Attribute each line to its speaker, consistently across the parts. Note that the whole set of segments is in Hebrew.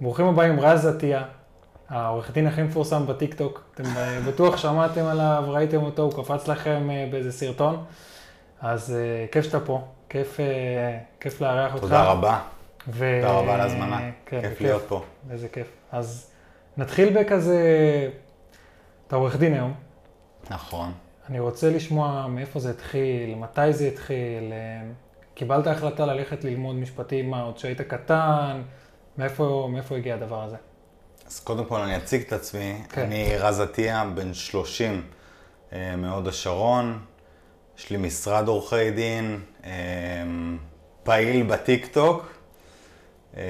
Speaker 1: ברוכים הבאים, רז עטיה, העורך דין הכי מפורסם בטיקטוק. אתם אה, בטוח שמעתם עליו, ראיתם אותו, הוא קפץ לכם אה, באיזה סרטון. אז אה, כיף שאתה פה, כיף, כיף לארח אותך.
Speaker 2: תודה רבה.
Speaker 1: ו...
Speaker 2: תודה רבה על ההזמנה, כן, כיף להיות פה.
Speaker 1: איזה כיף. אז נתחיל בכזה, אתה עורך דין היום.
Speaker 2: נכון.
Speaker 1: אני רוצה לשמוע מאיפה זה התחיל, מתי זה התחיל. קיבלת החלטה ללכת ללמוד משפטים, מה, עוד שהיית קטן? מאיפה, מאיפה הגיע הדבר הזה?
Speaker 2: אז קודם כל אני אציג את עצמי.
Speaker 1: כן.
Speaker 2: אני רז עטיה, בן 30, אה, מהוד השרון. יש לי משרד עורכי דין, אה, פעיל בטיקטוק. אה,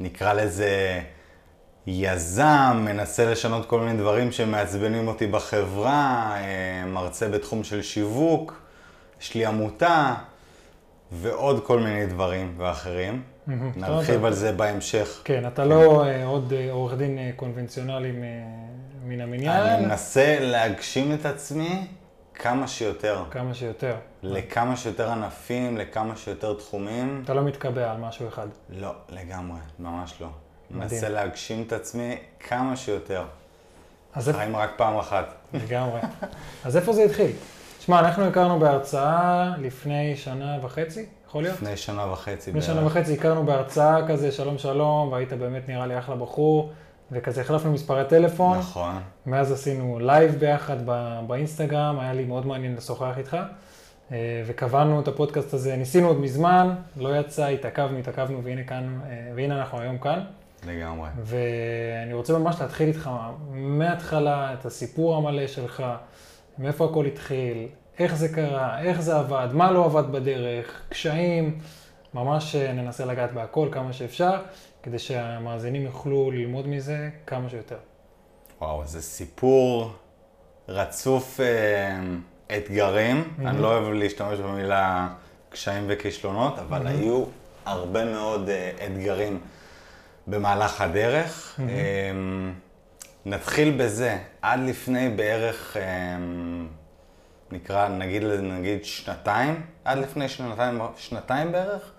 Speaker 2: נקרא לזה יזם, מנסה לשנות כל מיני דברים שמעצבנים אותי בחברה, מרצה בתחום של שיווק, יש לי עמותה ועוד כל מיני דברים ואחרים. נרחיב על זה בהמשך.
Speaker 1: כן, אתה לא אה, עוד אה, עורך דין אה, קונבנציונלי מן המניין.
Speaker 2: אני מנסה להגשים את עצמי כמה שיותר.
Speaker 1: כמה שיותר.
Speaker 2: לכמה שיותר ענפים, לכמה שיותר תחומים.
Speaker 1: אתה לא מתקבע על משהו אחד.
Speaker 2: לא, לגמרי, ממש לא. מנסה להגשים את עצמי כמה שיותר. חיים רק פעם אחת.
Speaker 1: לגמרי. אז איפה זה התחיל? שמע, אנחנו הכרנו בהרצאה לפני שנה וחצי, יכול להיות?
Speaker 2: לפני שנה וחצי.
Speaker 1: לפני שנה וחצי הכרנו בהרצאה כזה, שלום שלום, והיית באמת נראה לי אחלה בחור, וכזה החלפנו מספרי טלפון.
Speaker 2: נכון.
Speaker 1: מאז עשינו לייב ביחד באינסטגרם, היה לי מאוד מעניין לשוחח איתך. אה, וקבענו את הפודקאסט הזה, ניסינו עוד מזמן, לא יצא, התעכבנו, התעכבנו, והנה כאן, אה, והנה אנחנו היום כאן.
Speaker 2: לגמרי.
Speaker 1: ואני רוצה ממש להתחיל איתך מההתחלה, את הסיפור המלא שלך, מאיפה הכל התחיל, איך זה קרה, איך זה עבד, מה לא עבד בדרך, קשיים, ממש אה, ננסה לגעת בהכל כמה שאפשר, כדי שהמאזינים יוכלו ללמוד מזה כמה שיותר.
Speaker 2: וואו, זה סיפור רצוף אה, אתגרים. Mm-hmm. אני לא אוהב להשתמש במילה קשיים וכישלונות, אבל mm-hmm. היו הרבה מאוד אה, אתגרים במהלך הדרך. Mm-hmm. אה, נתחיל בזה, עד לפני בערך, אמ, נקרא, נגיד, נגיד שנתיים, עד לפני שנתיים, שנתיים בערך,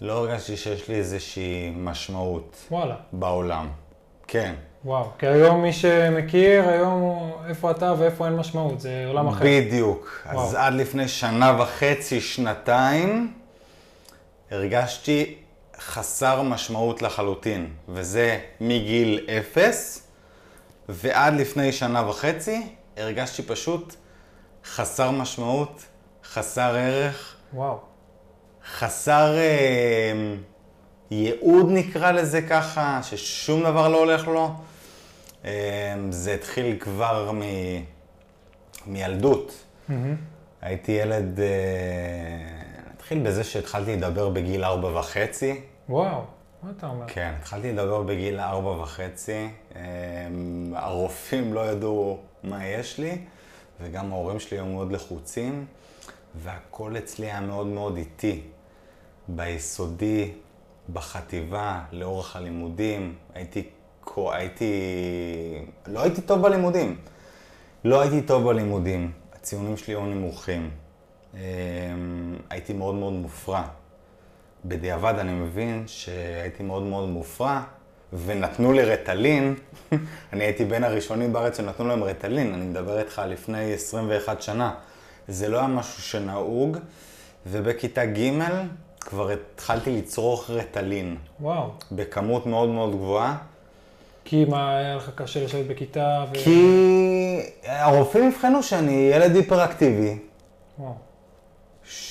Speaker 2: לא הרגשתי שיש לי איזושהי משמעות.
Speaker 1: וואלה.
Speaker 2: בעולם. כן.
Speaker 1: וואו, כי היום מי שמכיר, היום איפה אתה ואיפה אין משמעות, זה עולם אחר.
Speaker 2: בדיוק. וואו. אז עד לפני שנה וחצי, שנתיים, הרגשתי חסר משמעות לחלוטין, וזה מגיל אפס ועד לפני שנה וחצי הרגשתי פשוט חסר משמעות, חסר ערך.
Speaker 1: וואו.
Speaker 2: חסר אה, ייעוד נקרא לזה ככה, ששום דבר לא הולך לו. אה, זה התחיל כבר מ... מילדות. Mm-hmm. הייתי ילד, אה, נתחיל בזה שהתחלתי לדבר בגיל ארבע וחצי.
Speaker 1: וואו. מה אתה אומר?
Speaker 2: כן, התחלתי לדבר בגיל ארבע וחצי. אמ, הרופאים לא ידעו מה יש לי, וגם ההורים שלי היו מאוד לחוצים, והכל אצלי היה מאוד מאוד איטי. ביסודי, בחטיבה, לאורך הלימודים, הייתי, הייתי, לא הייתי טוב בלימודים. לא הייתי טוב בלימודים, הציונים שלי היו נמוכים. אמ, הייתי מאוד מאוד מופרע. בדיעבד אני מבין שהייתי מאוד מאוד מופרע, ונתנו לי רטלין. אני הייתי בין הראשונים בארץ שנתנו להם רטלין, אני מדבר איתך לפני 21 שנה. זה לא היה משהו שנהוג, ובכיתה ג' כבר התחלתי לצרוך רטלין.
Speaker 1: וואו.
Speaker 2: בכמות מאוד מאוד גבוהה.
Speaker 1: כי מה, היה לך קשה לשבת בכיתה?
Speaker 2: ו... כי הרופאים הבחנו שאני ילד היפראקטיבי.
Speaker 1: וואו.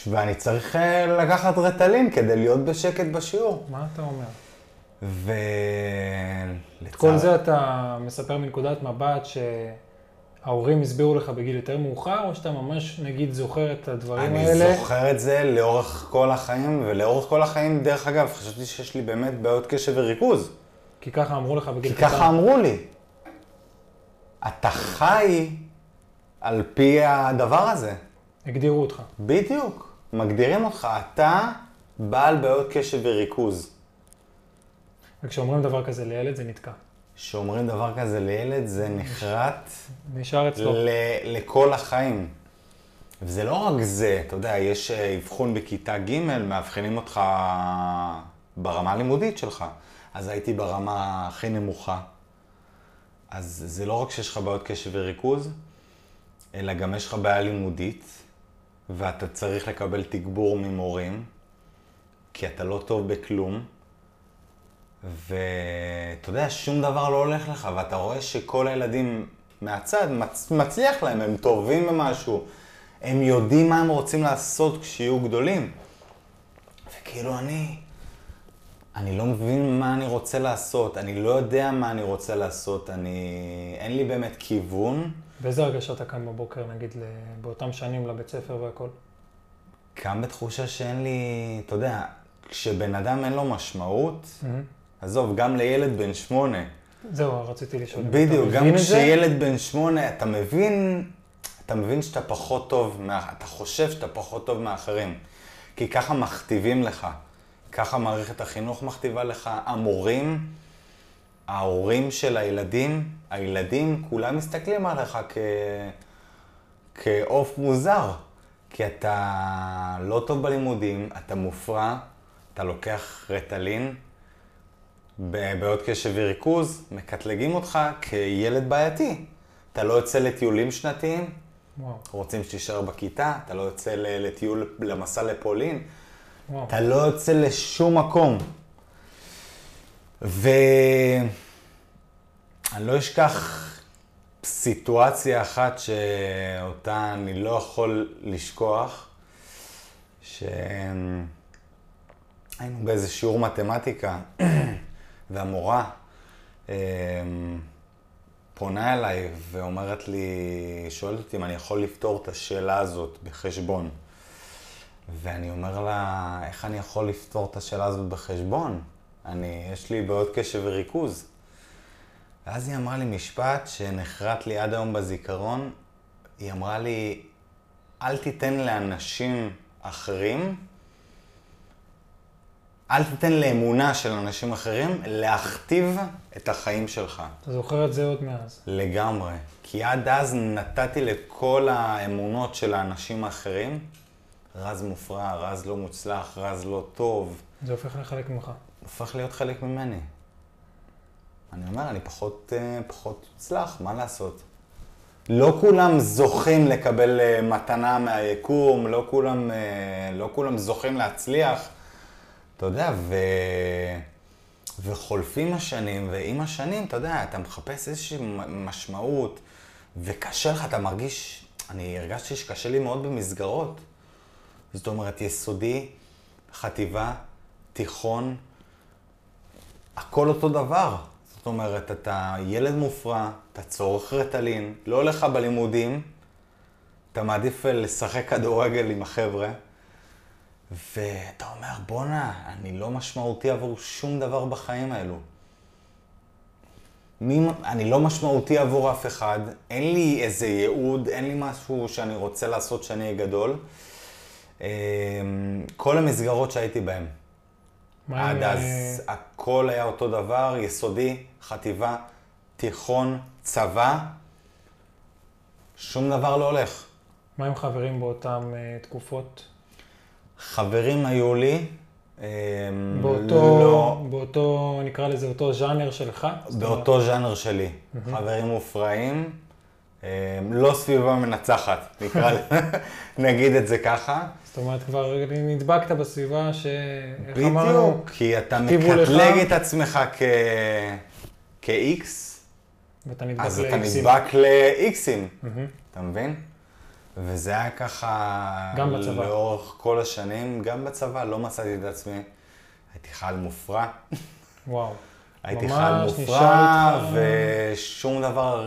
Speaker 2: ואני צריך אה, לקחת רטלין כדי להיות בשקט בשיעור.
Speaker 1: מה אתה אומר?
Speaker 2: ו...
Speaker 1: את כל זה אתה מספר מנקודת מבט שההורים הסבירו לך בגיל יותר מאוחר, או שאתה ממש, נגיד, זוכר את הדברים
Speaker 2: אני
Speaker 1: האלה?
Speaker 2: אני זוכר את זה לאורך כל החיים, ולאורך כל החיים, דרך אגב, חשבתי שיש לי באמת בעיות קשב וריכוז.
Speaker 1: כי ככה אמרו לך בגיל
Speaker 2: קטן. כי ככה אמרו לי. אתה חי על פי הדבר הזה.
Speaker 1: הגדירו אותך.
Speaker 2: בדיוק. מגדירים אותך. אתה בעל בעיות קשב וריכוז.
Speaker 1: וכשאומרים דבר כזה לילד זה נתקע.
Speaker 2: כשאומרים דבר כזה לילד זה נחרט.
Speaker 1: נשאר אצלו.
Speaker 2: ל- לכל החיים. וזה לא רק זה, אתה יודע, יש אה, אבחון בכיתה ג', מאבחנים אותך ברמה הלימודית שלך. אז הייתי ברמה הכי נמוכה. אז זה לא רק שיש לך בעיות קשב וריכוז, אלא גם יש לך בעיה לימודית, ואתה צריך לקבל תגבור ממורים, כי אתה לא טוב בכלום, ואתה יודע, שום דבר לא הולך לך, ואתה רואה שכל הילדים מהצד מצ... מצליח להם, הם טובים במשהו, הם יודעים מה הם רוצים לעשות כשיהיו גדולים. וכאילו אני, אני לא מבין מה אני רוצה לעשות, אני לא יודע מה אני רוצה לעשות, אני... אין לי באמת כיוון.
Speaker 1: באיזה הרגשה אתה קם בבוקר, נגיד, באותם שנים לבית ספר והכל?
Speaker 2: קם בתחושה שאין לי, אתה יודע, כשבן אדם אין לו משמעות, mm-hmm. עזוב, גם לילד בן שמונה.
Speaker 1: זהו, רציתי לשאול.
Speaker 2: בדיוק, גם כשילד בן שמונה, אתה מבין, אתה מבין שאתה פחות טוב, אתה חושב שאתה פחות טוב מאחרים. כי ככה מכתיבים לך. ככה מערכת החינוך מכתיבה לך, המורים, ההורים של הילדים, הילדים, כולם מסתכלים עליך כ... כעוף מוזר. כי אתה לא טוב בלימודים, אתה מופרע, אתה לוקח רטלין, בבעיות קשב וריכוז, מקטלגים אותך כילד בעייתי. אתה לא יוצא לטיולים שנתיים, וואו. רוצים שתישאר בכיתה, אתה לא יוצא לטיול, למסע לפולין, וואו. אתה לא יוצא לשום מקום. ואני לא אשכח סיטואציה אחת שאותה אני לא יכול לשכוח, שהיינו באיזה שיעור מתמטיקה, והמורה אה, פונה אליי ואומרת לי, שואלת אותי אם אני יכול לפתור את השאלה הזאת בחשבון. ואני אומר לה, איך אני יכול לפתור את השאלה הזאת בחשבון? אני, יש לי בעיות קשב וריכוז. ואז היא אמרה לי משפט שנחרט לי עד היום בזיכרון. היא אמרה לי, אל תיתן לאנשים אחרים, אל תיתן לאמונה של אנשים אחרים להכתיב את החיים שלך.
Speaker 1: אתה זוכר את זה עוד מאז.
Speaker 2: לגמרי. כי עד אז נתתי לכל האמונות של האנשים האחרים, רז מופרע, רז לא מוצלח, רז לא טוב.
Speaker 1: זה הופך לחלק ממך.
Speaker 2: הופך להיות חלק ממני. אני אומר, אני פחות, אה, פחות מוצלח, מה לעשות? לא כולם זוכים לקבל אה, מתנה מהיקום, לא כולם, אה, לא כולם זוכים להצליח. אתה יודע, ו... וחולפים השנים, ועם השנים, אתה יודע, אתה מחפש איזושהי משמעות, וקשה לך, אתה מרגיש, אני הרגשתי שקשה לי מאוד במסגרות. זאת אומרת, יסודי, חטיבה, תיכון, הכל אותו דבר. זאת אומרת, אתה ילד מופרע, אתה צורך רטלין, לא הולך בלימודים, אתה מעדיף לשחק כדורגל עם החבר'ה, ואתה אומר, בואנה, אני לא משמעותי עבור שום דבר בחיים האלו. מי, אני לא משמעותי עבור אף אחד, אין לי איזה ייעוד, אין לי משהו שאני רוצה לעשות שאני אהיה גדול. אמ, כל המסגרות שהייתי בהן. עד אז הכל היה אותו דבר, יסודי, חטיבה, תיכון, צבא, שום דבר לא הולך.
Speaker 1: מה עם חברים באותן uh, תקופות?
Speaker 2: חברים היו לי.
Speaker 1: אמ, באותו, לא, באותו, נקרא לזה, אותו ז'אנר שלך?
Speaker 2: באותו ז'אנר שלי. Mm-hmm. חברים מופרעים, אמ, לא סביבה מנצחת, נקרא לזה, נגיד את זה ככה.
Speaker 1: זאת אומרת, כבר נדבקת בסביבה ש...
Speaker 2: איך אמרנו? בדיוק, כי אתה מקטלג את עצמך כ-X, אז אתה נדבק ל-Xים, אתה מבין? וזה היה ככה...
Speaker 1: גם בצבא.
Speaker 2: לאורך כל השנים, גם בצבא, לא מצאתי את עצמי. הייתי חייל מופרע.
Speaker 1: וואו.
Speaker 2: הייתי חייל מופרע, ושום דבר,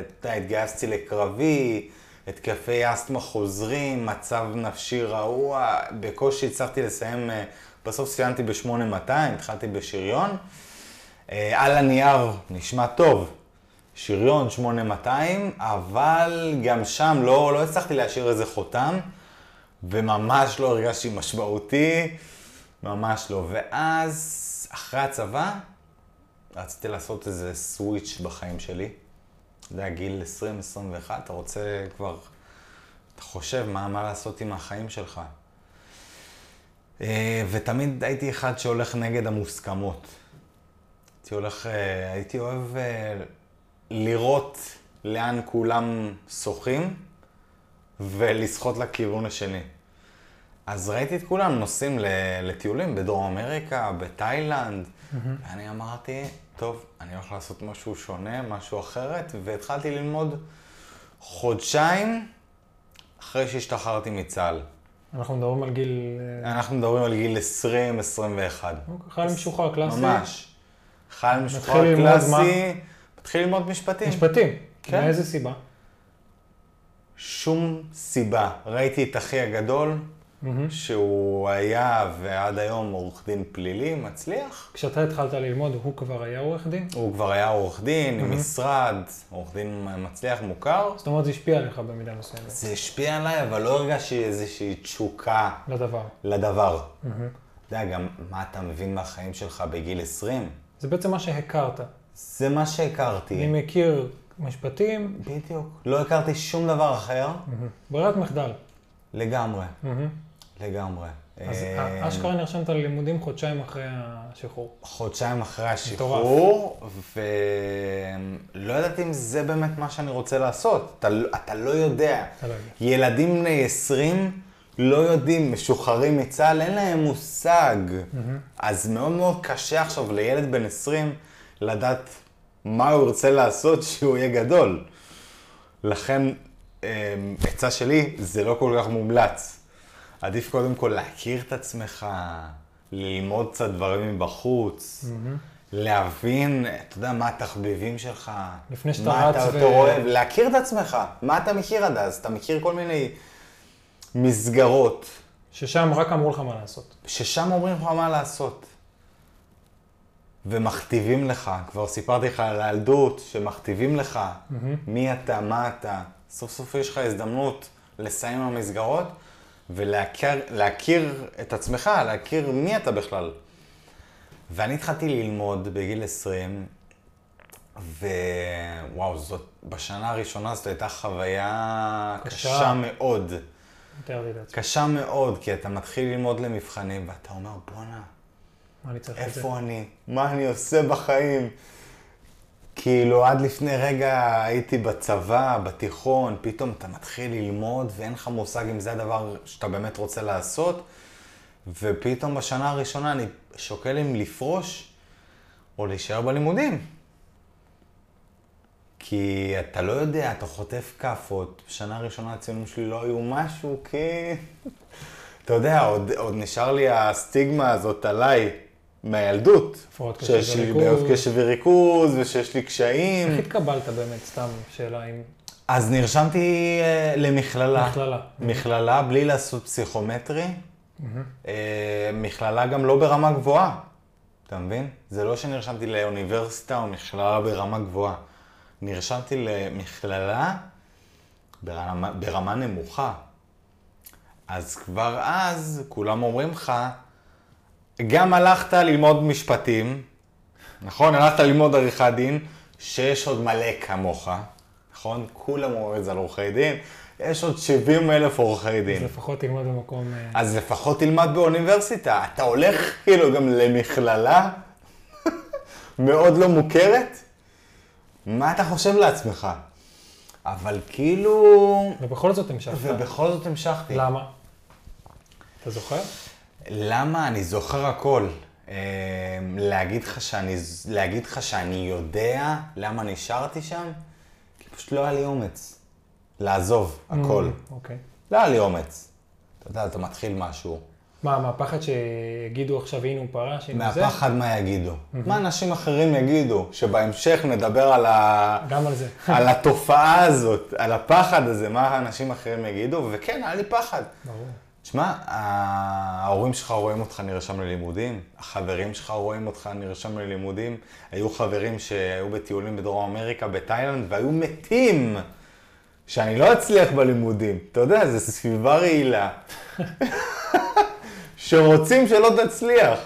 Speaker 2: אתה יודע, התגייסתי לקרבי, התקפי אסתמה חוזרים, מצב נפשי רעוע, בקושי הצלחתי לסיים, אה, בסוף סיימתי ב-8200, התחלתי בשריון. אה, על הנייר נשמע טוב, שריון 8200, אבל גם שם לא, לא הצלחתי להשאיר איזה חותם, וממש לא הרגשתי משמעותי, ממש לא. ואז, אחרי הצבא, רציתי לעשות איזה סוויץ' בחיים שלי. אתה יודע, גיל 20-21, אתה רוצה כבר, אתה חושב מה, מה לעשות עם החיים שלך. אה, ותמיד הייתי אחד שהולך נגד המוסכמות. הייתי הולך, אה, הייתי אוהב אה, לראות לאן כולם שוחים ולשחות לכיוון השני. אז ראיתי את כולם נוסעים לטיולים בדרום אמריקה, בתאילנד, mm-hmm. ואני אמרתי, טוב, אני הולך לעשות משהו שונה, משהו אחרת, והתחלתי ללמוד חודשיים אחרי שהשתחררתי מצה"ל.
Speaker 1: אנחנו מדברים על גיל...
Speaker 2: אה, אנחנו מדברים על גיל 20-21.
Speaker 1: אוקיי, חייל משוחרר קלאסי.
Speaker 2: ממש. חייל משוחרר קלאסי, מתחיל ללמוד משפטים.
Speaker 1: משפטים? כן. מאיזה סיבה?
Speaker 2: שום סיבה. ראיתי את אחי הגדול, mm-hmm. שהוא היה ועד היום עורך דין פלילי, מצליח.
Speaker 1: כשאתה התחלת ללמוד, הוא כבר היה עורך דין?
Speaker 2: הוא כבר היה עורך דין, mm-hmm. עם משרד, עורך דין מצליח מוכר.
Speaker 1: זאת אומרת, זה השפיע עליך במידה מסוימת.
Speaker 2: זה השפיע עליי, אבל לא הרגשתי איזושהי תשוקה.
Speaker 1: לדבר.
Speaker 2: לדבר. Mm-hmm. אתה יודע, גם מה אתה מבין מהחיים שלך בגיל 20?
Speaker 1: זה בעצם מה שהכרת.
Speaker 2: זה מה שהכרתי.
Speaker 1: אני מכיר משפטים.
Speaker 2: בדיוק. לא הכרתי שום דבר אחר.
Speaker 1: ברירת מחדל.
Speaker 2: לגמרי. לגמרי.
Speaker 1: אז אה, אשכרה נרשמת ללימודים חודשיים אחרי השחרור.
Speaker 2: חודשיים אחרי השחרור, ולא ידעתי אם זה באמת מה שאני רוצה לעשות. אתה, לא- אתה לא יודע. לא יודע. ילדים בני 20 לא יודעים, משוחררים מצה"ל, אין להם מושג. אז מאוד מאוד קשה עכשיו לילד בן 20 לדעת מה הוא ירצה לעשות שהוא יהיה גדול. לכן, אה, עצה שלי, זה לא כל כך מומלץ. עדיף קודם כל להכיר את עצמך, ללמוד קצת דברים מבחוץ, mm-hmm. להבין, אתה יודע, מה התחביבים שלך,
Speaker 1: לפני שאתה רץ ו... מה אתה
Speaker 2: יותר אוהב, להכיר את עצמך, מה אתה מכיר עד אז, אתה מכיר כל מיני מסגרות.
Speaker 1: ששם רק אמרו לך מה לעשות.
Speaker 2: ששם אומרים לך מה לעשות. ומכתיבים לך, כבר סיפרתי לך על הילדות, שמכתיבים לך mm-hmm. מי אתה, מה אתה. סוף סוף יש לך הזדמנות לסיים המסגרות. ולהכיר את עצמך, להכיר מי אתה בכלל. ואני התחלתי ללמוד בגיל 20, ווואו, זאת, בשנה הראשונה זאת הייתה חוויה קשה, קשה מאוד. קשה מאוד, כי אתה מתחיל ללמוד למבחנים, ואתה אומר, בואנה, איפה אני? מה אני עושה בחיים? כאילו, עד לפני רגע הייתי בצבא, בתיכון, פתאום אתה מתחיל ללמוד ואין לך מושג אם זה הדבר שאתה באמת רוצה לעשות, ופתאום בשנה הראשונה אני שוקל אם לפרוש או להישאר בלימודים. כי אתה לא יודע, אתה חוטף כאפות. בשנה הראשונה הציונים שלי לא היו משהו, כי... אתה יודע, עוד, עוד נשאר לי הסטיגמה הזאת עליי. מהילדות.
Speaker 1: הפרעות קשב וריכוז.
Speaker 2: קשב וריכוז, ושיש לי קשיים.
Speaker 1: איך התקבלת באמת, סתם שאלה אם...
Speaker 2: אז נרשמתי uh, למכללה.
Speaker 1: מכללה.
Speaker 2: מכללה, בלי לעשות פסיכומטרי. Mm-hmm. Uh, מכללה גם לא ברמה גבוהה, אתה מבין? זה לא שנרשמתי לאוניברסיטה או מכללה ברמה גבוהה. נרשמתי למכללה ברמה, ברמה נמוכה. אז כבר אז כולם אומרים לך, גם הלכת ללמוד משפטים, נכון? הלכת ללמוד עריכת דין, שיש עוד מלא כמוך, נכון? כולם אומרים את זה על עורכי דין, יש עוד 70 אלף עורכי דין.
Speaker 1: אז לפחות תלמד במקום... אה,
Speaker 2: אז לפחות תלמד באוניברסיטה. אתה הולך כאילו גם למכללה מאוד לא מוכרת? מה אתה חושב לעצמך? אבל כאילו...
Speaker 1: ובכל זאת המשכת.
Speaker 2: ובכל זאת המשכתי.
Speaker 1: למה? אתה זוכר?
Speaker 2: למה? אני זוכר הכל. אמ, להגיד לך שאני, להגיד לך שאני יודע למה נשארתי שם? כי פשוט לא היה לי אומץ. לעזוב הכל.
Speaker 1: Mm, אוקיי.
Speaker 2: לא היה לי אומץ. אתה יודע, אתה מתחיל משהו.
Speaker 1: מה, מהפחד שיגידו עכשיו הנה הוא פרש, הנה
Speaker 2: זה? מהפחד מה יגידו. מה אנשים אחרים יגידו? שבהמשך נדבר על ה...
Speaker 1: גם על זה.
Speaker 2: על התופעה הזאת, על הפחד הזה, מה אנשים אחרים יגידו, וכן, היה לי פחד.
Speaker 1: ברור.
Speaker 2: תשמע, ההורים שלך רואים אותך נרשם ללימודים, החברים שלך רואים אותך נרשם ללימודים. היו חברים שהיו בטיולים בדרום אמריקה, בתאילנד, והיו מתים שאני לא אצליח בלימודים. אתה יודע, זו סביבה רעילה. שרוצים שלא תצליח.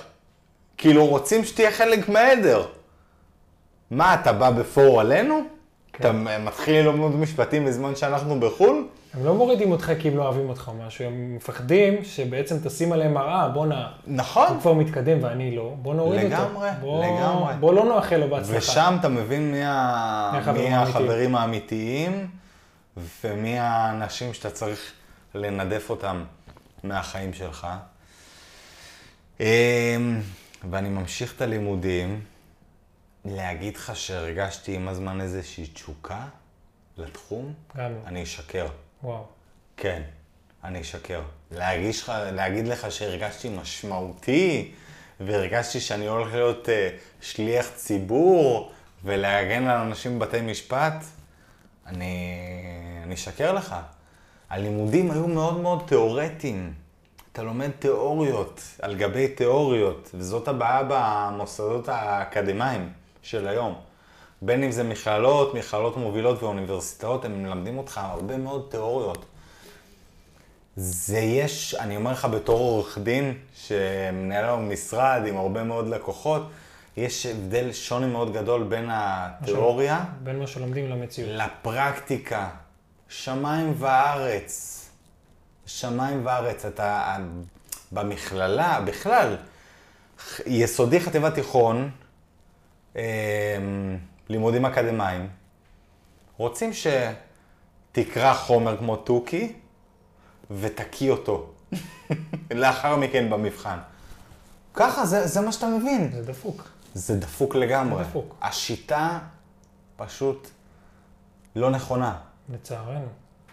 Speaker 2: כאילו, רוצים שתהיה חלק מהעדר. מה, אתה בא בפור עלינו?
Speaker 1: כן.
Speaker 2: אתה מתחיל ללמוד משפטים בזמן שאנחנו בחו"ל?
Speaker 1: הם לא מורידים אותך כי הם לא אוהבים אותך או משהו, הם מפחדים שבעצם תשים עליהם מראה, בואנה,
Speaker 2: נכון.
Speaker 1: הוא כבר מתקדם ואני לא, בוא נוריד אותו.
Speaker 2: לגמרי,
Speaker 1: בוא,
Speaker 2: לגמרי.
Speaker 1: בוא לא נאחל לו בהצלחה.
Speaker 2: ושם אתה מבין מי, ה...
Speaker 1: מי החברים
Speaker 2: מי
Speaker 1: האמיתיים.
Speaker 2: החברים האמיתיים ומי האנשים שאתה צריך לנדף אותם מהחיים שלך. אמ, ואני ממשיך את הלימודים, להגיד לך שהרגשתי עם הזמן איזושהי תשוקה לתחום,
Speaker 1: גם לא.
Speaker 2: אני אשקר.
Speaker 1: וואו.
Speaker 2: כן, אני אשקר. להגיש להגיד לך שהרגשתי משמעותי, והרגשתי שאני הולך להיות uh, שליח ציבור, ולהגן על אנשים בבתי משפט, אני, אני אשקר לך. הלימודים היו מאוד מאוד תיאורטיים. אתה לומד תיאוריות על גבי תיאוריות, וזאת הבעיה במוסדות האקדמיים של היום. בין אם זה מכללות, מכללות מובילות ואוניברסיטאות, הם מלמדים אותך הרבה מאוד תיאוריות. זה יש, אני אומר לך בתור עורך דין, שמנהל לנו משרד עם הרבה מאוד לקוחות, יש הבדל שוני מאוד גדול בין התיאוריה
Speaker 1: בין מה שלומדים למציאות.
Speaker 2: לפרקטיקה. שמיים וארץ. שמיים וארץ. אתה במכללה, בכלל, יסודי, חטיבת תיכון, אה, לימודים אקדמיים, רוצים שתקרא חומר כמו תוכי ותקיא אותו לאחר מכן במבחן. ככה, זה, זה מה שאתה מבין.
Speaker 1: זה דפוק.
Speaker 2: זה דפוק לגמרי.
Speaker 1: זה דפוק.
Speaker 2: השיטה פשוט לא נכונה.
Speaker 1: לצערנו.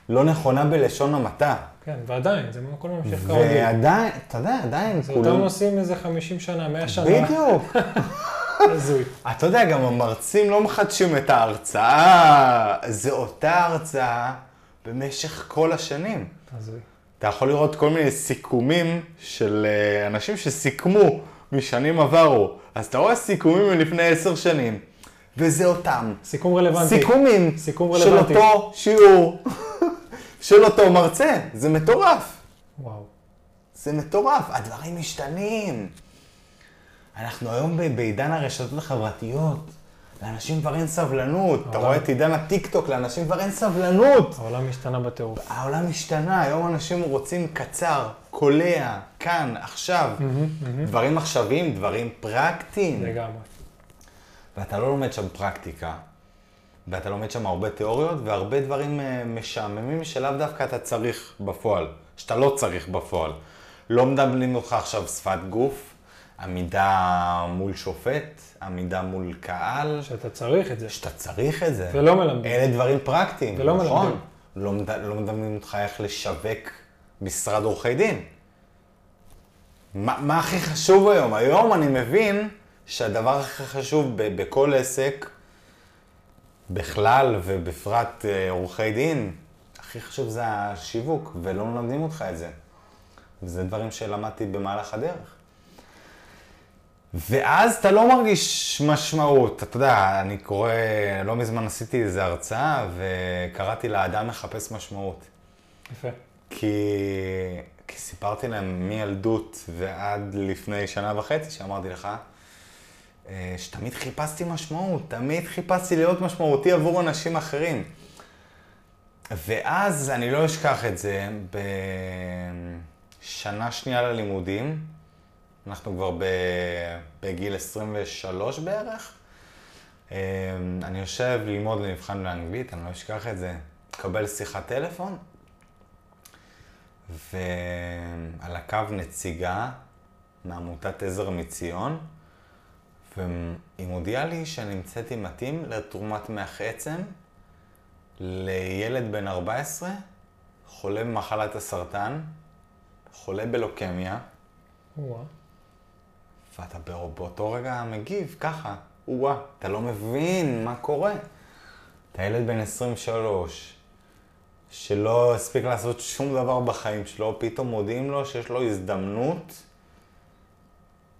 Speaker 2: לא נכונה בלשון המעטה.
Speaker 1: כן, ועדיין, זה הכל ממשיך כרגיל.
Speaker 2: ועדיין, אתה יודע, עדיין
Speaker 1: זה אותם נושאים איזה 50 שנה, 100 שנה.
Speaker 2: בדיוק.
Speaker 1: הזוי.
Speaker 2: אתה יודע, גם המרצים לא מחדשים את ההרצאה. זה אותה הרצאה במשך כל השנים.
Speaker 1: הזוי.
Speaker 2: אתה יכול לראות כל מיני סיכומים של אה, אנשים שסיכמו משנים עברו. אז אתה רואה סיכומים מלפני עשר שנים, וזה אותם.
Speaker 1: סיכום רלוונטי.
Speaker 2: סיכומים
Speaker 1: סיכום
Speaker 2: של
Speaker 1: רלוונטי.
Speaker 2: אותו שיעור, של אותו מרצה. זה מטורף.
Speaker 1: וואו.
Speaker 2: זה מטורף. הדברים משתנים. אנחנו היום בעידן הרשתות החברתיות. לאנשים כבר אין סבלנות. אתה
Speaker 1: העולם-
Speaker 2: רואה את עידן הטיקטוק, לאנשים כבר אין סבלנות.
Speaker 1: העולם השתנה בטירוף.
Speaker 2: העולם השתנה, היום אנשים רוצים קצר, קולע, כאן, עכשיו. דברים עכשוויים, דברים פרקטיים.
Speaker 1: לגמרי.
Speaker 2: ואתה לא לומד שם פרקטיקה, ואתה לומד שם הרבה תיאוריות והרבה דברים אה, משעממים שלאו דווקא אתה צריך בפועל, שאתה לא צריך בפועל. לא מדברים אותך עכשיו שפת גוף, עמידה מול שופט, עמידה מול קהל,
Speaker 1: שאתה צריך את זה.
Speaker 2: שאתה צריך את זה.
Speaker 1: ולא מלמדים.
Speaker 2: אלה דברים פרקטיים,
Speaker 1: ולא
Speaker 2: נכון.
Speaker 1: מלמדים.
Speaker 2: לא, מד- לא מדברים אותך איך לשווק משרד עורכי דין. מה, מה הכי חשוב היום? היום אני מבין שהדבר הכי חשוב ב- בכל עסק, בכלל ובפרט אה, עורכי דין, הכי חשוב זה השיווק, ולא מלמדים אותך את זה. וזה דברים שלמדתי במהלך הדרך. ואז אתה לא מרגיש משמעות. אתה יודע, אני קורא, לא מזמן עשיתי איזו הרצאה וקראתי לאדם מחפש משמעות.
Speaker 1: יפה.
Speaker 2: כי, כי סיפרתי להם מילדות ועד לפני שנה וחצי, שאמרתי לך, אה, שתמיד חיפשתי משמעות, תמיד חיפשתי להיות משמעותי עבור אנשים אחרים. ואז אני לא אשכח את זה, בשנה שנייה ללימודים, אנחנו כבר ב, בגיל 23 בערך, אה, אני יושב ללמוד למבחן באנגלית, אני לא אשכח את זה, מקבל שיחת טלפון, ועל הקו נציגה מעמותת עזר מציון, והיא מודיעה לי שנמצאתי מתאים לתרומת מח עצם לילד בן 14, חולה במחלת הסרטן, חולה בלוקמיה,
Speaker 1: וואה.
Speaker 2: ואתה בא- באותו רגע מגיב ככה, או-אה, אתה לא מבין מה קורה. אתה ילד בן 23, שלא הספיק לעשות שום דבר בחיים שלו, פתאום מודיעים לו שיש לו הזדמנות,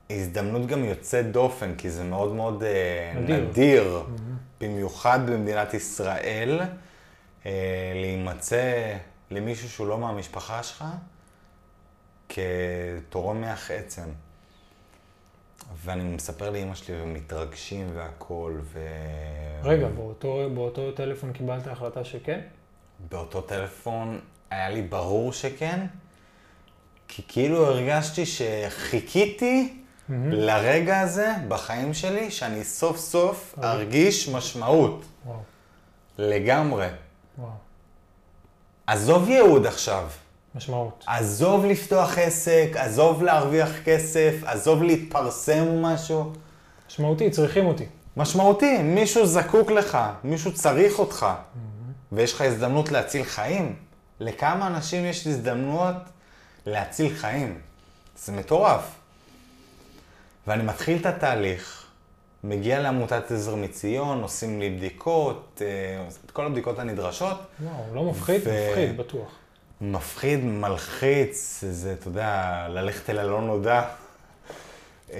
Speaker 2: הזדמנות גם יוצאת דופן, כי זה מאוד מאוד אה,
Speaker 1: נדיר.
Speaker 2: נדיר, במיוחד במדינת ישראל, אה, להימצא למישהו שהוא לא מהמשפחה שלך כתורם מח עצם. ואני מספר לאימא שלי ומתרגשים והכול, ו...
Speaker 1: רגע, באותו, באותו טלפון קיבלת החלטה שכן?
Speaker 2: באותו טלפון היה לי ברור שכן, כי כאילו הרגשתי שחיכיתי לרגע הזה בחיים שלי, שאני סוף סוף
Speaker 1: אוקיי.
Speaker 2: ארגיש משמעות.
Speaker 1: וואו,
Speaker 2: לגמרי.
Speaker 1: וואו.
Speaker 2: עזוב ייעוד עכשיו.
Speaker 1: משמעות.
Speaker 2: עזוב לפתוח עסק, עזוב להרוויח כסף, עזוב להתפרסם משהו.
Speaker 1: משמעותי, צריכים אותי.
Speaker 2: משמעותי, מישהו זקוק לך, מישהו צריך אותך, ויש לך הזדמנות להציל חיים. לכמה אנשים יש הזדמנות להציל חיים? זה מטורף. ואני מתחיל את התהליך, מגיע לעמותת עזר מציון, עושים לי בדיקות, אה, את כל הבדיקות הנדרשות.
Speaker 1: וואו, לא מפחיד?
Speaker 2: ו-
Speaker 1: מפחיד, בטוח.
Speaker 2: מפחיד, מלחיץ, זה, אתה יודע, ללכת אל הלא נודע. אה,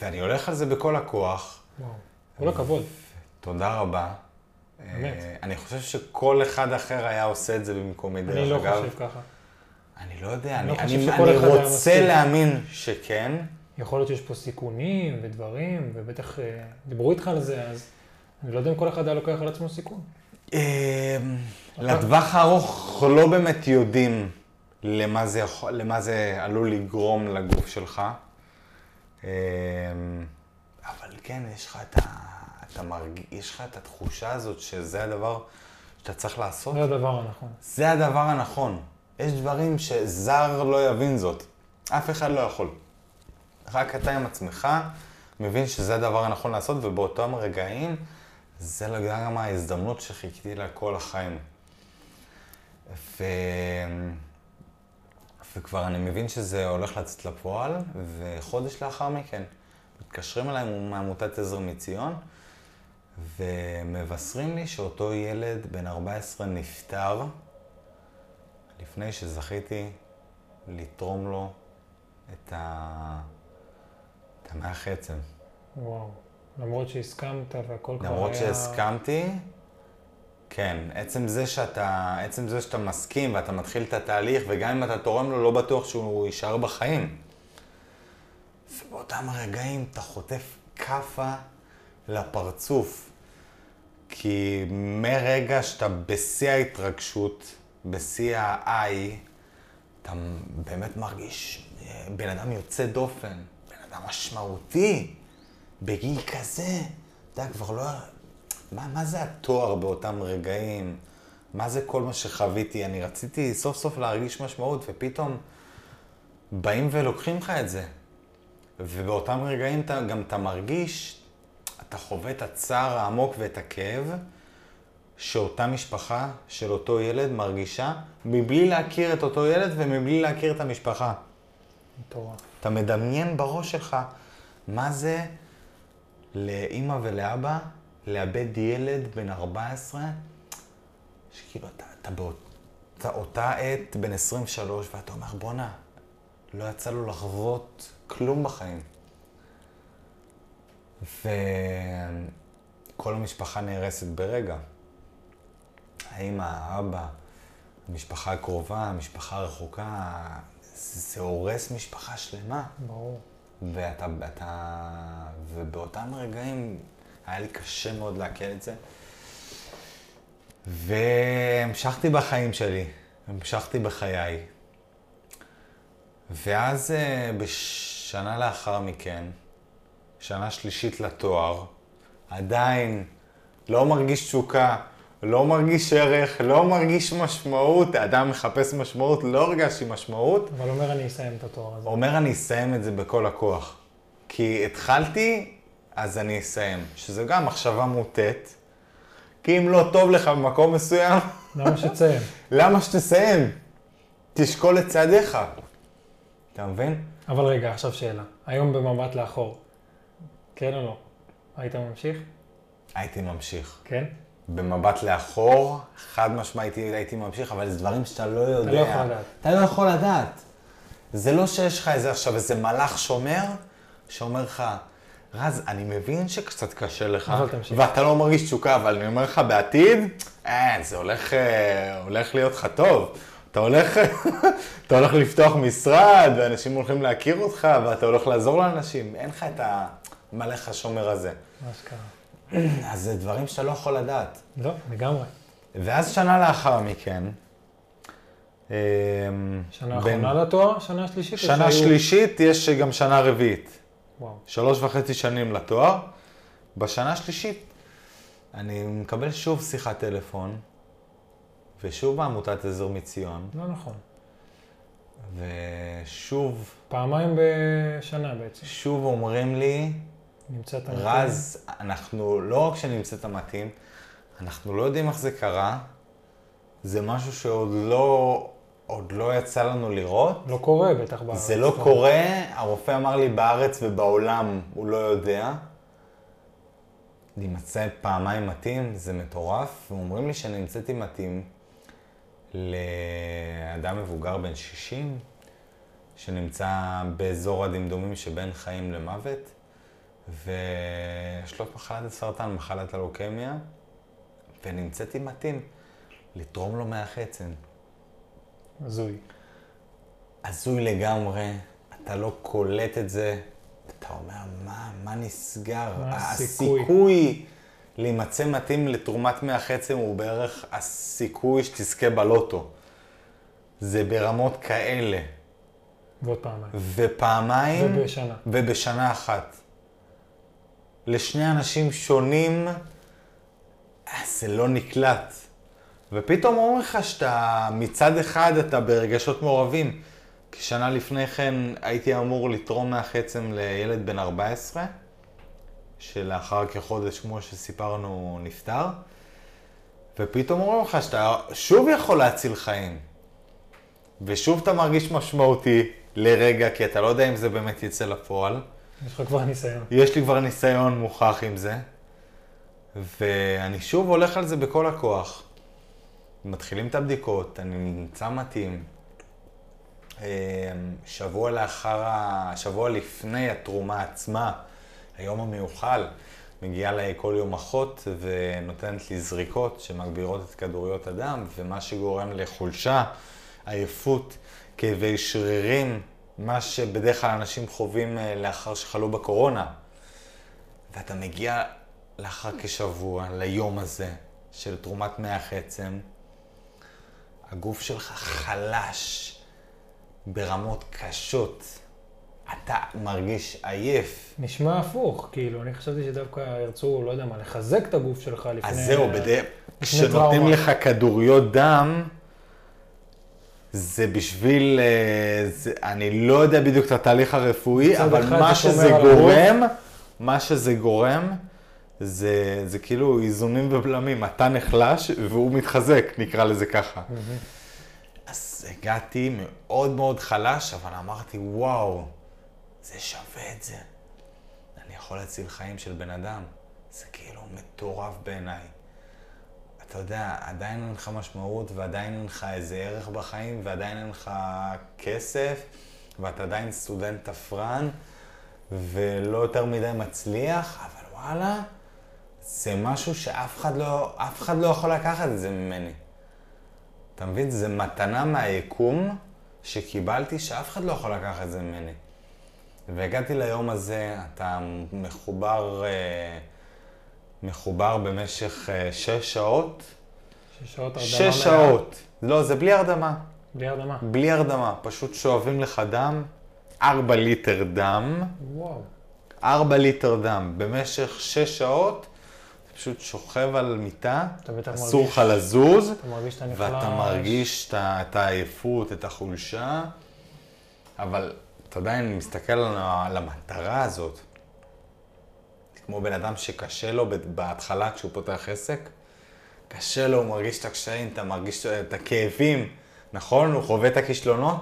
Speaker 2: ואני הולך על זה בכל הכוח.
Speaker 1: וואו. כל הכבוד.
Speaker 2: תודה רבה.
Speaker 1: באמת.
Speaker 2: אה, אני חושב שכל אחד אחר היה עושה את זה במקומי, דרך
Speaker 1: אני לא
Speaker 2: אגב.
Speaker 1: חושב ככה.
Speaker 2: אני לא יודע,
Speaker 1: אני
Speaker 2: אני,
Speaker 1: לא חושב
Speaker 2: אני, אני
Speaker 1: היה
Speaker 2: רוצה. להאמין שכן.
Speaker 1: יכול להיות שיש פה סיכונים ודברים, ובטח אה, דיברו איתך על זה, אז אני לא יודע אם כל אחד היה לוקח על עצמו סיכון.
Speaker 2: לטווח הארוך לא באמת יודעים למה זה, יכול, למה זה עלול לגרום לגוף שלך. אה, אבל כן, יש לך את, ה, אתה מרג... יש לך את התחושה הזאת שזה הדבר שאתה צריך לעשות.
Speaker 1: זה הדבר הנכון.
Speaker 2: זה הדבר הנכון. יש דברים שזר לא יבין זאת. אף אחד לא יכול. רק אתה עם עצמך מבין שזה הדבר הנכון לעשות, ובאותם רגעים זה לגמרי ההזדמנות שחיכיתי לה כל החיים. ו... וכבר אני מבין שזה הולך לצאת לפועל, וחודש לאחר מכן מתקשרים אליי מעמותת עזר מציון, ומבשרים לי שאותו ילד בן 14 נפטר לפני שזכיתי לתרום לו את, ה... את המח עצם.
Speaker 1: וואו. למרות שהסכמת והכל כבר היה...
Speaker 2: למרות שהסכמתי, כן, עצם זה שאתה, עצם זה שאתה מסכים ואתה מתחיל את התהליך, וגם אם אתה תורם לו, לא בטוח שהוא יישאר בחיים. ובאותם הרגעים אתה חוטף כאפה לפרצוף. כי מרגע שאתה בשיא ההתרגשות, בשיא ה-I, אתה באמת מרגיש אה, בן אדם יוצא דופן, בן אדם משמעותי, בגיל כזה. אתה כבר לא... מה, מה זה התואר באותם רגעים? מה זה כל מה שחוויתי? אני רציתי סוף סוף להרגיש משמעות, ופתאום באים ולוקחים לך את זה. ובאותם רגעים אתה, גם אתה מרגיש, אתה חווה את הצער העמוק ואת הכאב שאותה משפחה של אותו ילד מרגישה, מבלי להכיר את אותו ילד ומבלי להכיר את המשפחה.
Speaker 1: מטורף.
Speaker 2: אתה מדמיין בראש שלך מה זה לאימא ולאבא לאבד ילד בן 14, שכאילו אתה, אתה באותה אותה עת בן 23 ואתה אומר בואנה, לא יצא לו לחוות כלום בחיים. וכל המשפחה נהרסת ברגע. האמא, האבא, המשפחה הקרובה, המשפחה הרחוקה, זה הורס משפחה שלמה.
Speaker 1: ברור.
Speaker 2: ואתה, אתה, ובאותם רגעים היה לי קשה מאוד לעכל את זה. והמשכתי בחיים שלי, המשכתי בחיי. ואז אה, בשנה לאחר מכן, שנה שלישית לתואר, עדיין לא מרגיש תשוקה, לא מרגיש ערך, לא מרגיש משמעות, אדם מחפש משמעות, לא הרגשתי משמעות.
Speaker 1: אבל אומר אני אסיים את התואר הזה.
Speaker 2: אומר אני אסיים את זה בכל הכוח. כי התחלתי, אז אני אסיים. שזה גם מחשבה מוטית. כי אם לא טוב לך במקום מסוים,
Speaker 1: למה שתסיים?
Speaker 2: למה שתסיים? תשקול את צעדיך. אתה מבין?
Speaker 1: אבל רגע, עכשיו שאלה. היום במבט לאחור, כן או לא? היית ממשיך?
Speaker 2: הייתי ממשיך.
Speaker 1: כן?
Speaker 2: במבט לאחור, חד משמעית הייתי ממשיך, אבל זה דברים שאתה לא יודע.
Speaker 1: לא יכול לדעת.
Speaker 2: אתה לא יכול לדעת. זה לא שיש לך איזה עכשיו איזה מלאך שומר, שאומר לך, רז, אני מבין שקצת קשה לך. ואתה לא מרגיש תשוקה, אבל אני אומר לך, בעתיד, אה, זה הולך, אה, הולך להיות לך טוב. אתה הולך, אתה הולך לפתוח משרד, ואנשים הולכים להכיר אותך, ואתה הולך לעזור לאנשים. אין לך את המלא השומר הזה.
Speaker 1: מה שקרה.
Speaker 2: אז זה דברים שאתה לא יכול לדעת.
Speaker 1: לא, לגמרי.
Speaker 2: ואז שנה לאחר מכן, אמ,
Speaker 1: שנה
Speaker 2: בין-
Speaker 1: אחרונה לתואר, שנה שלישית?
Speaker 2: שנה
Speaker 1: שהיו-
Speaker 2: שלישית, יש גם שנה רביעית.
Speaker 1: וואו.
Speaker 2: שלוש וחצי שנים לתואר. בשנה השלישית אני מקבל שוב שיחת טלפון, ושוב מעמותת עזר מציון,
Speaker 1: לא נכון.
Speaker 2: ושוב,
Speaker 1: פעמיים בשנה בעצם.
Speaker 2: שוב אומרים לי,
Speaker 1: נמצאת המתאים.
Speaker 2: רז, אנחנו, לא רק שנמצאת המתאים, אנחנו לא יודעים איך זה קרה, זה משהו שעוד לא, עוד לא יצא לנו לראות.
Speaker 1: לא קורה בטח בארץ.
Speaker 2: זה לא קורה, הרופא אמר לי בארץ ובעולם, הוא לא יודע. להימצא פעמיים מתאים, זה מטורף, ואומרים לי שאני נמצאתי מתאים לאדם מבוגר בן 60, שנמצא באזור הדמדומים שבין חיים למוות, ויש לו מחלת הסרטן, מחלת הלוקמיה, ונמצאתי מתאים לתרום לו מהחצן.
Speaker 1: הזוי.
Speaker 2: הזוי לגמרי, אתה לא קולט את זה, אתה אומר, מה, מה נסגר?
Speaker 1: מה הסיכוי?"
Speaker 2: הסיכוי להימצא מתאים לתרומת מח עצם הוא בערך הסיכוי שתזכה בלוטו. זה ברמות כאלה.
Speaker 1: ועוד פעמיים.
Speaker 2: ופעמיים,
Speaker 1: ובשנה.
Speaker 2: ובשנה אחת. לשני אנשים שונים, אה, זה לא נקלט. ופתאום אומרים לך שאתה, מצד אחד אתה ברגשות מעורבים. כי שנה לפני כן הייתי אמור לתרום מהחצם לילד בן 14, שלאחר כחודש, כמו שסיפרנו, נפטר. ופתאום אומרים לך שאתה שוב יכול להציל חיים. ושוב אתה מרגיש משמעותי לרגע, כי אתה לא יודע אם זה באמת יצא לפועל.
Speaker 1: יש לך כבר ניסיון.
Speaker 2: יש לי כבר ניסיון מוכח עם זה, ואני שוב הולך על זה בכל הכוח. מתחילים את הבדיקות, אני נמצא מתאים. אה, שבוע לאחר, שבוע לפני התרומה עצמה, היום המיוחל, מגיעה אליי כל יום אחות ונותנת לי זריקות שמגבירות את כדוריות הדם, ומה שגורם לחולשה, עייפות, כאבי שרירים, מה שבדרך כלל אנשים חווים אה, לאחר שחלו בקורונה. ואתה מגיע לאחר כשבוע, ליום הזה, של תרומת מח עצם, הגוף שלך חלש ברמות קשות. אתה מרגיש עייף.
Speaker 1: נשמע הפוך, כאילו, אני חשבתי שדווקא ירצו, לא יודע מה, לחזק את הגוף שלך לפני...
Speaker 2: אז זהו, בדרך... כשנותנים. לך כדוריות דם, זה בשביל... אה, זה, אני לא יודע בדיוק את התהליך הרפואי, אבל מה שזה
Speaker 1: על הגוף.
Speaker 2: גורם, מה שזה גורם, זה, זה כאילו איזונים ובלמים. אתה נחלש והוא מתחזק, נקרא לזה ככה. אז הגעתי מאוד מאוד חלש, אבל אמרתי, וואו, זה שווה את זה. אני יכול להציל חיים של בן אדם. זה כאילו מטורף בעיניי. אתה יודע, עדיין אין לך משמעות, ועדיין אין לך איזה ערך בחיים, ועדיין אין לך כסף, ואתה עדיין סטודנט תפרן, ולא יותר מדי מצליח, אבל וואלה, זה משהו שאף אחד לא, אף אחד לא יכול לקחת את זה ממני. אתה מבין? זה מתנה מהיקום שקיבלתי, שאף אחד לא יכול לקחת את זה ממני. והגעתי ליום הזה, אתה מחובר, אה, מחובר במשך אה, שש שעות.
Speaker 1: שש שעות הרדמה
Speaker 2: שש. שעות. לא, זה בלי הרדמה.
Speaker 1: בלי הרדמה.
Speaker 2: בלי הרדמה. פשוט שואבים לך דם, ארבע ליטר דם,
Speaker 1: וואו.
Speaker 2: ארבע ליטר דם. במשך שש שעות, פשוט שוכב על מיטה, אסור לך לזוז.
Speaker 1: אתה מרגיש.
Speaker 2: ואתה מרגיש את העייפות, את החולשה, אבל אתה אני מסתכל על המטרה הזאת. כמו בן אדם שקשה לו בהתחלה כשהוא פותח עסק, קשה לו, הוא מרגיש את הקשיים, אתה מרגיש את הכאבים, נכון? הוא חווה את הכישלונות,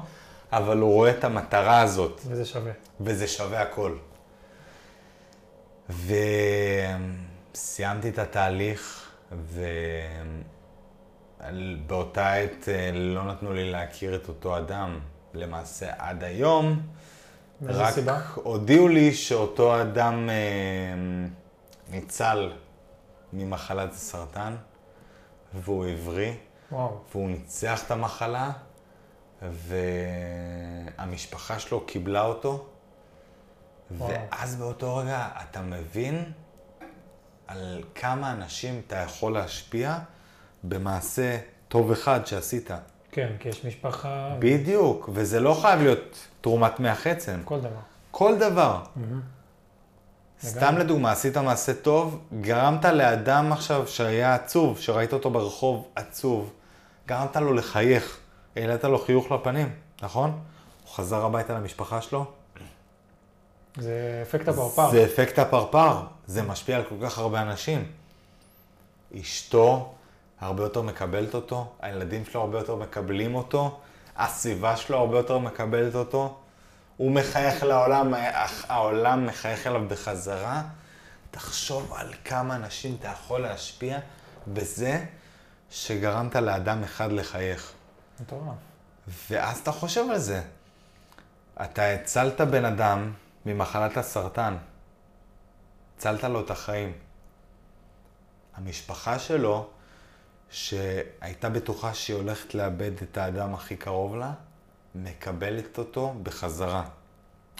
Speaker 2: אבל הוא רואה את המטרה הזאת.
Speaker 1: וזה שווה.
Speaker 2: וזה שווה הכל. וסיימתי את התהליך, ובאותה עת אה, לא נתנו לי להכיר את אותו אדם. למעשה עד היום,
Speaker 1: מאיזה
Speaker 2: רק
Speaker 1: סיבה?
Speaker 2: הודיעו לי שאותו אדם אה, ניצל ממחלת הסרטן, והוא הבריא,
Speaker 1: וואו.
Speaker 2: והוא ניצח את המחלה, והמשפחה שלו קיבלה אותו,
Speaker 1: וואו.
Speaker 2: ואז באותו רגע אתה מבין על כמה אנשים אתה יכול להשפיע במעשה טוב אחד שעשית.
Speaker 1: כן, כי יש משפחה,
Speaker 2: בדיוק, וזה לא חייב להיות תרומת מח עצם.
Speaker 1: כל דבר.
Speaker 2: כל דבר.
Speaker 1: מהמם.
Speaker 2: סתם לדוגמה, עשית מעשה טוב, גרמת לאדם עכשיו שהיה עצוב, שראית אותו ברחוב עצוב, גרמת לו לחייך, העלית לו חיוך לפנים, נכון? הוא חזר הביתה למשפחה שלו.
Speaker 1: זה אפקט הפרפר.
Speaker 2: זה אפקט הפרפר, זה משפיע על כל כך הרבה אנשים. אשתו הרבה יותר מקבלת אותו, הילדים שלו הרבה יותר מקבלים אותו, הסביבה שלו הרבה יותר מקבלת אותו, הוא מחייך לעולם, העולם מחייך אליו בחזרה. תחשוב על כמה אנשים אתה יכול להשפיע בזה שגרמת לאדם אחד לחייך.
Speaker 1: מטורף.
Speaker 2: ואז אתה חושב על זה. אתה הצלת בן אדם ממחלת הסרטן. הצלת לו את החיים. המשפחה שלו, שהייתה בטוחה שהיא הולכת לאבד את האדם הכי קרוב לה, מקבלת אותו בחזרה.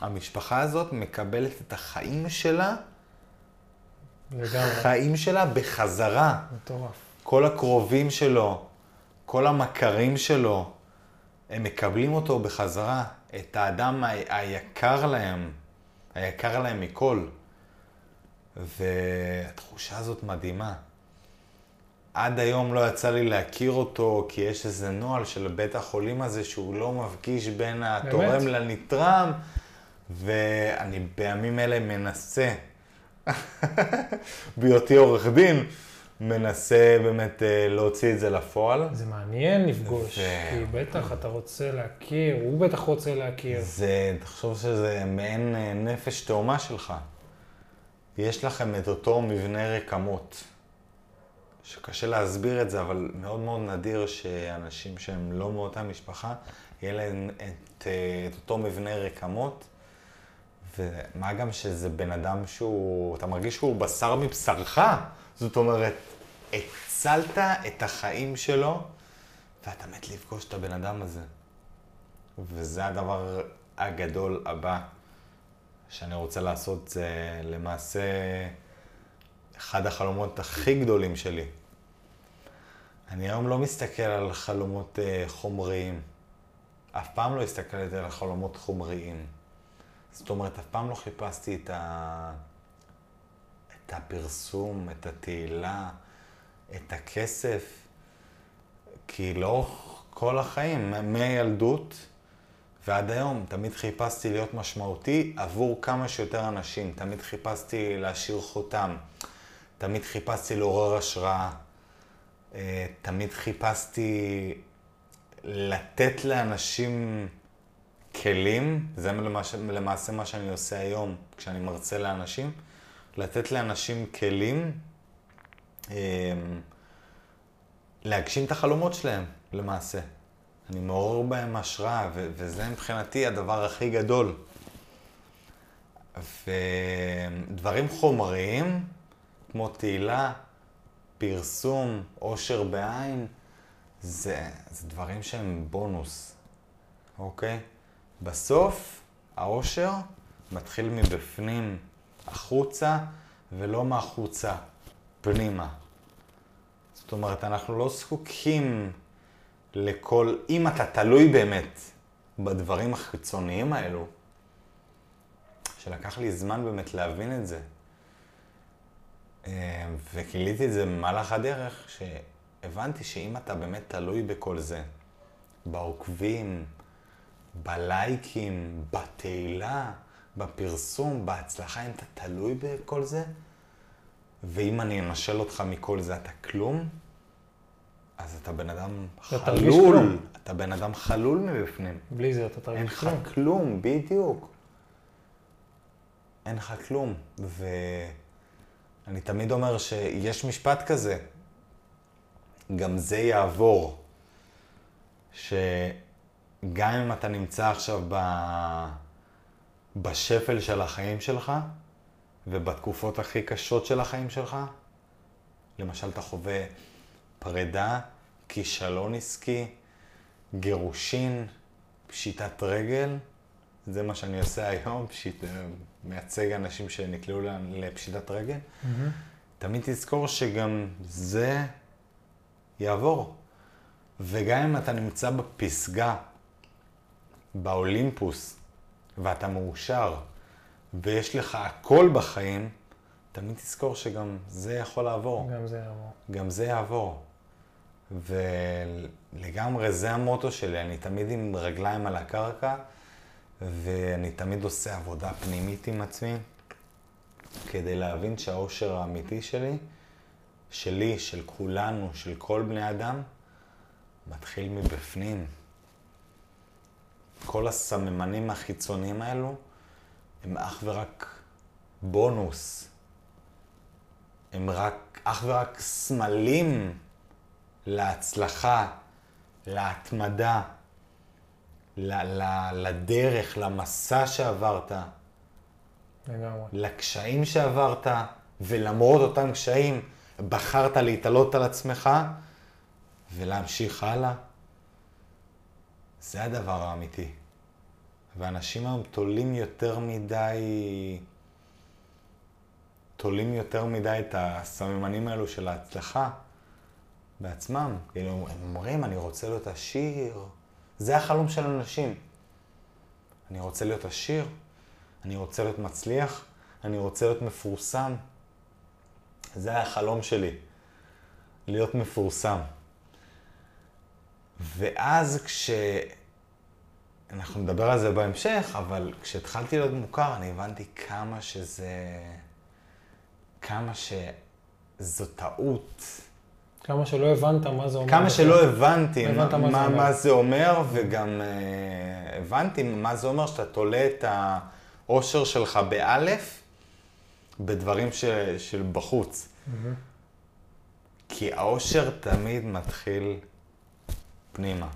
Speaker 2: המשפחה הזאת מקבלת את החיים שלה,
Speaker 1: לגמרי.
Speaker 2: חיים שלה בחזרה.
Speaker 1: מטורף.
Speaker 2: כל הקרובים שלו, כל המכרים שלו, הם מקבלים אותו בחזרה, את האדם היקר להם, היקר להם מכל. והתחושה הזאת מדהימה. עד היום לא יצא לי להכיר אותו, כי יש איזה נוהל של בית החולים הזה שהוא לא מפגיש בין התורם לנתרם, ואני בימים אלה מנסה, בהיותי עורך דין, מנסה באמת אה, להוציא את זה לפועל.
Speaker 1: זה מעניין לפגוש,
Speaker 2: ו-
Speaker 1: כי בטח אתה רוצה להכיר, הוא בטח רוצה להכיר.
Speaker 2: זה, תחשוב שזה מעין אה, נפש תאומה שלך. יש לכם את אותו מבנה רקמות, שקשה להסביר את זה, אבל מאוד מאוד נדיר שאנשים שהם לא מאותה משפחה, יהיה להם את, אה, את אותו מבנה רקמות. ומה גם שזה בן אדם שהוא, אתה מרגיש שהוא בשר מבשרך. זאת אומרת, הצלת את החיים שלו, ואתה מת לפגוש את הבן אדם הזה. וזה הדבר הגדול הבא שאני רוצה לעשות, זה למעשה אחד החלומות הכי גדולים שלי. אני היום לא מסתכל על חלומות אה, חומריים. אף פעם לא הסתכלתי על חלומות חומריים. זאת אומרת, אף פעם לא חיפשתי את, ה... את הפרסום, את התהילה, את הכסף, כי לאורך כל החיים, מ- מילדות ועד היום, תמיד חיפשתי להיות משמעותי עבור כמה שיותר אנשים. תמיד חיפשתי להשאיר חותם. תמיד חיפשתי לעורר השראה. אה, תמיד חיפשתי לתת לאנשים כלים, זה למעשה, למעשה מה שאני עושה היום כשאני מרצה לאנשים, לתת לאנשים כלים אה, להגשים את החלומות שלהם, למעשה. אני מעורר בהם השראה, ו- וזה מבחינתי הדבר הכי גדול. ודברים חומריים, כמו תהילה, פרסום, עושר בעין, זה, זה דברים שהם בונוס, אוקיי? בסוף, העושר מתחיל מבפנים החוצה, ולא מהחוצה פנימה. זאת אומרת, אנחנו לא זקוקים לכל... אם אתה תלוי באמת בדברים החיצוניים האלו, שלקח לי זמן באמת להבין את זה, אה, וגיליתי את זה במהלך הדרך, שהבנתי שאם אתה באמת תלוי בכל זה, בעוקבים, בלייקים, בתהילה, בפרסום, בהצלחה, אם אתה תלוי בכל זה, ואם אני אנשל אותך מכל זה, אתה כלום, אז אתה בן אדם חלול. אתה בן אדם חלול מבפנים.
Speaker 1: בלי זה אתה
Speaker 2: אין
Speaker 1: תרגיש
Speaker 2: לך
Speaker 1: כלום.
Speaker 2: כלום, בדיוק. אין לך כלום. ואני תמיד אומר שיש משפט כזה, גם זה יעבור. שגם אם אתה נמצא עכשיו ב... בשפל של החיים שלך, ובתקופות הכי קשות של החיים שלך, למשל אתה חווה פרידה, כישלון עסקי, גירושין, פשיטת רגל, זה מה שאני עושה היום, פשיט, מייצג אנשים שנקלעו לפשיטת רגל. Mm-hmm. תמיד תזכור שגם זה יעבור. וגם אם אתה נמצא בפסגה, באולימפוס, ואתה מאושר, ויש לך הכל בחיים, תמיד תזכור שגם זה יכול לעבור.
Speaker 1: גם זה יעבור.
Speaker 2: גם זה יעבור. ולגמרי זה המוטו שלי, אני תמיד עם רגליים על הקרקע, ואני תמיד עושה עבודה פנימית עם עצמי, כדי להבין שהאושר האמיתי שלי, שלי, של כולנו, של כל בני אדם, מתחיל מבפנים. כל הסממנים החיצוניים האלו הם אך ורק בונוס. הם רק, אך ורק סמלים להצלחה, להתמדה, ל- ל- לדרך, למסע שעברת.
Speaker 1: לגמרי.
Speaker 2: לקשיים שעברת, ולמרות אותם קשיים, בחרת להתעלות על עצמך ולהמשיך הלאה. זה הדבר האמיתי. ואנשים היום תולים יותר מדי, תולים יותר מדי את הסממנים האלו של ההצלחה בעצמם. כאילו, הם אומרים, אני רוצה להיות עשיר. זה החלום של אנשים. אני רוצה להיות עשיר, אני רוצה להיות מצליח, אני רוצה להיות מפורסם. זה החלום שלי, להיות מפורסם. ואז כש... אנחנו נדבר על זה בהמשך, אבל כשהתחלתי להיות מוכר, אני הבנתי כמה שזה... כמה שזו טעות.
Speaker 1: כמה שלא הבנת מה זה אומר.
Speaker 2: כמה שלא הבנתי
Speaker 1: הבנת
Speaker 2: מה,
Speaker 1: מה זה
Speaker 2: מה. מה זה אומר, וגם uh, הבנתי מה זה אומר שאתה תולה את האושר שלך באלף בדברים ש, של בחוץ.
Speaker 1: מהמם.
Speaker 2: כי האושר תמיד מתחיל פנימה.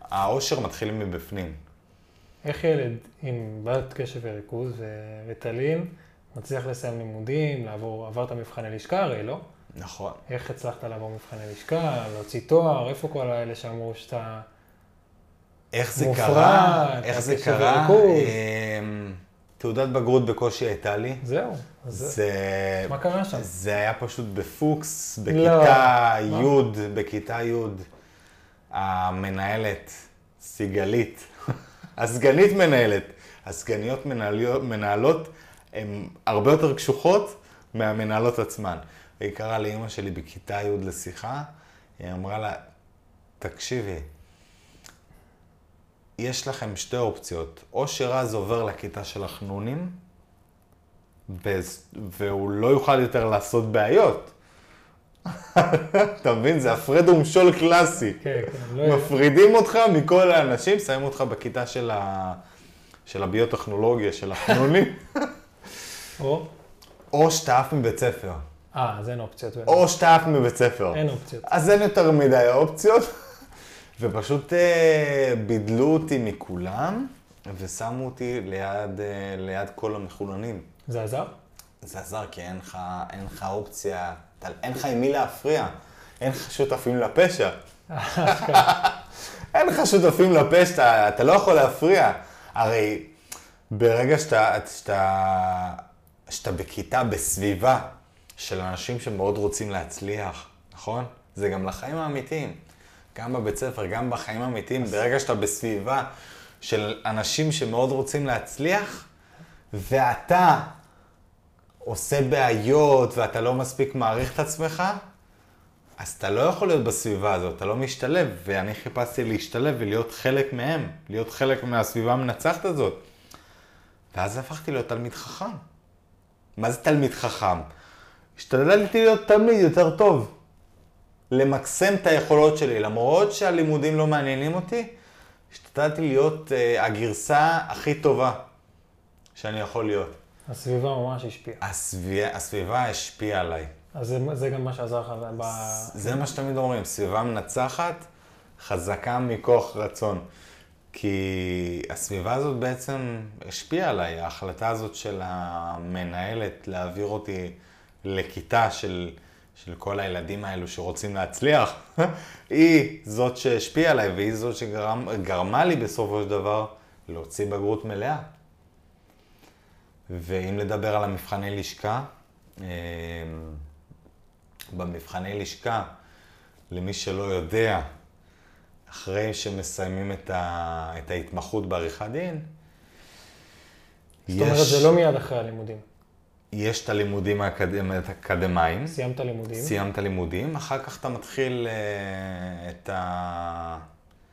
Speaker 2: האושר מתחיל מבפנים.
Speaker 1: איך ילד עם בעיית קשב וריכוז וריטלין מצליח לסיים לימודים, לעבור, עברת מבחני לשכה הרי, לא?
Speaker 2: נכון.
Speaker 1: איך הצלחת לעבור מבחני לשכה, להוציא תואר, איפה כל האלה שאמרו שאתה...
Speaker 2: איך זה
Speaker 1: מופרע,
Speaker 2: קרה? איך זה קרה? אמ, תעודת בגרות בקושי הייתה לי.
Speaker 1: זהו, אז זה... מה קרה שם?
Speaker 2: זה היה פשוט בפוקס,
Speaker 1: לא.
Speaker 2: בכיתה
Speaker 1: מה?
Speaker 2: י', בכיתה י', המנהלת, סיגלית, הסגנית מנהלת, הסגניות מנהליות- מנהלות הן הרבה יותר קשוחות מהמנהלות עצמן. היא קראה לאימא שלי בכיתה י' לשיחה, היא אמרה לה, תקשיבי, יש לכם שתי אופציות, או שרז עובר לכיתה של החנונים, והוא לא יוכל יותר לעשות בעיות. אתה מבין? זה הפרד ומשול קלאסי.
Speaker 1: כן, כן, לא...
Speaker 2: מפרידים אותך מכל האנשים, שמים אותך בכיתה של, ה... של הביוטכנולוגיה, של החנונים,
Speaker 1: או?
Speaker 2: או שאתה עף מבית ספר.
Speaker 1: אה, אז אין אופציות.
Speaker 2: או שאתה עף מבית ספר.
Speaker 1: אין אופציות.
Speaker 2: אז אין יותר מדי אופציות, ופשוט אה, בידלו אותי מכולם, ושמו אותי ליד, אה, ליד כל המחוננים.
Speaker 1: זה עזר?
Speaker 2: זה עזר כי אין לך אופציה, אתה, אין לך עם מי להפריע, אין לך שותפים לפשע. אין לך שותפים לפשע, אתה, אתה לא יכול להפריע. הרי ברגע שאתה, שאתה, שאתה בכיתה, בסביבה של אנשים שמאוד רוצים להצליח, נכון? זה גם לחיים האמיתיים. גם בבית ספר, גם בחיים האמיתיים, ברגע שאתה בסביבה של אנשים שמאוד רוצים להצליח, ואתה עושה בעיות ואתה לא מספיק מעריך את עצמך, אז אתה לא יכול להיות בסביבה הזאת, אתה לא משתלב, ואני חיפשתי להשתלב ולהיות חלק מהם, להיות חלק מהסביבה המנצחת הזאת. ואז הפכתי להיות תלמיד חכם. מה זה תלמיד חכם? השתדלתי להיות תלמיד יותר טוב. למקסם את היכולות שלי, למרות שהלימודים לא מעניינים אותי, השתדלתי להיות uh, הגרסה הכי טובה שאני יכול להיות.
Speaker 1: הסביבה ממש השפיעה.
Speaker 2: הסביבה, הסביבה השפיעה עליי.
Speaker 1: אז זה, זה גם מה שעזר לך ב...
Speaker 2: זה מה שתמיד אומרים, סביבה מנצחת חזקה מכוח רצון. כי הסביבה הזאת בעצם השפיעה עליי, ההחלטה הזאת של המנהלת להעביר אותי לכיתה של, של כל הילדים האלו שרוצים להצליח, היא זאת שהשפיעה עליי והיא זאת שגרמה לי בסופו של דבר להוציא בגרות מלאה. ואם לדבר על המבחני לשכה, אמ, במבחני לשכה, למי שלא יודע, אחרי שמסיימים את, ה... את ההתמחות בעריכת דין,
Speaker 1: זאת אומרת, זה לא מיד אחרי הלימודים.
Speaker 2: יש את הלימודים האקדמיים.
Speaker 1: סיימת לימודים.
Speaker 2: סיימת לימודים, אחר כך אתה מתחיל uh, את ה...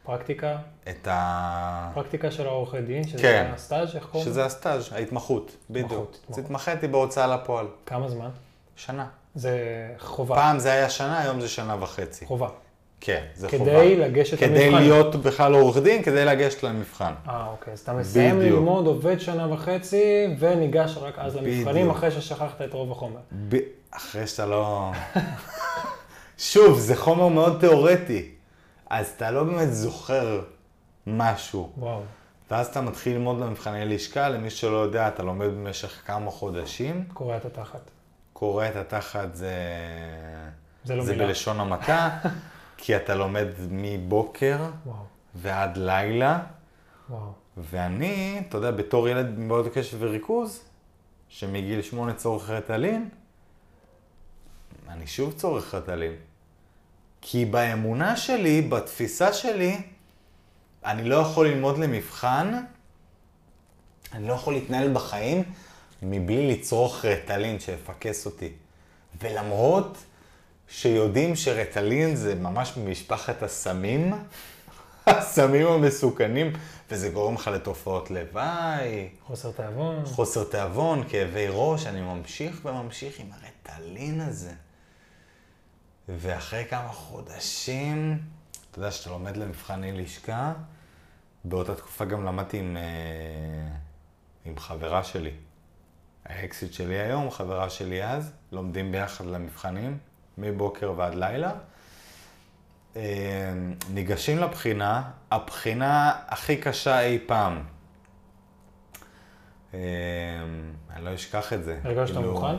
Speaker 1: פרקטיקה?
Speaker 2: את ה...
Speaker 1: פרקטיקה של העורכי דין, שזה
Speaker 2: כן.
Speaker 1: הסטאז', איך קוראים?
Speaker 2: שזה הסטאז', ההתמחות, בדיוק. אז. התמחיתי בהוצאה לפועל,
Speaker 1: כמה זמן?
Speaker 2: שנה.
Speaker 1: זה חובה.
Speaker 2: פעם זה היה שנה, היום זה שנה וחצי.
Speaker 1: חובה.
Speaker 2: כן, זה חובה.
Speaker 1: כדי לגשת
Speaker 2: כדי
Speaker 1: למבחן.
Speaker 2: להיות בכלל עורך דין, כדי לגשת למבחן.
Speaker 1: אה, אוקיי. אז אתה מסיים
Speaker 2: בדיוק.
Speaker 1: ללמוד, עובד שנה וחצי, וניגש רק אז למבחנים,
Speaker 2: בדיוק.
Speaker 1: אחרי ששכחת את רוב החומר.
Speaker 2: ב... אחרי שאתה לא... שוב, זה חומר מאוד תיאורטי, אז אתה לא באמת זוכר משהו.
Speaker 1: וואו.
Speaker 2: ואז אתה מתחיל ללמוד למבחני לשכה, למי שלא יודע, אתה לומד במשך כמה חודשים,
Speaker 1: קורע את התחת.
Speaker 2: קורא את התחת זה...
Speaker 1: זה לא
Speaker 2: זה
Speaker 1: מילה.
Speaker 2: בלשון המעטה, כי אתה לומד מבוקר
Speaker 1: וואו.
Speaker 2: ועד לילה,
Speaker 1: וואו.
Speaker 2: ואני, אתה יודע, בתור ילד מאוד קשב וריכוז, שמגיל שמונה צורך רטלין, אני שוב צורך רטלין. כי באמונה שלי, בתפיסה שלי, אני לא יכול ללמוד למבחן, אני לא יכול להתנהל בחיים מבלי לצרוך רטלין שיפקס אותי. ולמרות שיודעים שרטלין זה ממש ממשפחת הסמים, הסמים המסוכנים, וזה גורם לך לתופעות לוואי,
Speaker 1: חוסר תיאבון.
Speaker 2: חוסר תיאבון, כאבי ראש, אני ממשיך וממשיך עם הרטלין הזה. ואחרי כמה חודשים, אתה יודע שאתה לומד למבחני לשכה, באותה תקופה גם למדתי עם, אה, עם חברה שלי. האקסיט שלי היום, חברה שלי אז, לומדים ביחד למבחנים, מבוקר ועד לילה. אה, ניגשים לבחינה, הבחינה הכי קשה אי פעם. אה, אני לא אשכח את זה.
Speaker 1: הרגשת
Speaker 2: כאילו,
Speaker 1: מוכן?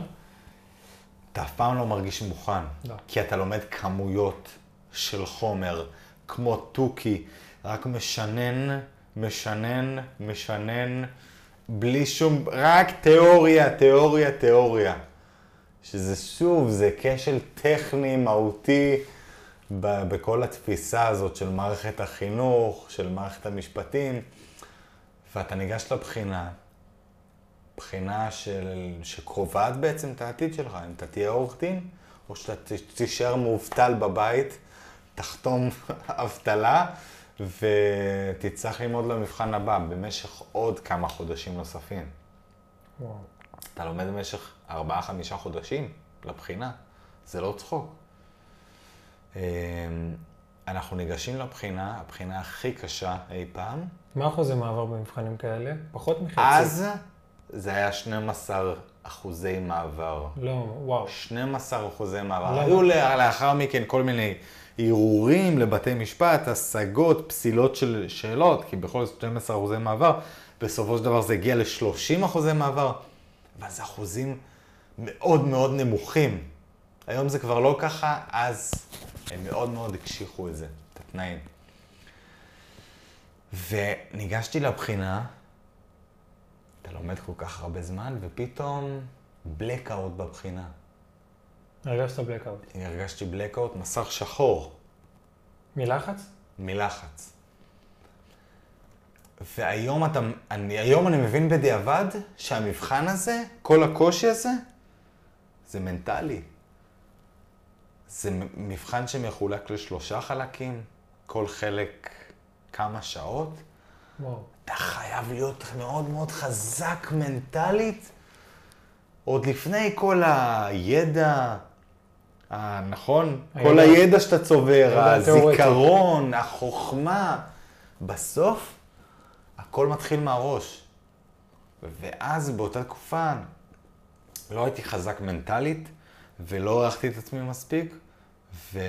Speaker 2: אתה אף פעם לא מרגיש מוכן.
Speaker 1: לא.
Speaker 2: כי אתה לומד כמויות של חומר, כמו תוכי, רק משנן, משנן, משנן, בלי שום, רק תיאוריה, תיאוריה, תיאוריה. שזה שוב, זה כשל טכני, מהותי, ב- בכל התפיסה הזאת של מערכת החינוך, של מערכת המשפטים, ואתה ניגש לבחינה, בחינה של, שקובעת בעצם את העתיד שלך, אם אתה תהיה עורך דין, או שאתה תישאר מובטל בבית, תחתום אבטלה, ותצטרך ללמוד למבחן הבא במשך עוד כמה חודשים נוספים.
Speaker 1: וואו.
Speaker 2: אתה לומד במשך ארבעה, חמישה חודשים לבחינה, זה לא צחוק. אמ, אנחנו ניגשים לבחינה, הבחינה הכי קשה אי פעם.
Speaker 1: מה אחוזי מעבר במבחנים כאלה? פחות מחצי.
Speaker 2: אז זה היה 12 אחוזי מעבר.
Speaker 1: לא, וואו.
Speaker 2: 12 אחוזי מעבר.
Speaker 1: למה?
Speaker 2: היו לה- לאחר מכן כל מיני ערעורים לבתי משפט, השגות, פסילות של שאלות, כי בכל זאת 12 אחוזי מעבר, בסופו של דבר זה הגיע ל-30 אחוזי מעבר, אבל זה אחוזים מאוד מאוד נמוכים. היום זה כבר לא ככה, אז הם מאוד מאוד הקשיחו את זה, את התנאים. וניגשתי לבחינה, אתה לומד כל כך הרבה זמן, ופתאום blackout בבחינה.
Speaker 1: הרגשת בלקאוט.
Speaker 2: הרגשתי blackout, מסך שחור,
Speaker 1: מלחץ?
Speaker 2: מלחץ. והיום אתה, אני, היום אני מבין בדיעבד שהמבחן הזה, כל הקושי הזה, זה מנטלי. זה מבחן שמחולק לשלושה חלקים, כל חלק כמה שעות.
Speaker 1: וואו.
Speaker 2: אתה חייב להיות מאוד מאוד חזק מנטלית, עוד לפני כל הידע, הנכון?
Speaker 1: הידע-
Speaker 2: כל הידע שאתה צובר. הזיכרון, החוכמה. בסוף, הכל מתחיל מהראש. ואז באותה תקופה לא הייתי חזק מנטלית, ולא הערכתי את עצמי מספיק, ו...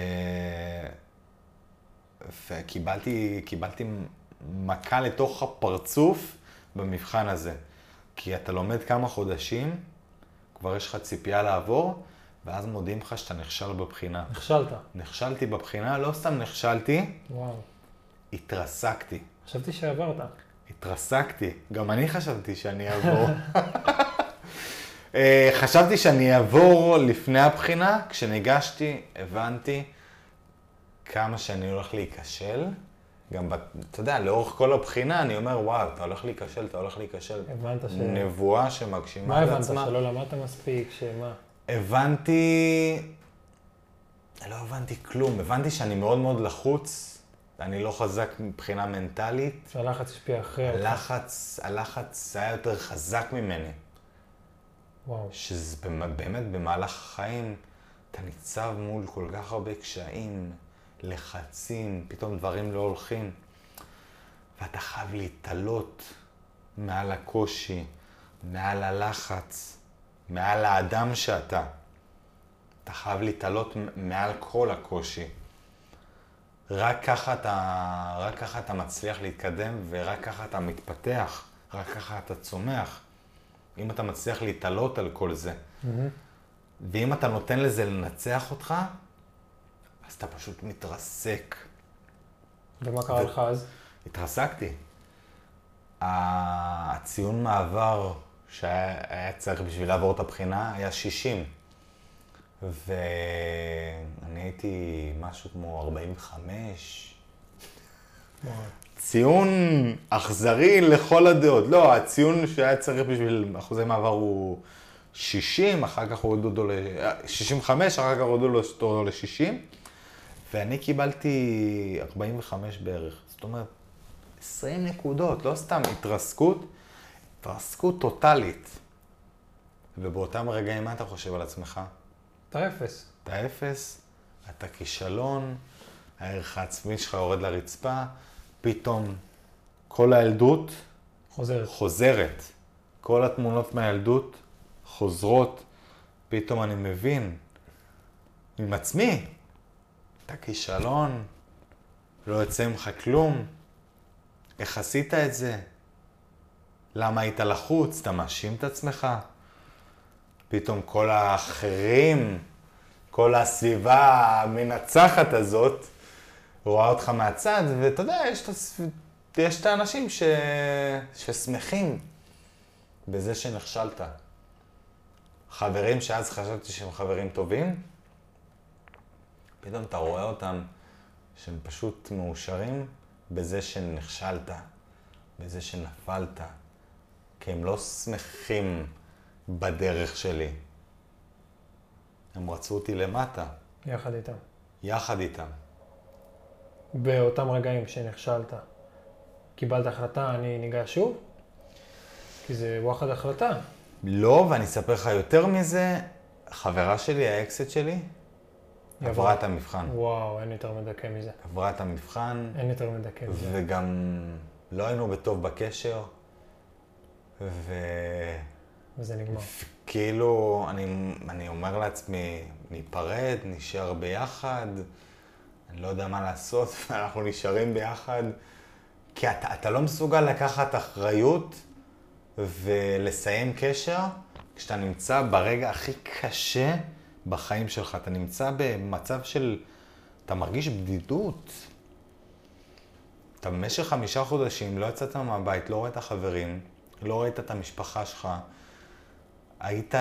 Speaker 2: וקיבלתי קיבלתי מכה לתוך הפרצוף במבחן הזה. כי אתה לומד כמה חודשים, כבר יש לך ציפייה לעבור, ואז מודיעים לך שאתה נכשל בבחינה.
Speaker 1: נכשלת.
Speaker 2: נכשלתי בבחינה, לא סתם נכשלתי,
Speaker 1: וואו.
Speaker 2: התרסקתי.
Speaker 1: חשבתי שעברת.
Speaker 2: התרסקתי. גם אני חשבתי שאני אעבור. אה, חשבתי שאני אעבור לפני הבחינה, כשניגשתי, הבנתי כמה שאני הולך להיכשל. גם, אתה יודע, לאורך כל הבחינה אני אומר, וואו, אתה הולך להיכשל, אתה הולך להיכשל.
Speaker 1: הבנת ש...
Speaker 2: נבואה שמגשימה
Speaker 1: מה
Speaker 2: את
Speaker 1: הבנת?
Speaker 2: עצמה.
Speaker 1: שלא למדת מספיק? שמה?
Speaker 2: הבנתי... לא הבנתי כלום. הבנתי שאני מאוד מאוד לחוץ, אני לא חזק מבחינה מנטלית.
Speaker 1: שהלחץ השפיע אחרי.
Speaker 2: הלחץ, הלחץ היה יותר חזק ממני.
Speaker 1: וואו.
Speaker 2: שזה באמת במהלך החיים, אתה ניצב מול כל כך הרבה קשיים, לחצים, פתאום דברים לא הולכים, ואתה חייב להתעלות מעל הקושי, מעל הלחץ, מעל האדם שאתה. אתה חייב להתעלות מעל כל הקושי. רק ככה אתה, רק ככה אתה מצליח להתקדם ורק ככה אתה מתפתח, רק ככה אתה צומח. אם אתה מצליח להתעלות על כל זה,
Speaker 1: מהמם.
Speaker 2: ואם אתה נותן לזה לנצח אותך, אז אתה פשוט מתרסק.
Speaker 1: ומה קרה
Speaker 2: ו-
Speaker 1: לך אז?
Speaker 2: התרסקתי. הציון מעבר שהיה היה צריך בשביל לעבור את הבחינה היה 60. ואני הייתי משהו כמו 45.
Speaker 1: וואו.
Speaker 2: ציון אכזרי לכל הדעות. לא, הציון שהיה צריך בשביל אחוזי מעבר הוא 60, אחר כך הורידו אותו ל... 65, אחר כך הורידו אותו ל-60, ואני קיבלתי 45 בערך. זאת אומרת, 20 נקודות, לא סתם התרסקות, התרסקות טוטאלית. ובאותם רגעים, מה אתה חושב על עצמך?
Speaker 1: אתה אפס.
Speaker 2: אתה אפס, אתה כישלון, הערך העצמי שלך יורד לרצפה, פתאום כל הילדות
Speaker 1: חוזרת.
Speaker 2: חוזרת. כל התמונות מהילדות חוזרות, פתאום אני מבין עם עצמי, אתה כישלון, לא יוצא ממך כלום, איך עשית את זה? למה היית לחוץ? אתה מאשים את עצמך? פתאום כל האחרים, כל הסביבה המנצחת הזאת, רואה אותך מהצד, ואתה יודע, יש את. יש את האנשים ש... ששמחים בזה שנכשלת. חברים שאז חשבתי שהם חברים טובים, פתאום אתה רואה אותם שהם פשוט מאושרים בזה שנכשלת, בזה שנפלת, כי הם לא שמחים בדרך שלי. הם רצו אותי למטה,
Speaker 1: יחד איתם.
Speaker 2: יחד איתם.
Speaker 1: באותם רגעים שנכשלת, קיבלת החלטה, אני ניגש שוב? כי זה וואחד החלטה.
Speaker 2: לא, ואני אספר לך יותר מזה, חברה שלי, האקסט שלי, עברה. את המבחן.
Speaker 1: וואו, אין יותר מדכא מזה.
Speaker 2: עברה את המבחן,
Speaker 1: אין יותר מדכא מזה.
Speaker 2: וגם לא היינו בטוב בקשר,
Speaker 1: וזה נגמר.
Speaker 2: וכאילו, אני, אני אומר לעצמי, ניפרד, נשאר ביחד, אני לא יודע מה לעשות, ואנחנו נשארים ביחד, כי אתה, אתה לא מסוגל לקחת אחריות ולסיים קשר כשאתה נמצא ברגע הכי קשה בחיים שלך. אתה נמצא במצב של, אתה מרגיש בדידות. אתה במשך חמישה חודשים לא יצאת מהבית, לא ראית חברים, לא ראית את המשפחה שלך, היית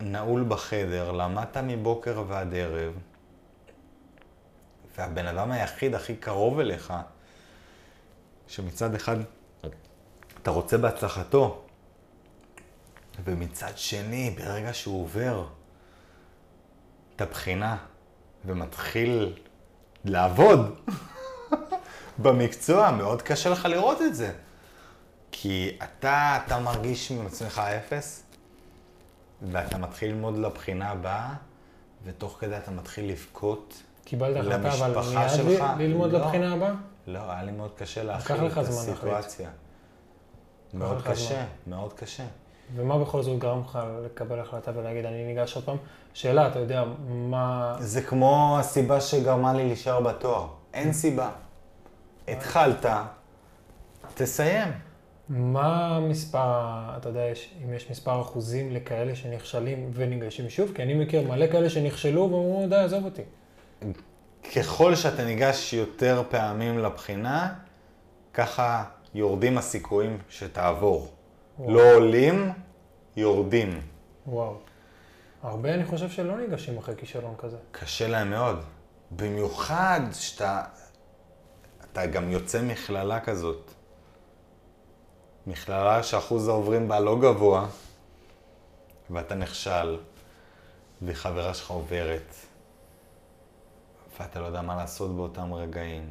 Speaker 2: נעול בחדר, למדת מבוקר ועד ערב, והבן אדם היחיד הכי קרוב אליך, שמצד אחד אתה רוצה בהצלחתו, ומצד שני, ברגע שהוא עובר את הבחינה ומתחיל לעבוד במקצוע, מאוד קשה לך לראות את זה. כי אתה, אתה מרגיש עם עצמך אפס, ואתה מתחיל ללמוד לבחינה הבאה, ותוך כדי אתה מתחיל לבכות.
Speaker 1: קיבלת החלטה, אבל מיד ללמוד
Speaker 2: לא.
Speaker 1: לבחינה הבאה?
Speaker 2: לא, היה לי מאוד קשה להכיל את. הסיטואציה. מאוד קשה. מאוד קשה.
Speaker 1: ומה בכל זאת גרם לך לקבל החלטה ולהגיד, אני ניגש עוד פעם? שאלה, אתה יודע, מה...
Speaker 2: זה כמו הסיבה שגרמה לי להישאר בתואר. אין סיבה. התחלת, תסיים.
Speaker 1: מה מספר, אתה יודע, יש, אם יש מספר אחוזים לכאלה שנכשלים וניגשים שוב? כי אני מכיר מלא כאלה שנכשלו ואמרו, די, עזוב אותי.
Speaker 2: ככל שאתה ניגש יותר פעמים לבחינה, ככה יורדים הסיכויים שתעבור.
Speaker 1: וואו.
Speaker 2: לא עולים, יורדים.
Speaker 1: וואו. הרבה אני חושב שלא ניגשים אחרי כישלון כזה.
Speaker 2: קשה להם מאוד. במיוחד שאתה אתה גם יוצא מכללה כזאת. מכללה שאחוז העוברים בה לא גבוה, ואתה נכשל, וחברה שלך עוברת, ואתה לא יודע מה לעשות באותם רגעים,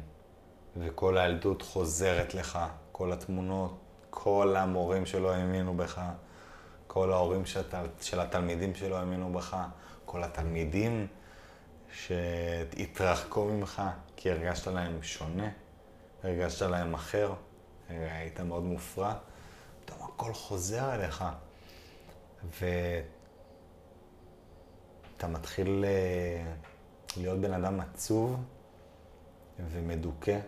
Speaker 2: וכל הילדות חוזרת לך, כל התמונות, כל המורים שלא האמינו בך, כל ההורים שאתה, של התלמידים שלא האמינו בך, כל התלמידים שהתרחקו ממך כי הרגשת להם שונה, הרגשת להם אחר, היית מאוד מופרע, פתאום הכל חוזר אליך. ואתה מתחיל אה, להיות בן אדם עצוב ומדוכא,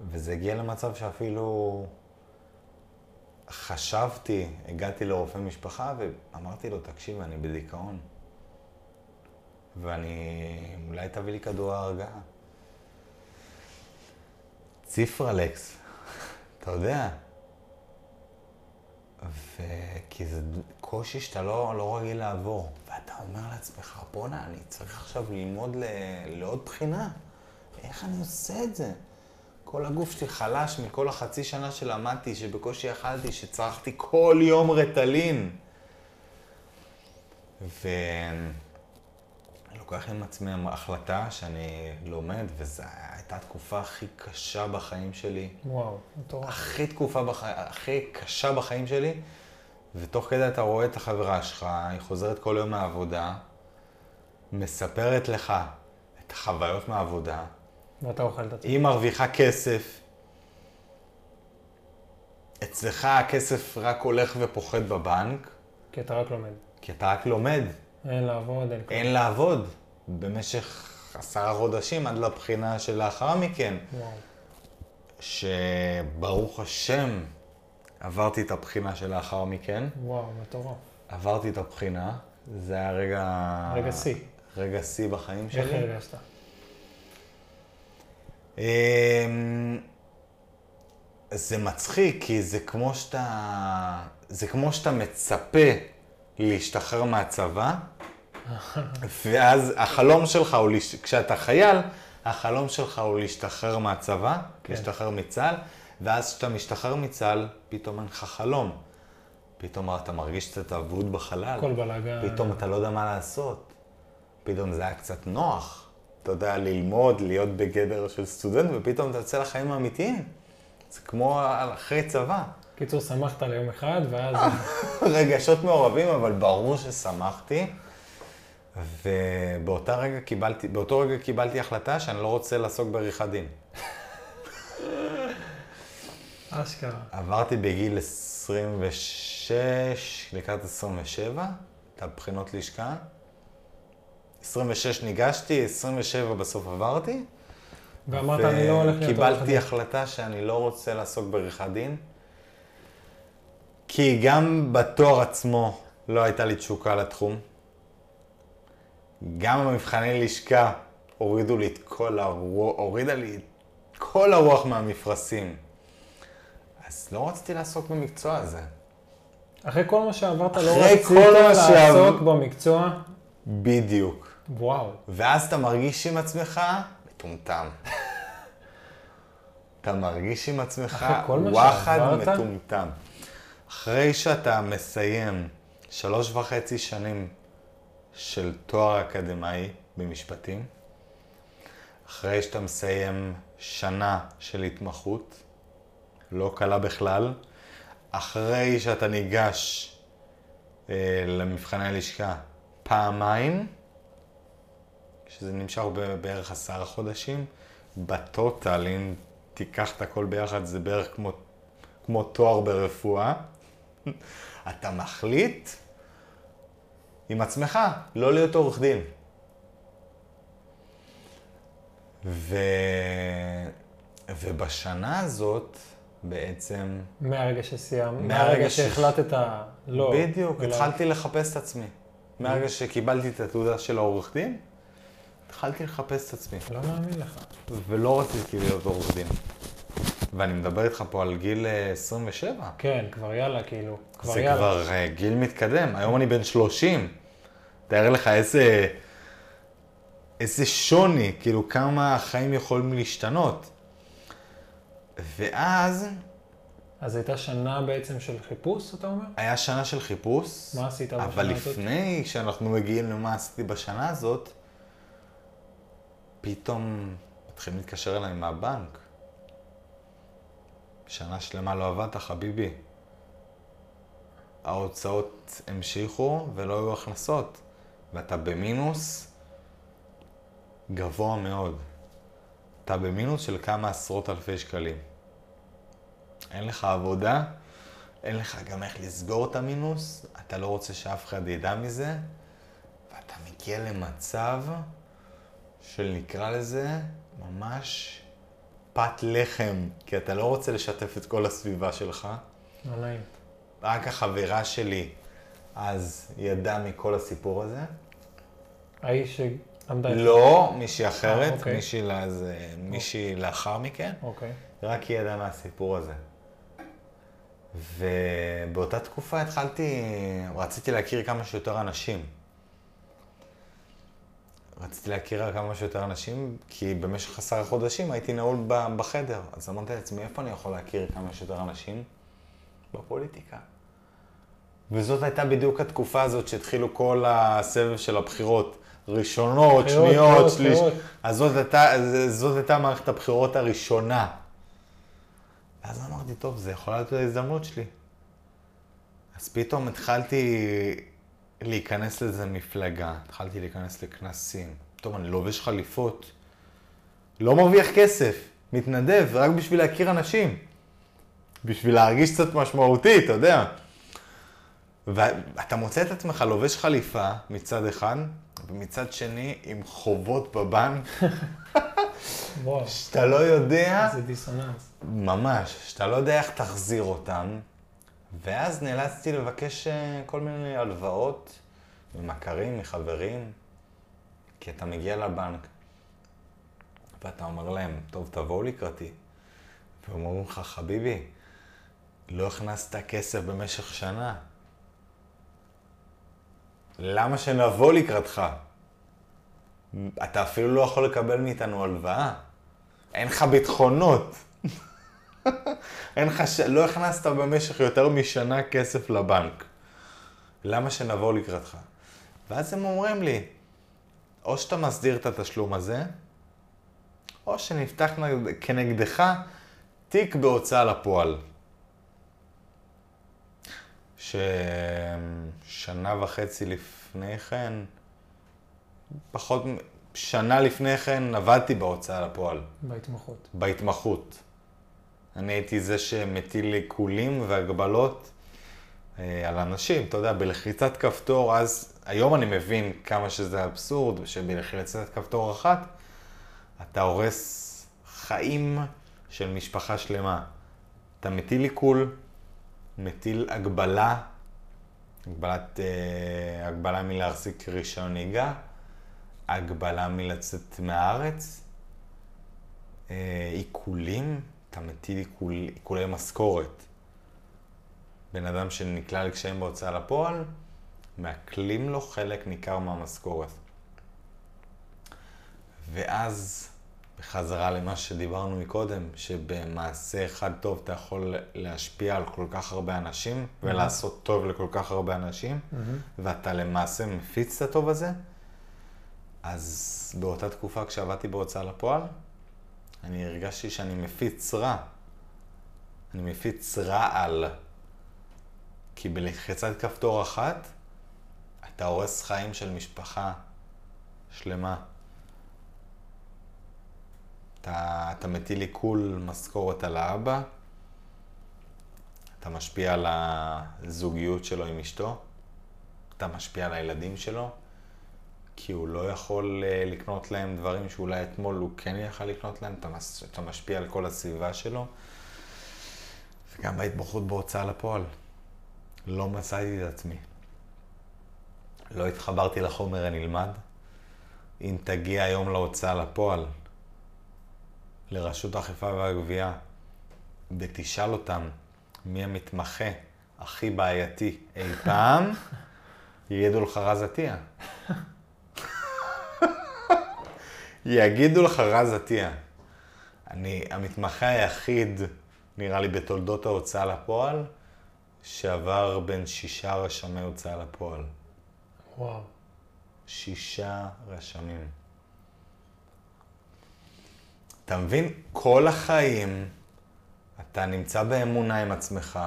Speaker 2: וזה הגיע למצב שאפילו חשבתי, הגעתי לרופא משפחה ואמרתי לו, תקשיב, אני בדיכאון. ואני, אולי תביא לי כדור הרגעה. ציפרלקס, אתה יודע. וכי זה קושי שאתה לא, לא רגיל לעבור. ואתה אומר לעצמך, בואנה, אני צריך עכשיו ללמוד ל... לעוד בחינה. איך אני עושה את זה? כל הגוף שלי חלש מכל החצי שנה שלמדתי, שבקושי אכלתי, שצרכתי כל יום רטלין. ואני לוקח עם עצמי החלטה שאני לומד, וזו הייתה התקופה הכי קשה בחיים שלי.
Speaker 1: וואו, מטורף.
Speaker 2: הכי תקופה, בח... הכי קשה בחיים שלי, ותוך כדי אתה רואה את החברה שלך, היא חוזרת כל יום מהעבודה, מספרת לך את החוויות מהעבודה,
Speaker 1: ואתה אוכל את עצמך.
Speaker 2: היא מרוויחה כסף, אצלך הכסף רק הולך ופוחת בבנק,
Speaker 1: כי אתה רק לומד.
Speaker 2: כי אתה רק לומד,
Speaker 1: אין לעבוד, אין כלום.
Speaker 2: אין לעבוד במשך עשרה חודשים עד לבחינה שלאחר מכן,
Speaker 1: וואו.
Speaker 2: שברוך השם עברתי את הבחינה שלאחר מכן,
Speaker 1: וואו, מטורף.
Speaker 2: עברתי את הבחינה, זה היה רגע...
Speaker 1: רגע שיא.
Speaker 2: רגע שיא בחיים
Speaker 1: איך
Speaker 2: שלי.
Speaker 1: הרגשת?
Speaker 2: אמ, זה מצחיק, כי זה כמו שאתה... זה כמו שאתה מצפה להשתחרר מהצבא, ואז החלום שלך הוא, להש- כשאתה חייל, החלום שלך הוא להשתחרר מהצבא,
Speaker 1: כן.
Speaker 2: להשתחרר מצה"ל, ואז כשאתה משתחרר מצה"ל, פתאום אין לך חלום. פתאום אתה מרגיש קצת אבוד בחלל.
Speaker 1: הכל בלאגן.
Speaker 2: פתאום אתה לא יודע מה לעשות. פתאום זה היה קצת נוח. אתה יודע, ללמוד, להיות בגדר של סטודנט, ופתאום אתה יוצא לחיים האמיתיים. זה כמו אחרי צבא.
Speaker 1: קיצור, שמחת ליום אחד, ואז...
Speaker 2: רגשות מעורבים, אבל ברור ששמחתי. ובאותה רגע קיבלתי, רגע קיבלתי החלטה שאני לא רוצה לעסוק בעריכת דין.
Speaker 1: אשכרה.
Speaker 2: עברתי בגיל 26, לקראת 27, את הבחינות לשכה. 26 ניגשתי, 27 בסוף עברתי.
Speaker 1: ואמרת, אני לא הולך להיות עורך
Speaker 2: קיבלתי
Speaker 1: דין.
Speaker 2: החלטה שאני לא רוצה לעסוק בעריכת דין. כי גם בתואר עצמו לא הייתה לי תשוקה לתחום. גם במבחני לשכה הורידו לי את כל הרוח, הורידה לי את כל הרוח מהמפרשים. אז לא רציתי לעסוק במקצוע הזה.
Speaker 1: אחרי כל מה שעברת, לא רצית לעסוק
Speaker 2: שעבר-
Speaker 1: במקצוע?
Speaker 2: בדיוק.
Speaker 1: וואו.
Speaker 2: ואז אתה מרגיש עם עצמך מטומטם. אתה מרגיש עם עצמך וואחד? מטומטם. אחרי שאתה מסיים שלוש וחצי שנים של תואר אקדמאי במשפטים, אחרי שאתה מסיים שנה של התמחות, לא קלה בכלל, אחרי שאתה ניגש אה, למבחני הלשכה פעמיים, שזה נמשך בערך עשרה חודשים. בטוטל, אם תיקח את הכל ביחד, זה בערך כמו, כמו תואר ברפואה. אתה מחליט עם עצמך לא להיות עורך דין. ו... ובשנה הזאת, בעצם...
Speaker 1: מהרגע שסיימת,
Speaker 2: מהרגע ש-
Speaker 1: שהחלטת לא.
Speaker 2: בדיוק,
Speaker 1: אלא-
Speaker 2: התחלתי לחפש את עצמי. מהרגע שקיבלתי את התעודה של העורך דין, התחלתי לחפש את עצמי.
Speaker 1: לא מאמין לך.
Speaker 2: ולא רציתי להיות עורך דין. ואני מדבר איתך פה על גיל אה, 27.
Speaker 1: כן, כבר יאללה, כאילו. כבר
Speaker 2: זה
Speaker 1: יאללה.
Speaker 2: כבר אה, גיל מתקדם. היום אני בן 30. תאר לך איזה... איזה שוני, כאילו כמה החיים יכולים להשתנות. ואז
Speaker 1: אז הייתה שנה בעצם של חיפוש, אתה אומר?
Speaker 2: היה שנה של חיפוש.
Speaker 1: מה עשית בשנה
Speaker 2: אבל
Speaker 1: הזאת?
Speaker 2: לפני שאנחנו מגיעים למה עשיתי בשנה הזאת, פתאום מתחילים להתקשר אליי מהבנק. שנה שלמה לא עבדת, חביבי. ההוצאות המשיכו ולא היו הכנסות, ואתה במינוס גבוה מאוד. אתה במינוס של כמה עשרות אלפי שקלים. אין לך עבודה, אין לך גם איך לסגור את המינוס, אתה לא רוצה שאף אחד ידע מזה, ואתה מגיע למצב של נקרא לזה ממש פת לחם, כי אתה לא רוצה לשתף את כל הסביבה שלך.
Speaker 1: לא נעים.
Speaker 2: רק החברה שלי אז ידעה מכל הסיפור הזה.
Speaker 1: האיש שעמדה... איתך.
Speaker 2: לא, מישהי אחרת,
Speaker 1: אה, אוקיי.
Speaker 2: מישהי, לאז, מישהי לאחר מכן.
Speaker 1: אוקיי.
Speaker 2: רק היא ידעה מהסיפור הזה. ובאותה תקופה התחלתי, רציתי להכיר כמה שיותר אנשים. רציתי להכיר כמה שיותר אנשים, כי במשך עשרה חודשים הייתי נעול בחדר. אז אמרתי לעצמי, איפה אני יכול להכיר כמה שיותר אנשים? בפוליטיקה. וזאת הייתה בדיוק התקופה הזאת שהתחילו כל הסבב של הבחירות. ראשונות,
Speaker 1: בחירות,
Speaker 2: שניות, שליש. אז זאת הייתה, זאת הייתה מערכת הבחירות הראשונה. ואז אמרתי, טוב, זה יכולה להיות ההזדמנות שלי. אז פתאום התחלתי להיכנס לאיזה מפלגה, התחלתי להיכנס לכנסים. טוב, אני לובש חליפות, לא מרוויח כסף, מתנדב, רק בשביל להכיר אנשים. בשביל להרגיש קצת משמעותי, אתה יודע. ואתה מוצא את עצמך לובש חליפה מצד אחד, ומצד שני עם חובות בבנק, שאתה לא יודע,
Speaker 1: איזה דיסוננס.
Speaker 2: ממש, שאתה לא יודע איך תחזיר אותם. ואז נאלצתי לבקש אה, כל מיני הלוואות ממכרים, מחברים, כי אתה מגיע לבנק, ואתה אומר להם, טוב, תבואו לקראתי. והם אומרים לך, חביבי, לא הכנסת כסף במשך שנה. למה שנבוא לקראתך? אתה אפילו לא יכול לקבל מאיתנו הלוואה. אין לך ביטחונות. אין לך, ש... לא הכנסת במשך יותר משנה כסף לבנק. למה שנבוא לקראתך? ואז הם אומרים לי, או שאתה מסדיר את התשלום הזה, או שנפתח נגד- כנגדך תיק בהוצאה לפועל. ששנה וחצי לפני כן, פחות, שנה לפני כן עבדתי בהוצאה לפועל.
Speaker 1: בהתמחות.
Speaker 2: בהתמחות. אני הייתי זה שמטיל עיקולים והגבלות אה, על אנשים, אתה יודע, בלחיצת כפתור, אז היום אני מבין כמה שזה אבסורד, שבלחיצת כפתור אחת אתה הורס חיים של משפחה שלמה. אתה מטיל עיקול, מטיל הגבלה, הגבלת, אה, הגבלה מלהחזיק רישיון נהיגה, הגבלה מלצאת מהארץ, אה, עיקולים, אתה מטיל עיקול, עיקולי משכורת. בן אדם שנקלע לקשיים בהוצאה לפועל, מעקלים לו חלק ניכר מהמשכורת. ואז, בחזרה למה שדיברנו מקודם, שבמעשה אחד טוב אתה יכול להשפיע על כל כך הרבה אנשים, ולעשות טוב לכל כך הרבה אנשים, ואתה למעשה מפיץ את הטוב הזה, אז באותה תקופה כשעבדתי בהוצאה לפועל, אני הרגשתי שאני מפיץ רע. אני מפיץ רעל. כי בלחיצת כפתור אחת, אתה הורס חיים של משפחה שלמה. אתה, אתה מטיל עיקול משכורת על האבא, אתה משפיע על הזוגיות שלו עם אשתו, אתה משפיע על הילדים שלו, כי הוא לא יכול אה, לקנות להם דברים שאולי אתמול הוא כן יכל לקנות להם, אתה, משפיע על כל הסביבה שלו. וגם בהתמחות בהוצאה לפועל. לא מצאתי את עצמי. לא התחברתי לחומר הנלמד. אם תגיע היום להוצאה לפועל, לרשות האכיפה והגבייה, ותשאל אותם מי המתמחה הכי בעייתי אי פעם, יגידו לך רז עטיה. יגידו לך רז עטיה. אני המתמחה היחיד, נראה לי, בתולדות ההוצאה לפועל, שעבר בין שישה רשמי הוצאה לפועל.
Speaker 1: וואו.
Speaker 2: שישה רשמים. אתה מבין? כל החיים אתה נמצא באמונה עם עצמך,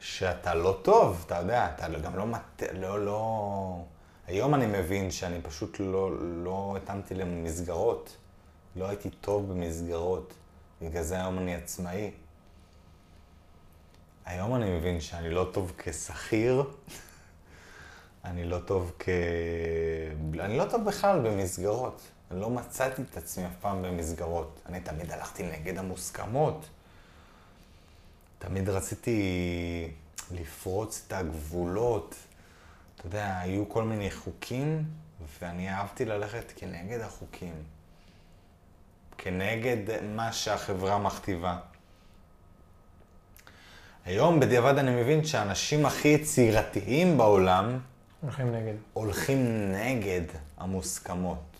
Speaker 2: שאתה לא טוב, אתה יודע, אתה גם לא מת... לא, לא... היום אני מבין שאני פשוט לא, לא התאמתי למסגרות. לא הייתי טוב במסגרות. בגלל זה היום אני עצמאי. היום אני מבין שאני לא טוב כשכיר, אני לא טוב כ... אני לא טוב בכלל במסגרות. אני לא מצאתי את עצמי אף פעם במסגרות. אני תמיד הלכתי נגד המוסכמות. תמיד רציתי לפרוץ את הגבולות. אתה יודע, היו כל מיני חוקים, ואני אהבתי ללכת כנגד החוקים. כנגד מה שהחברה מכתיבה. היום בדיעבד אני מבין שהאנשים הכי יצירתיים בעולם
Speaker 1: הולכים נגד.
Speaker 2: הולכים נגד המוסכמות.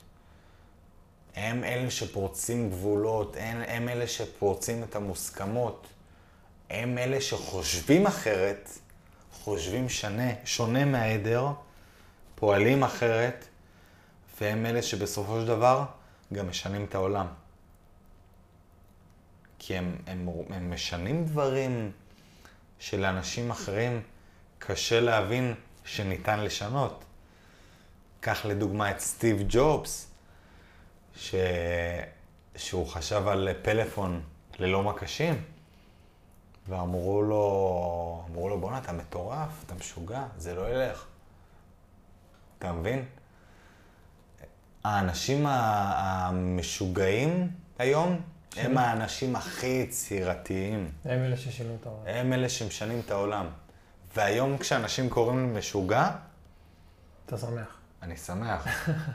Speaker 2: הם אלה שפורצים גבולות, הם, הם אלה שפורצים את המוסכמות. הם אלה שחושבים אחרת, חושבים שונה, שונה מהעדר, פועלים אחרת, והם אלה שבסופו של דבר גם משנים את העולם. כי הם, הם, הם משנים דברים שלאנשים אחרים קשה להבין שניתן לשנות. קח לדוגמה את סטיב ג'ובס, ש... שהוא חשב על פלאפון ללא מקשים, ואמרו לו, אמרו לו, בואנה, אתה מטורף, אתה משוגע, זה לא ילך. אתה מבין? האנשים המשוגעים היום, הם האנשים הכי יצירתיים.
Speaker 1: הם אלה ששינו את העולם.
Speaker 2: הם אלה שמשנים את העולם. והיום כשאנשים קוראים לי משוגע,
Speaker 1: אתה שמח.
Speaker 2: אני שמח.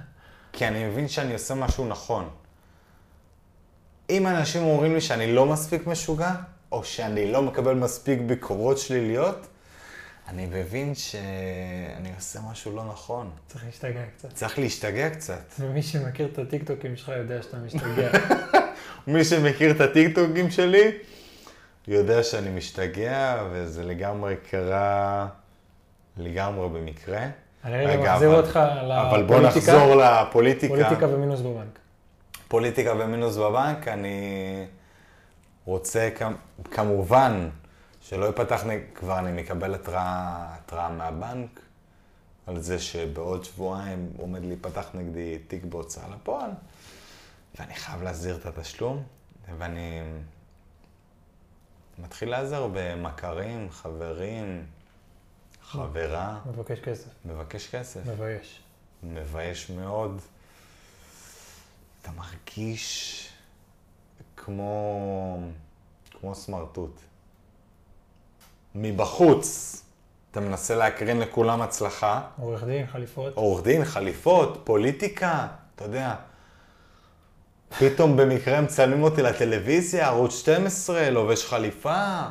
Speaker 2: כי אני מבין שאני עושה משהו נכון. אם אנשים אומרים לי שאני לא מספיק משוגע, או שאני לא מקבל מספיק ביקורות שליליות, אני מבין שאני עושה משהו לא נכון.
Speaker 1: צריך להשתגע קצת.
Speaker 2: צריך להשתגע קצת.
Speaker 1: ומי שמכיר את הטיקטוקים שלך יודע שאתה משתגע.
Speaker 2: מי שמכיר את הטיקטוקים שלי, יודע שאני משתגע, וזה לגמרי קרה לגמרי במקרה.
Speaker 1: אני רגע מחזיר אותך
Speaker 2: אבל בוא
Speaker 1: לפוליטיקה.
Speaker 2: נחזור לפוליטיקה.
Speaker 1: פוליטיקה ומינוס בבנק.
Speaker 2: פוליטיקה ומינוס בבנק, אני רוצה כמובן שלא ייפתח, נג- כבר אני מקבל התראה התראה מהבנק על זה שבעוד שבועיים עומד להיפתח נגדי תיק בהוצאה לפועל, ואני חייב להסדיר את התשלום, ואני מתחיל להיעזר במכרים, חברים, חברה,
Speaker 1: מבקש כסף.
Speaker 2: מבקש כסף.
Speaker 1: מבייש.
Speaker 2: מבייש מאוד. אתה מרגיש כמו, כמו סמרטוט. מבחוץ, אתה מנסה להקרין לכולם הצלחה.
Speaker 1: עורך דין, חליפות.
Speaker 2: עורך דין, חליפות, פוליטיקה, אתה יודע. פתאום במקרה מצלמים אותי לטלוויזיה, ערוץ 12, לובש חליפה.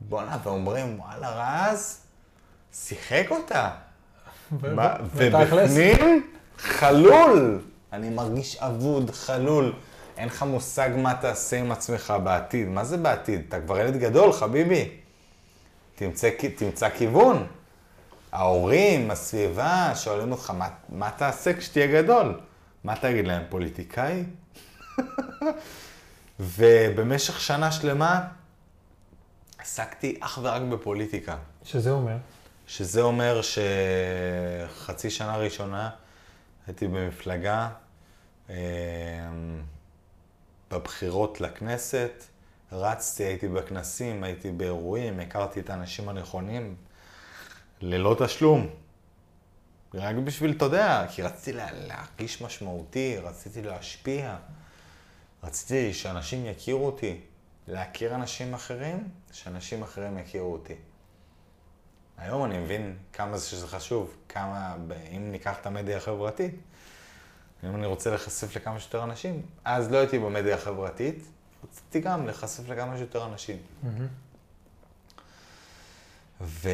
Speaker 2: בואנה, ואומרים, וואלה, רז, שיחק אותה. ובפנים, חלול. אני מרגיש אבוד, חלול. אין לך מושג מה תעשה עם עצמך בעתיד. מה זה בעתיד? אתה כבר ילד גדול, חביבי. תמצא, תמצא כיוון. ההורים, הסביבה, שואלים אותך, מה, מה תעשה כשתהיה גדול? מה תגיד להם, פוליטיקאי? ובמשך שנה שלמה עסקתי אך ורק בפוליטיקה.
Speaker 1: שזה אומר,
Speaker 2: שזה אומר שחצי שנה ראשונה הייתי במפלגה אה, בבחירות לכנסת, רצתי, הייתי בכנסים, הייתי באירועים, הכרתי את האנשים הנכונים, ללא תשלום. רק בשביל, אתה יודע, כי רציתי לה, להרגיש משמעותי, רציתי להשפיע, רציתי שאנשים יכירו אותי. להכיר אנשים אחרים, שאנשים אחרים יכירו אותי. היום אני מבין כמה זה שזה חשוב, כמה, אם ניקח את המדיה החברתית, אם אני רוצה להיחשף לכמה שיותר אנשים, אז לא הייתי במדיה החברתית, רציתי גם להיחשף לכמה שיותר אנשים. ו...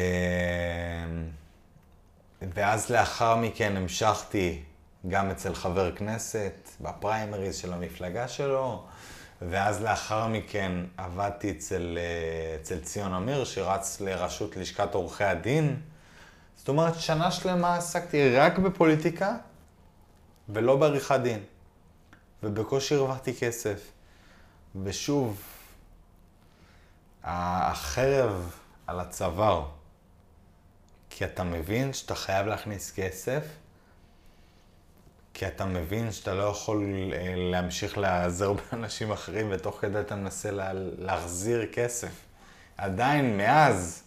Speaker 2: ואז לאחר מכן המשכתי גם אצל חבר כנסת, בפריימריז של המפלגה שלו, ואז לאחר מכן עבדתי אצל, אה, אצל ציון אמיר, שרץ לראשות לשכת עורכי הדין. זאת אומרת, שנה שלמה עסקתי רק בפוליטיקה ולא בעריכת דין. ובקושי הרווחתי כסף. ושוב, החרב על הצוואר, כי אתה מבין שאתה חייב להכניס כסף, כי אתה מבין שאתה לא יכול אה, להמשיך להיעזר באנשים אחרים, ותוך כדי אתה מנסה לה, להחזיר כסף. עדיין, מאז,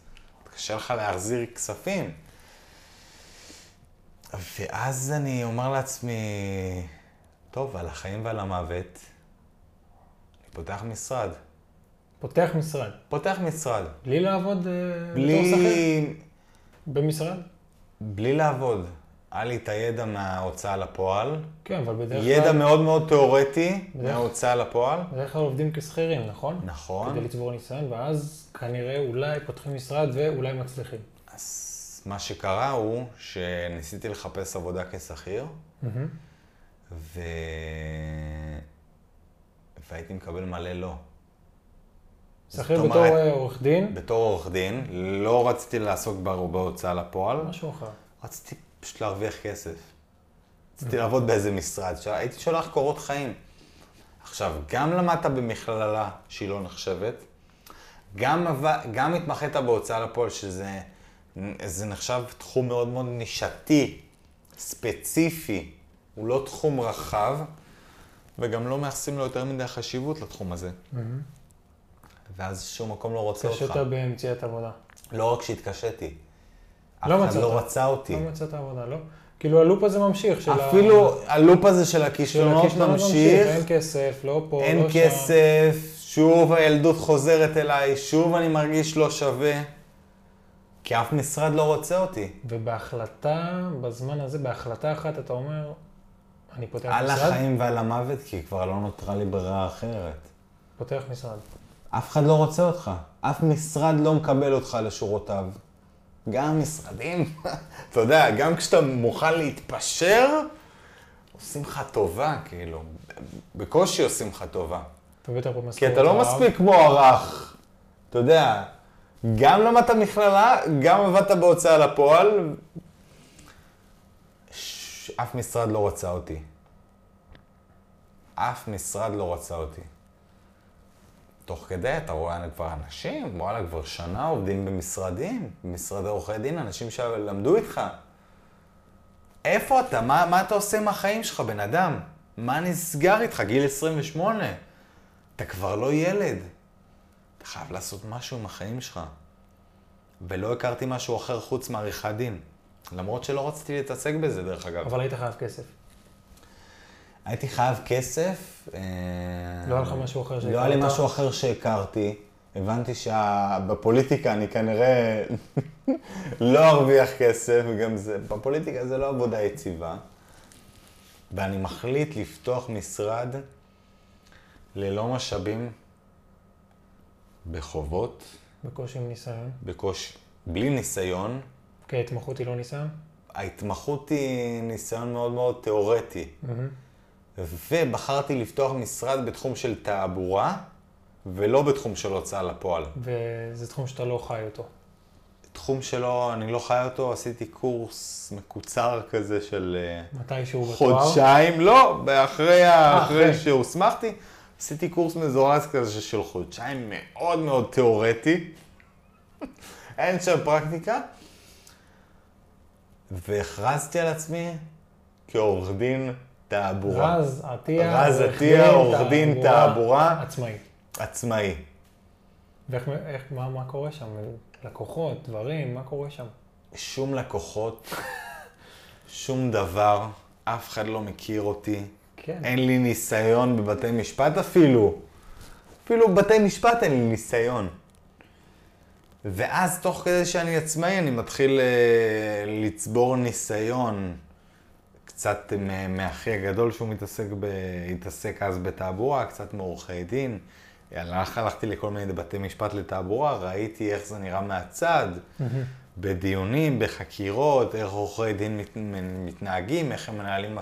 Speaker 2: קשה לך להחזיר כספים. ואז אני אומר לעצמי, טוב, על החיים ועל המוות, אני פותח משרד.
Speaker 1: פותח משרד.
Speaker 2: פותח משרד.
Speaker 1: בלי לעבוד אה,
Speaker 2: בלי...
Speaker 1: בתור שכיר? במשרד?
Speaker 2: בלי לעבוד. היה לי את הידע מההוצאה לפועל.
Speaker 1: כן, אבל בדרך כלל...
Speaker 2: ידע מאוד מאוד תיאורטי
Speaker 1: בדרך-
Speaker 2: מההוצאה לפועל.
Speaker 1: בדרך כלל עובדים כשכירים, נכון?
Speaker 2: נכון.
Speaker 1: כדי לצבור ניסיון, ואז כנראה אולי פותחים משרד ואולי מצליחים.
Speaker 2: אז מה שקרה הוא שניסיתי לחפש עבודה כשכיר,
Speaker 1: מהמם.
Speaker 2: ו... והייתי מקבל מלא לא.
Speaker 1: שכיר בתור אה, עורך דין,
Speaker 2: בתור עורך דין, לא רציתי לעסוק בה- בהוצאה לפועל,
Speaker 1: משהו אחר.
Speaker 2: רציתי פשוט להרוויח כסף. רציתי לעבוד באיזה משרד, הייתי שולח קורות חיים. עכשיו, גם למדת במכללה שהיא לא נחשבת, גם, גם התמחית בהוצאה לפועל, שזה זה נחשב תחום מאוד מאוד נישתי, ספציפי, הוא לא תחום רחב, וגם לא מייחסים לו יותר מדי חשיבות לתחום הזה.
Speaker 1: מהמם.
Speaker 2: ואז שום מקום לא רוצה אותך.
Speaker 1: קשית במציאת עבודה.
Speaker 2: לא רק שהתקשיתי, אף
Speaker 1: לא
Speaker 2: אחד
Speaker 1: מצאת.
Speaker 2: לא רצה אותי.
Speaker 1: לא מצאת עבודה, לא? כאילו הלופ הזה ממשיך. של ה-
Speaker 2: אפילו הלופ הזה של
Speaker 1: של
Speaker 2: הכישלונות ממשיך,
Speaker 1: אין כסף, לא פה,
Speaker 2: אין
Speaker 1: לא שם.
Speaker 2: כסף, שוב הילדות חוזרת אליי, שוב אני מרגיש לא שווה, כי אף משרד לא רוצה אותי.
Speaker 1: ובהחלטה, בזמן הזה, בהחלטה אחת אתה אומר, אני פותח
Speaker 2: על
Speaker 1: משרד,
Speaker 2: החיים ועל המוות, כי כבר לא נותרה לי ברירה אחרת.
Speaker 1: פותח משרד.
Speaker 2: אף אחד לא רוצה אותך, אף משרד לא מקבל אותך לשורותיו. גם המשרדים, אתה יודע, גם כשאתה מוכן להתפשר, עושים לך טובה, כאילו. בקושי עושים לך טובה.
Speaker 1: אתה
Speaker 2: כי אתה לא. מספיק מוערך. אתה יודע, גם למדת מכללה, גם עבדת בהוצאה לפועל. ש... אף משרד לא רצה אותי. אף משרד לא רצה אותי. תוך כדי אתה רואה כבר אנשים, וואלה, כבר שנה עובדים במשרדים, במשרדי עורכי דין, אנשים שלמדו איתך. איפה אתה? מה, מה אתה עושה עם החיים שלך, בן אדם? מה נסגר איתך? גיל 28. אתה כבר לא ילד. אתה חייב לעשות משהו עם החיים שלך. ולא הכרתי משהו אחר חוץ מעריכת דין. למרות שלא רציתי להתעסק בזה, דרך אגב.
Speaker 1: אבל היית חייב כסף.
Speaker 2: הייתי חייב כסף. אה,
Speaker 1: לא היה לך משהו אחר
Speaker 2: לא היה לי? משהו אחר שהכרתי. הבנתי שבפוליטיקה אני כנראה לא ארוויח כסף, וגם זה, בפוליטיקה זה לא עבודה יציבה. ואני מחליט לפתוח משרד ללא משאבים, בחובות,
Speaker 1: בקושי עם ניסיון.
Speaker 2: בקושי, בלי ניסיון.
Speaker 1: כי ההתמחות היא לא ניסיון.
Speaker 2: ההתמחות היא ניסיון מאוד מאוד תיאורטי.
Speaker 1: מהמם.
Speaker 2: ובחרתי לפתוח משרד בתחום של תעבורה, ולא בתחום של הוצאה לפועל.
Speaker 1: וזה תחום שאתה לא חי אותו.
Speaker 2: תחום שלו, אני לא חי אותו, עשיתי קורס מקוצר כזה של אה,
Speaker 1: מתישהו בתואר.
Speaker 2: חודשיים, לא, אחרי, ה- אחרי
Speaker 1: אחרי.
Speaker 2: שהוסמכתי, עשיתי קורס מזורז כזה של חודשיים מאוד מאוד תיאורטי. אין שם פרקטיקה. והכרזתי על עצמי כעורך דין תעבורה.
Speaker 1: רז עטיה,
Speaker 2: רז עטיה, עורך דין תעבורה.
Speaker 1: עצמאי.
Speaker 2: עצמאי.
Speaker 1: ואיך, איך, מה, מה קורה שם? לקוחות, דברים, מה קורה שם?
Speaker 2: שום לקוחות, שום דבר, אף אחד לא מכיר אותי.
Speaker 1: כן.
Speaker 2: אין לי ניסיון בבתי משפט אפילו. אפילו בתי משפט אין לי ניסיון. ואז תוך כדי שאני עצמאי, אני מתחיל אה, לצבור ניסיון קצת מאחי הגדול שהוא מתעסק, ב, התעסק אז בתעבורה, קצת מעורכי דין. הלך, הלכתי לכל מיני בתי משפט לתעבורה, ראיתי איך זה נראה מהצד, mm-hmm. בדיונים, בחקירות, איך עורכי דין מת, מתנהגים, איך הם מנהלים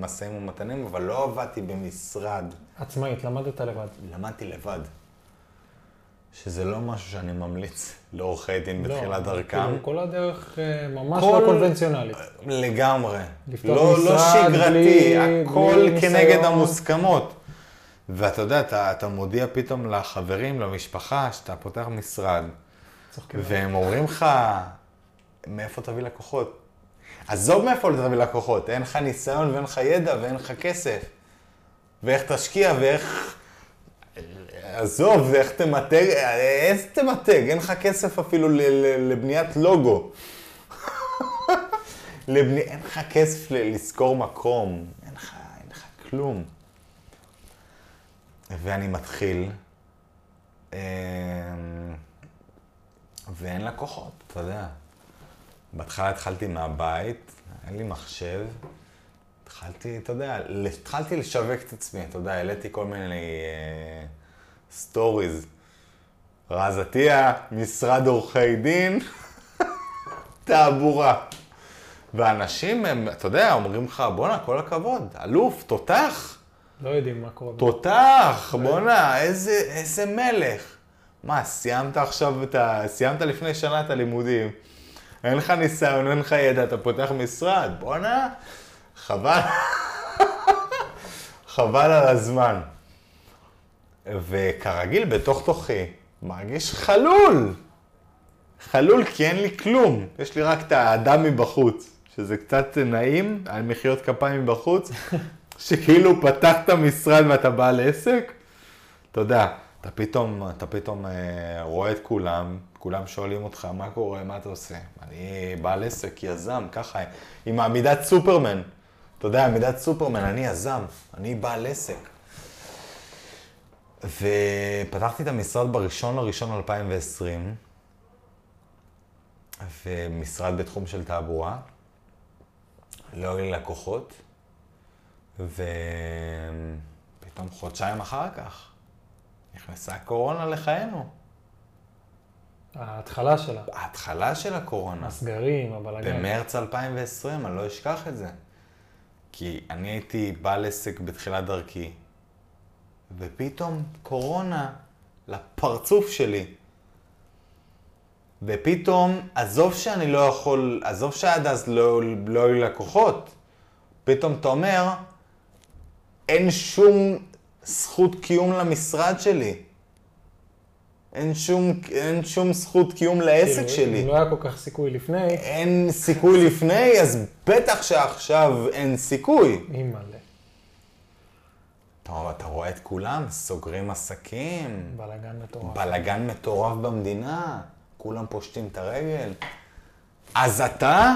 Speaker 2: משאים ומתנים, אבל לא עבדתי במשרד.
Speaker 1: עצמאית, למדת לבד.
Speaker 2: למדתי לבד. שזה לא משהו שאני ממליץ לעורכי דין לא, בתחילת דרכם.
Speaker 1: כאילו כל הדרך אה, ממש כל... לא קונבנציונלית.
Speaker 2: לגמרי. לא, לא שגרתי, בלי, הכל בלי כנגד ניסיון. המוסכמות. ואתה יודע, אתה, אתה מודיע פתאום לחברים, למשפחה, שאתה פותח משרד, והם אומרים לך, מאיפה תביא לקוחות? עזוב מאיפה תביא לקוחות, אין לך ניסיון ואין לך ידע ואין לך כסף. ואיך תשקיע ואיך... עזוב, איך תמתג, איזה תמתג? אין לך כסף אפילו לבניית לוגו. לבני... אין לך כסף לשכור מקום, אין לך, אין לך כלום. ואני מתחיל, אמ, ואין לקוחות, אתה יודע. בהתחלה התחלתי מהבית, אין לי מחשב. התחלתי, אתה יודע, התחלתי לשווק את עצמי, אתה יודע, העליתי כל מיני סטוריז. אה, רז עטיה, משרד עורכי דין, תעבורה. ואנשים, הם, אתה יודע, אומרים לך, בואנה, כל הכבוד, אלוף, תותח.
Speaker 1: לא יודעים מה קורה.
Speaker 2: תותח, בואנה, איזה, איזה מלך. מה, סיימת עכשיו את ה... סיימת לפני שנה את הלימודים. אין לך ניסיון, אין לך ידע, אתה פותח משרד. בואנה, חבל. חבל על הזמן. וכרגיל, בתוך תוכי, מרגיש חלול. חלול כי אין לי כלום. יש לי רק את האדם מבחוץ, שזה קצת נעים, על מחיאות כפיים מבחוץ. שכאילו פתחת משרד ואתה בעל עסק, אתה יודע, אתה פתאום, אתה פתאום אה, רואה את כולם, כולם שואלים אותך, מה קורה, מה אתה עושה? אני בעל עסק, יזם, ככה, עם עמידת סופרמן. אתה יודע, עמידת סופרמן, אני יזם, אני בעל עסק. ופתחתי את המשרד בראשון לראשון 2020, ומשרד בתחום של תעבורה. לא היו לי לקוחות. ופתאום חודשיים אחר כך נכנסה הקורונה לחיינו.
Speaker 1: ההתחלה שלה.
Speaker 2: ההתחלה של הקורונה.
Speaker 1: הסגרים, הבלגן.
Speaker 2: במרץ 2020, אני לא אשכח את זה. כי אני הייתי בעל עסק בתחילת דרכי, ופתאום קורונה לפרצוף שלי. ופתאום, עזוב שאני לא יכול, עזוב שעד אז לא, לא היו לקוחות, פתאום אתה אומר, אין שום זכות קיום למשרד שלי. אין שום, אין שום זכות קיום לעסק כאילו, שלי.
Speaker 1: אם לא היה כל כך סיכוי לפני.
Speaker 2: אין סיכוי לפני, אז בטח שעכשיו אין סיכוי.
Speaker 1: אימא'לה.
Speaker 2: טוב, אתה רואה את כולם, סוגרים עסקים.
Speaker 1: בלאגן מטורף.
Speaker 2: בלאגן מטורף במדינה. כולם פושטים את הרגל. אז אתה,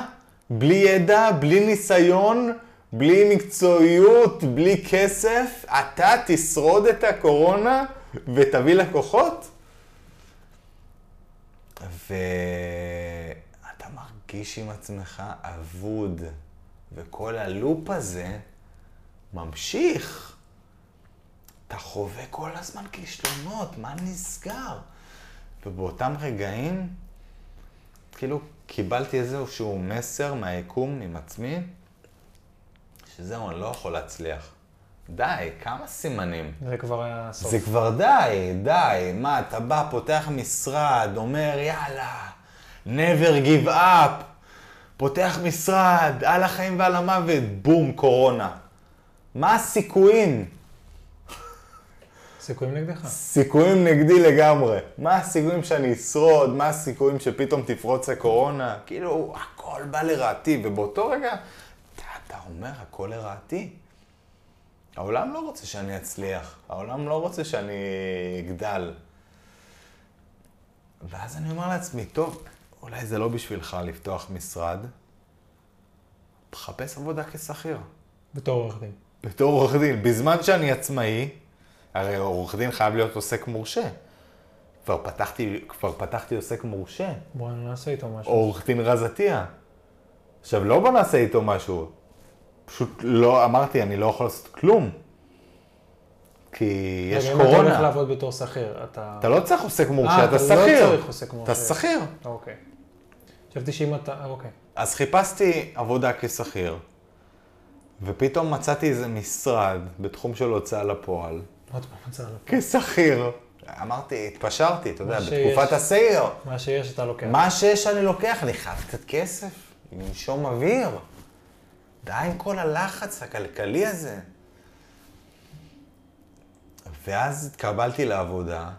Speaker 2: בלי ידע, בלי ניסיון, בלי מקצועיות, בלי כסף, אתה תשרוד את הקורונה ותביא לקוחות? ואתה מרגיש עם עצמך אבוד, וכל הלופ הזה ממשיך. אתה חווה כל הזמן כישלונות, מה נסגר? ובאותם רגעים, כאילו, קיבלתי איזשהו מסר מהיקום, עם עצמי, שזהו, אני לא יכול להצליח. די, כמה סימנים.
Speaker 1: זה כבר היה סוף.
Speaker 2: זה כבר די, די. מה, אתה בא, פותח משרד, אומר, יאללה, never give up, פותח משרד, על החיים ועל המוות, בום, קורונה. מה הסיכויים?
Speaker 1: סיכויים נגדך.
Speaker 2: סיכויים נגדי לגמרי. מה הסיכויים שאני אשרוד? מה הסיכויים שפתאום תפרוץ הקורונה? כאילו, הכל בא לרעתי, ובאותו רגע אתה אומר, הכל לרעתי. העולם לא רוצה שאני אצליח, העולם לא רוצה שאני אגדל. ואז אני אומר לעצמי, טוב, אולי זה לא בשבילך לפתוח משרד, תחפש עבודה כשכיר.
Speaker 1: בתור עורך דין.
Speaker 2: בתור עורך דין. בזמן שאני עצמאי, הרי עורך דין חייב להיות עוסק מורשה. כבר פתחתי, כבר פתחתי עוסק מורשה.
Speaker 1: בוא נעשה איתו משהו.
Speaker 2: עורך דין רז עטיה. עכשיו, לא בוא נעשה איתו משהו. פשוט לא, אמרתי, אני לא יכול לעשות כלום. כי יש
Speaker 1: רגע, אם אתה הולך
Speaker 2: קורונה.
Speaker 1: לעבוד בתור שכיר, אתה...
Speaker 2: אתה לא צריך עוסק מורשה,
Speaker 1: אה,
Speaker 2: אתה
Speaker 1: אתה לא
Speaker 2: שכיר.
Speaker 1: צריך עוסק מורשה.
Speaker 2: אתה שכיר.
Speaker 1: אוקיי. חשבתי שאם אתה... אוקיי.
Speaker 2: אז חיפשתי עבודה כשכיר, ופתאום מצאתי איזה משרד בתחום של הוצאה לפועל,
Speaker 1: עוד פעם מצא לו.
Speaker 2: כשכיר. אמרתי, התפשרתי, אתה יודע. בתקופת הסגר.
Speaker 1: מה שיש אתה לוקח.
Speaker 2: מה שיש אני לוקח, אני חייב קצת כסף, לנשום אוויר. די עם כל הלחץ הכלכלי הזה. ואז התקבלתי לעבודה,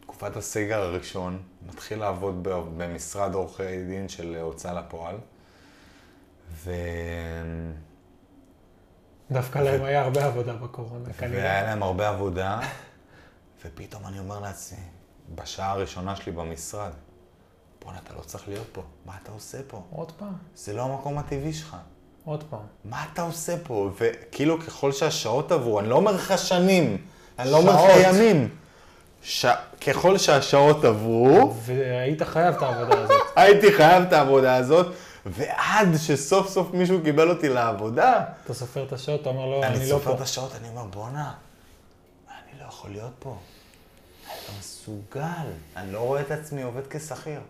Speaker 2: תקופת הסגר הראשון, מתחיל לעבוד במשרד עורכי דין של הוצאה לפועל, ו...
Speaker 1: דווקא להם היה הרבה עבודה בקורונה, כנראה.
Speaker 2: והיה להם הרבה עבודה, ופתאום אני אומר לעצמי, בשעה הראשונה שלי במשרד, בואנה, אתה לא צריך להיות פה, מה אתה עושה פה?
Speaker 1: עוד פעם,
Speaker 2: זה לא המקום הטבעי שלך.
Speaker 1: עוד פעם.
Speaker 2: מה אתה עושה פה? וכאילו ככל שהשעות עברו, אני לא אומר לך שנים, אני לא אומר לך. ימים. ש... ככל שהשעות עברו,
Speaker 1: והיית חייב את העבודה הזאת.
Speaker 2: הייתי חייב את העבודה הזאת, ועד שסוף סוף מישהו קיבל אותי לעבודה,
Speaker 1: אתה סופר את השעות, אתה אומר לו,
Speaker 2: אני
Speaker 1: אני לא
Speaker 2: סופר
Speaker 1: פה.
Speaker 2: את השעות, אני אומר, בואנה, אני לא יכול להיות פה. אני לא מסוגל, אני לא רואה את עצמי עובד כשכיר.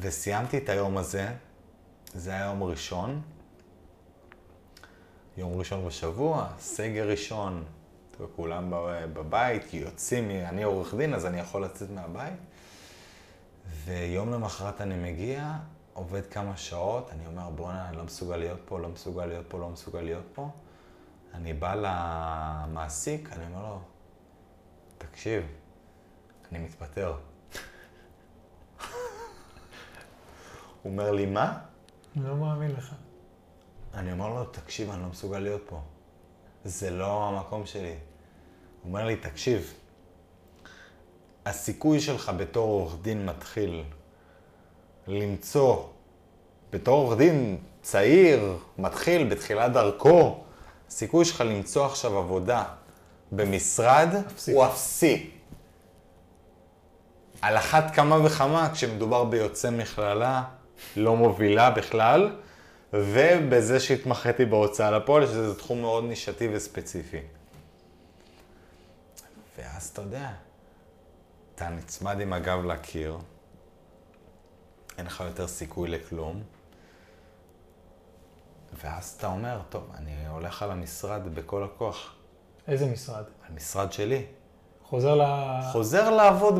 Speaker 2: וסיימתי את היום הזה, זה היה יום ראשון, יום ראשון בשבוע, סגר ראשון, כולם בב- בבית, כי יוצאים, אני עורך דין, אז אני יכול לצאת מהבית. ויום למחרת אני מגיע, עובד כמה שעות, אני אומר, בואנה, אני לא מסוגל להיות פה, לא מסוגל להיות פה, לא מסוגל להיות פה. אני בא למעסיק, אני אומר לו, תקשיב, אני מתפטר. הוא אומר לי, מה?
Speaker 1: אני לא מאמין לך.
Speaker 2: אני אומר לו, תקשיב, אני לא מסוגל להיות פה. זה לא המקום שלי. הוא אומר לי, תקשיב, הסיכוי שלך בתור עורך דין מתחיל למצוא, בתור עורך דין צעיר, מתחיל בתחילת דרכו, הסיכוי שלך למצוא עכשיו עבודה במשרד
Speaker 1: אפסי.
Speaker 2: הוא אפסי. על אחת כמה וכמה כשמדובר ביוצא מכללה לא מובילה בכלל, ובזה שהתמחיתי בהוצאה לפועל, שזה תחום מאוד נישתי וספציפי. ואז אתה יודע, אתה נצמד עם הגב לקיר, אין לך יותר סיכוי לכלום, ואז אתה אומר, טוב, אני הולך על המשרד בכל הכוח,
Speaker 1: איזה משרד?
Speaker 2: המשרד שלי.
Speaker 1: חוזר ל...
Speaker 2: חוזר לעבוד,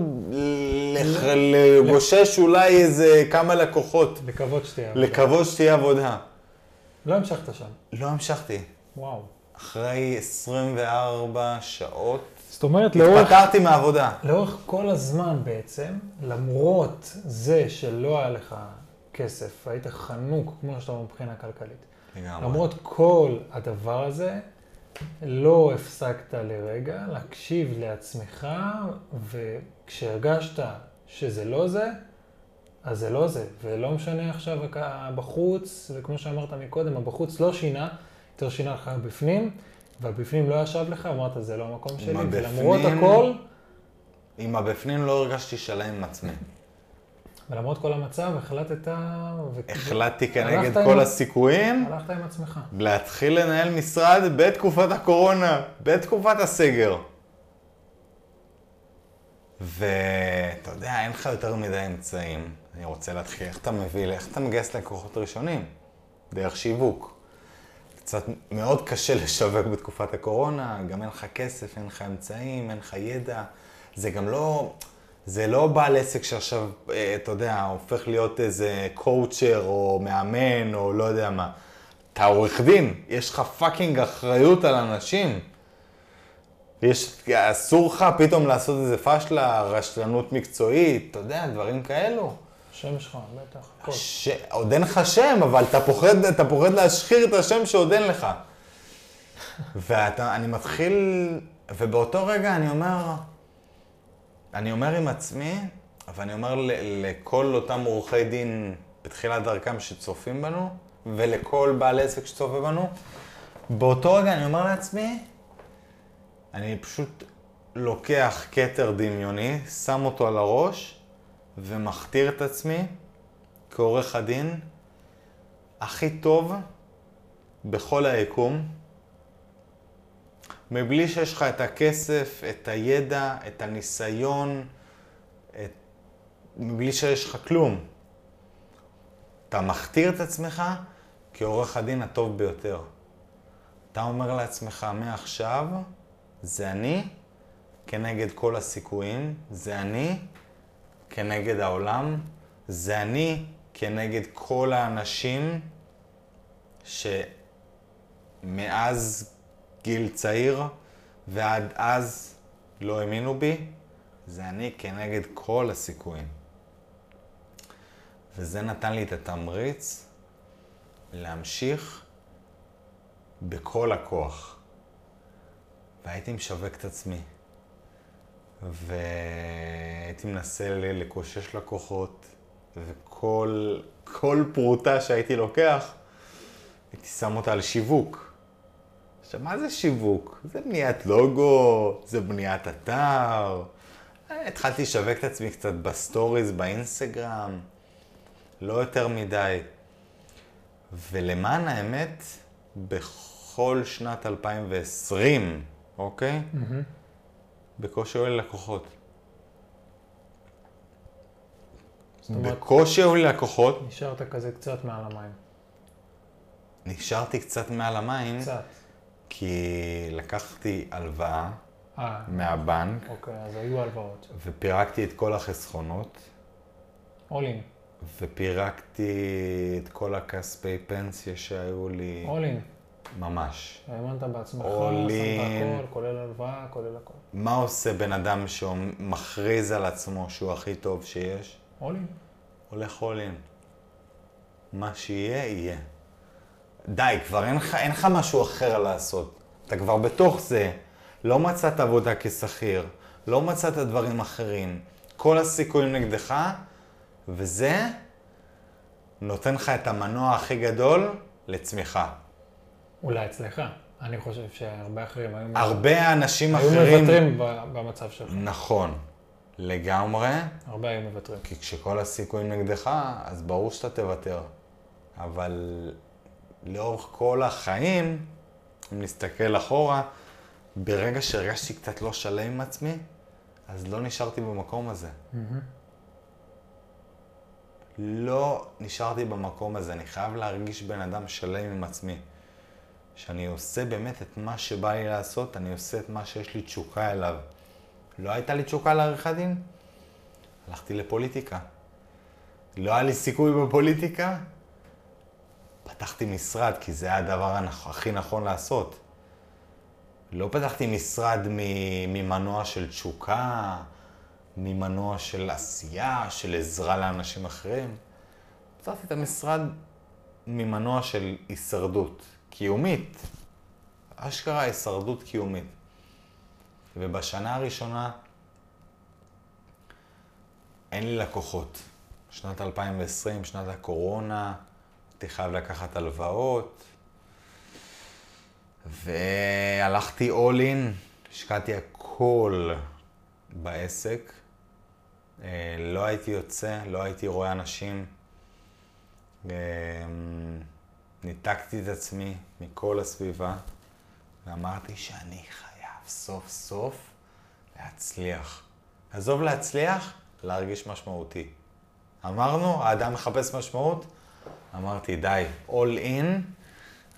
Speaker 2: לח- לגושש אולי איזה כמה לקוחות,
Speaker 1: לקוות שתהיה עבודה.
Speaker 2: לקוות שתהיה עבודה.
Speaker 1: לא המשכת שם.
Speaker 2: לא המשכתי.
Speaker 1: וואו.
Speaker 2: אחרי 24 שעות
Speaker 1: זאת אומרת, לאורך,
Speaker 2: התפטרתי מהעבודה.
Speaker 1: לאורך כל הזמן בעצם, למרות זה שלא היה לך כסף, היית חנוק, כמו שאתה אומר, מבחינה כלכלית.
Speaker 2: לגמרי.
Speaker 1: למרות כל הדבר הזה, לא הפסקת לרגע להקשיב לעצמך, וכשהרגשת שזה לא זה, אז זה לא זה. ולא משנה עכשיו בחוץ, וכמו שאמרת מקודם, הבחוץ לא שינה, יותר שינה לך בפנים, והבפנים לא ישב לך, אמרת, זה לא המקום שלי, ולמרות הכל,
Speaker 2: עם הבפנים לא הרגשתי שלם עם עצמי.
Speaker 1: ולמרות כל המצב, החלטת... ו-
Speaker 2: החלטתי כנגד
Speaker 1: עם-
Speaker 2: כל הסיכויים
Speaker 1: הלכת עם עצמך.
Speaker 2: להתחיל לנהל משרד בתקופת הקורונה, בתקופת הסגר. ואתה יודע, אין לך יותר מדי אמצעים. אני רוצה להתחיל, איך אתה מביא, איך אתה מגייס לקוחות ראשונים? דרך שיווק. קצת מאוד קשה לשווק בתקופת הקורונה, גם אין לך כסף, אין לך אמצעים, אין לך ידע. זה גם לא, זה לא בעל עסק שעכשיו, אה, אתה יודע, הופך להיות איזה coacher או מאמן או לא יודע מה. אתה עורך דין, יש לך fucking אחריות על אנשים. יש, אסור לך פתאום לעשות איזה פשלה, רשלנות מקצועית, אתה יודע, דברים כאלו.
Speaker 1: השם שלך, בטח, הכל.
Speaker 2: ש... עוד אין לך שם, אבל אתה פוחד, אתה פוחד להשחיר את השם שעוד אין לך. ואני מתחיל, ובאותו רגע אני אומר, אני אומר עם עצמי, ואני אומר לכל אותם עורכי דין בתחילת דרכם שצופים בנו, ולכל בעל עסק שצופה בנו, באותו רגע אני אומר לעצמי, אני פשוט לוקח כתר דמיוני, שם אותו על הראש ומכתיר את עצמי כעורך הדין הכי טוב בכל היקום, מבלי שיש לך את הכסף, את הידע, את הניסיון, את... מבלי שיש לך כלום. אתה מכתיר את עצמך כעורך הדין הטוב ביותר. אתה אומר לעצמך, מעכשיו זה אני כנגד כל הסיכויים, זה אני כנגד העולם, זה אני כנגד כל האנשים שמאז גיל צעיר ועד אז לא האמינו בי, זה אני כנגד כל הסיכויים. וזה נתן לי את התמריץ להמשיך בכל הכוח. והייתי משווק את עצמי. והייתי מנסה לקושש לקוחות, וכל כל פרוטה שהייתי לוקח, הייתי שם אותה על שיווק. עכשיו, מה זה שיווק? זה בניית לוגו, זה בניית אתר. התחלתי לשווק את עצמי קצת בסטוריז, באינסטגרם, לא יותר מדי. ולמען האמת, בכל שנת 2020, אוקיי? Mm-hmm. בקושי לי לקוחות. בקושי לי לקוחות.
Speaker 1: נשארת כזה קצת מעל המים.
Speaker 2: נשארתי קצת מעל המים.
Speaker 1: קצת.
Speaker 2: כי לקחתי הלוואה
Speaker 1: אה,
Speaker 2: מהבנק,
Speaker 1: אוקיי, אז היו הלוואות.
Speaker 2: ופירקתי את כל החסכונות,
Speaker 1: אולין,
Speaker 2: ופירקתי את כל הכספי פנסיה שהיו לי,
Speaker 1: אולין.
Speaker 2: ממש.
Speaker 1: האמנת בעצמך, שמת. הכל, כולל הלוואה, כולל הכל.
Speaker 2: מה עושה בן אדם שמכריז על עצמו שהוא הכי טוב שיש?
Speaker 1: אולין.
Speaker 2: הולך in. מה שיהיה, יהיה. די, כבר אין לך, אין לך משהו אחר לעשות. אתה כבר בתוך זה. לא מצאת עבודה כשכיר, לא מצאת דברים אחרים. כל הסיכויים נגדך, וזה נותן לך את המנוע הכי גדול לצמיחה.
Speaker 1: אולי אצלך. אני חושב שהרבה אחרים היו,
Speaker 2: הרבה אנשים
Speaker 1: היו
Speaker 2: אחרים...
Speaker 1: מוותרים ב- במצב שלך.
Speaker 2: נכון, לגמרי.
Speaker 1: הרבה היו מוותרים.
Speaker 2: כי כשכל הסיכויים נגדך, אז ברור שאתה תוותר. אבל לאורך כל החיים, אם נסתכל אחורה, ברגע שהרגשתי קצת לא שלם עם עצמי, אז לא נשארתי במקום הזה. לא נשארתי במקום הזה. אני חייב להרגיש בן אדם שלם עם עצמי. שאני עושה באמת את מה שבא לי לעשות, אני עושה את מה שיש לי תשוקה אליו. לא הייתה לי תשוקה לעריכת דין? הלכתי לפוליטיקה. לא היה לי סיכוי בפוליטיקה? פתחתי משרד, כי זה היה הדבר הכי נכון לעשות. לא פתחתי משרד ממנוע של תשוקה, ממנוע של עשייה, של עזרה לאנשים אחרים. פתחתי את המשרד ממנוע של הישרדות, קיומית. אשכרה הישרדות קיומית. ובשנה הראשונה אין לי לקוחות. שנת 2020, שנת הקורונה, הייתי חייב לקחת הלוואות, והלכתי all in, השקעתי הכל בעסק. אה, לא הייתי יוצא, לא הייתי רואה אנשים. אה, ניתקתי את עצמי מכל הסביבה, ואמרתי שאני חייב סוף סוף להצליח. עזוב להצליח, להרגיש משמעותי. אמרנו, האדם מחפש משמעות? אמרתי, די, all in,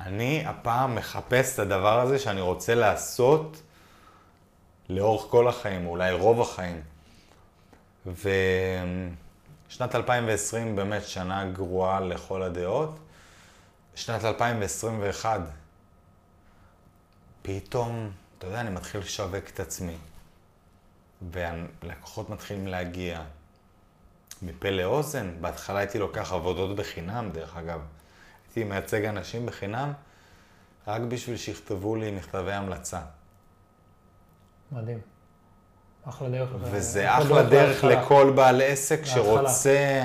Speaker 2: אני הפעם מחפש את הדבר הזה שאני רוצה לעשות לאורך כל החיים, אולי רוב החיים. ושנת 2020 באמת שנה גרועה לכל הדעות. שנת 2021, פתאום, אתה יודע, אני מתחיל לשווק את עצמי. והלקוחות מתחילים להגיע מפה לאוזן. בהתחלה הייתי לוקח עבודות בחינם, דרך אגב. הייתי מייצג אנשים בחינם, רק בשביל שיכתבו לי מכתבי המלצה.
Speaker 1: מדהים. אחלה דרך.
Speaker 2: וזה אחלה דרך
Speaker 1: להתחלה.
Speaker 2: לכל בעל עסק
Speaker 1: להתחלה.
Speaker 2: שרוצה,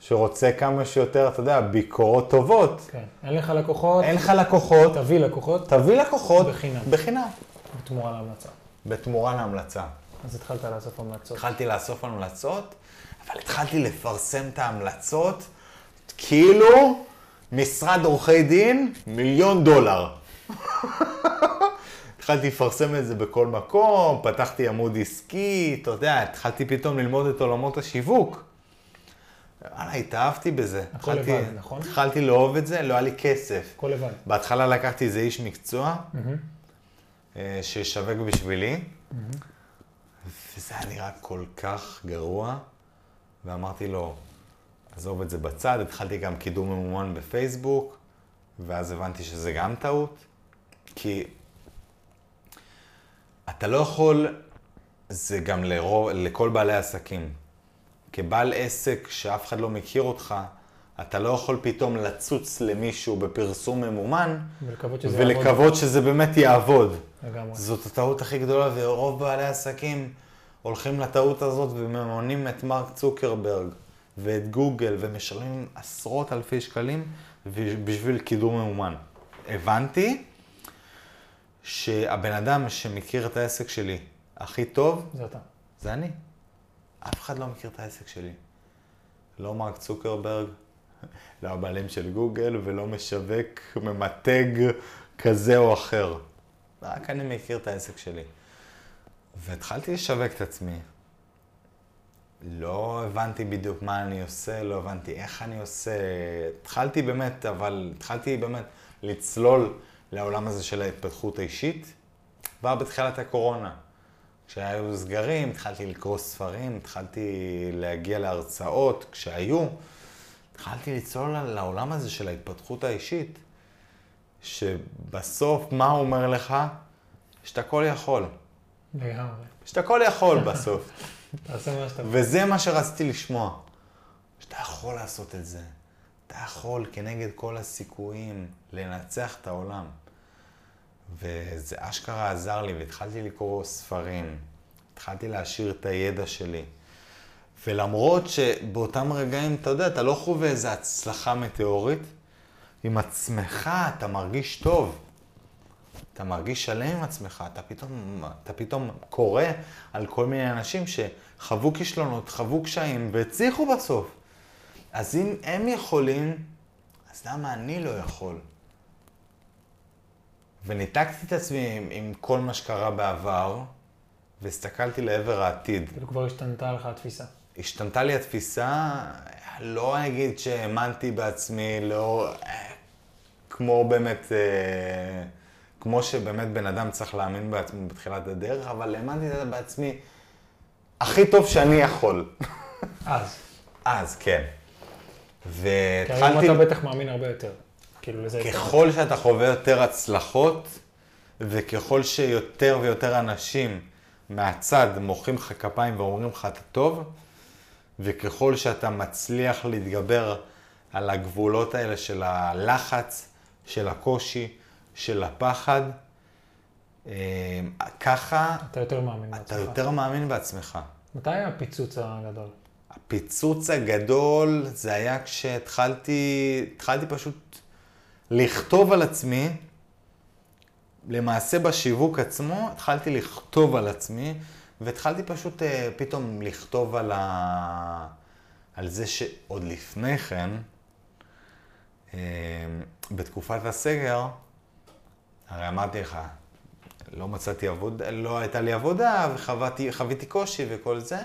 Speaker 2: שרוצה כמה שיותר, אתה יודע, ביקורות טובות.
Speaker 1: כן. אין לך לקוחות,
Speaker 2: אין לך לקוחות,
Speaker 1: תביא לקוחות.
Speaker 2: תביא לקוחות
Speaker 1: בחינם.
Speaker 2: בחינם.
Speaker 1: בתמורה להמלצה.
Speaker 2: בתמורה להמלצה.
Speaker 1: אז התחלת לאסוף המלצות.
Speaker 2: התחלתי לאסוף המלצות, אבל התחלתי לפרסם את ההמלצות כאילו משרד עורכי דין, מיליון דולר. התחלתי לפרסם את זה בכל מקום, פתחתי עמוד עסקי, אתה יודע, התחלתי פתאום ללמוד את עולמות השיווק. וואלה, התאהבתי בזה.
Speaker 1: הכל
Speaker 2: התחלתי-
Speaker 1: לבד, נכון?
Speaker 2: התחלתי לאהוב את זה, לא היה לי כסף.
Speaker 1: הכל לבד.
Speaker 2: בהתחלה לקחתי איזה איש מקצוע,
Speaker 1: מהמם.
Speaker 2: אה, שישווק בשבילי, וזה היה נראה כל כך גרוע, ואמרתי לו, עזוב את זה בצד, התחלתי גם קידום ממומן בפייסבוק, ואז הבנתי שזה גם טעות, כי אתה לא יכול, זה גם לרוב, לכל בעלי עסקים. כבעל עסק שאף אחד לא מכיר אותך, אתה לא יכול פתאום לצוץ למישהו בפרסום ממומן,
Speaker 1: ולקוות שזה יעבוד.
Speaker 2: ולקוות שזה באמת יעבוד.
Speaker 1: לגמרי.
Speaker 2: זאת הטעות הכי גדולה, ורוב בעלי העסקים הולכים לטעות הזאת ומממנים את מרק צוקרברג ואת גוגל ומשלמים עשרות אלפי שקלים בשביל קידום ממומן. הבנתי שהבן אדם שמכיר את העסק שלי הכי טוב,
Speaker 1: זה אתה.
Speaker 2: זה אני. אף אחד לא מכיר את העסק שלי. לא מרק צוקרברג, לא הבעלים של גוגל ולא משווק ממתג כזה או אחר. רק אני מכיר את העסק שלי. והתחלתי לשווק את עצמי. לא הבנתי בדיוק מה אני עושה, לא הבנתי איך אני עושה. התחלתי באמת, אבל התחלתי באמת לצלול לעולם הזה של ההתפתחות האישית, כבר בתחילת הקורונה. כשהיו סגרים, התחלתי לקרוא ספרים, התחלתי להגיע להרצאות, כשהיו, התחלתי לצלול לעולם הזה של ההתפתחות האישית, שבסוף, מה הוא אומר לך? שאתה הכל יכול.
Speaker 1: לגמרי.
Speaker 2: שאתה הכל יכול בסוף.
Speaker 1: תעשה מה שאתה...
Speaker 2: וזה מה שרציתי לשמוע. שאתה יכול לעשות את זה. אתה יכול כנגד כל הסיכויים לנצח את העולם. וזה אשכרה עזר לי, והתחלתי לקרוא ספרים. התחלתי להשאיר את הידע שלי. ולמרות שבאותם רגעים, אתה יודע, אתה לא חווה איזו הצלחה מטאורית, עם עצמך אתה מרגיש טוב. אתה מרגיש שלם עם עצמך, אתה פתאום, אתה פתאום קורא על כל מיני אנשים שחוו כישלונות, חוו קשיים והצליחו בסוף. אז אם הם יכולים, אז למה אני לא יכול? וניתקתי את עצמי עם, עם כל מה שקרה בעבר, והסתכלתי לעבר העתיד.
Speaker 1: כאילו כבר השתנתה לך התפיסה.
Speaker 2: השתנתה לי התפיסה, לא אגיד שהאמנתי בעצמי, לא... כמו באמת, אה, כמו שבאמת בן אדם צריך להאמין בעצמו בתחילת הדרך, אבל האמנתי בעצמי הכי טוב שאני יכול.
Speaker 1: אז.
Speaker 2: אז, כן.
Speaker 1: כי היום
Speaker 2: והתחלתי...
Speaker 1: אתה בטח מאמין הרבה יותר. כאילו לזה...
Speaker 2: ככל שאתה חווה יותר הצלחות, וככל שיותר ויותר אנשים מהצד מוחאים לך כפיים ואומרים לך אתה טוב, וככל שאתה מצליח להתגבר על הגבולות האלה של הלחץ, של הקושי, של הפחד, אה, ככה
Speaker 1: אתה יותר מאמין
Speaker 2: אתה
Speaker 1: בעצמך.
Speaker 2: יותר מאמין בעצמך.
Speaker 1: מתי היה הפיצוץ הגדול?
Speaker 2: הפיצוץ הגדול זה היה כשהתחלתי, התחלתי פשוט לכתוב על עצמי, למעשה בשיווק עצמו, התחלתי לכתוב על עצמי, והתחלתי פשוט אה, פתאום לכתוב על, ה... על זה שעוד לפני כן, אה, בתקופת הסגר, הרי אמרתי לך, לא מצאתי עבודה, לא הייתה לי עבודה, וחוויתי קושי וכל זה.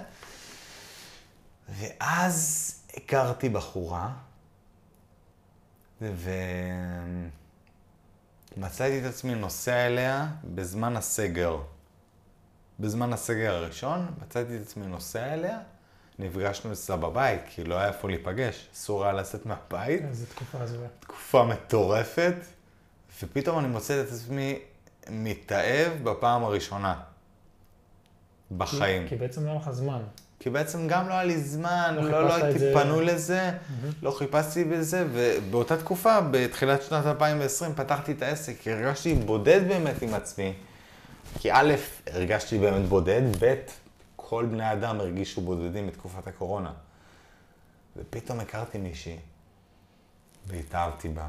Speaker 2: ואז הכרתי בחורה, ומצאתי את עצמי נוסע אליה בזמן הסגר. בזמן הסגר הראשון, מצאתי את עצמי נוסע אליה, נפגשנו אצלה בבית, כי לא היה איפה להיפגש, אסור היה לצאת מהבית,
Speaker 1: איזה תקופה הזויה.
Speaker 2: תקופה מטורפת, ופתאום אני מוצא את עצמי מתאהב בפעם הראשונה בחיים.
Speaker 1: כי בעצם לא היה לך זמן.
Speaker 2: כי בעצם גם לא היה לי זמן,
Speaker 1: לא
Speaker 2: לא, לא הייתי
Speaker 1: זה.
Speaker 2: פנוי לזה, לא חיפשתי בזה, ובאותה תקופה, בתחילת שנת 2020, פתחתי את העסק, הרגשתי בודד באמת עם עצמי. כי א', הרגשתי באמת בודד, ב', כל בני האדם הרגישו בודדים בתקופת הקורונה. ופתאום הכרתי מישהי, והתאהבתי בה.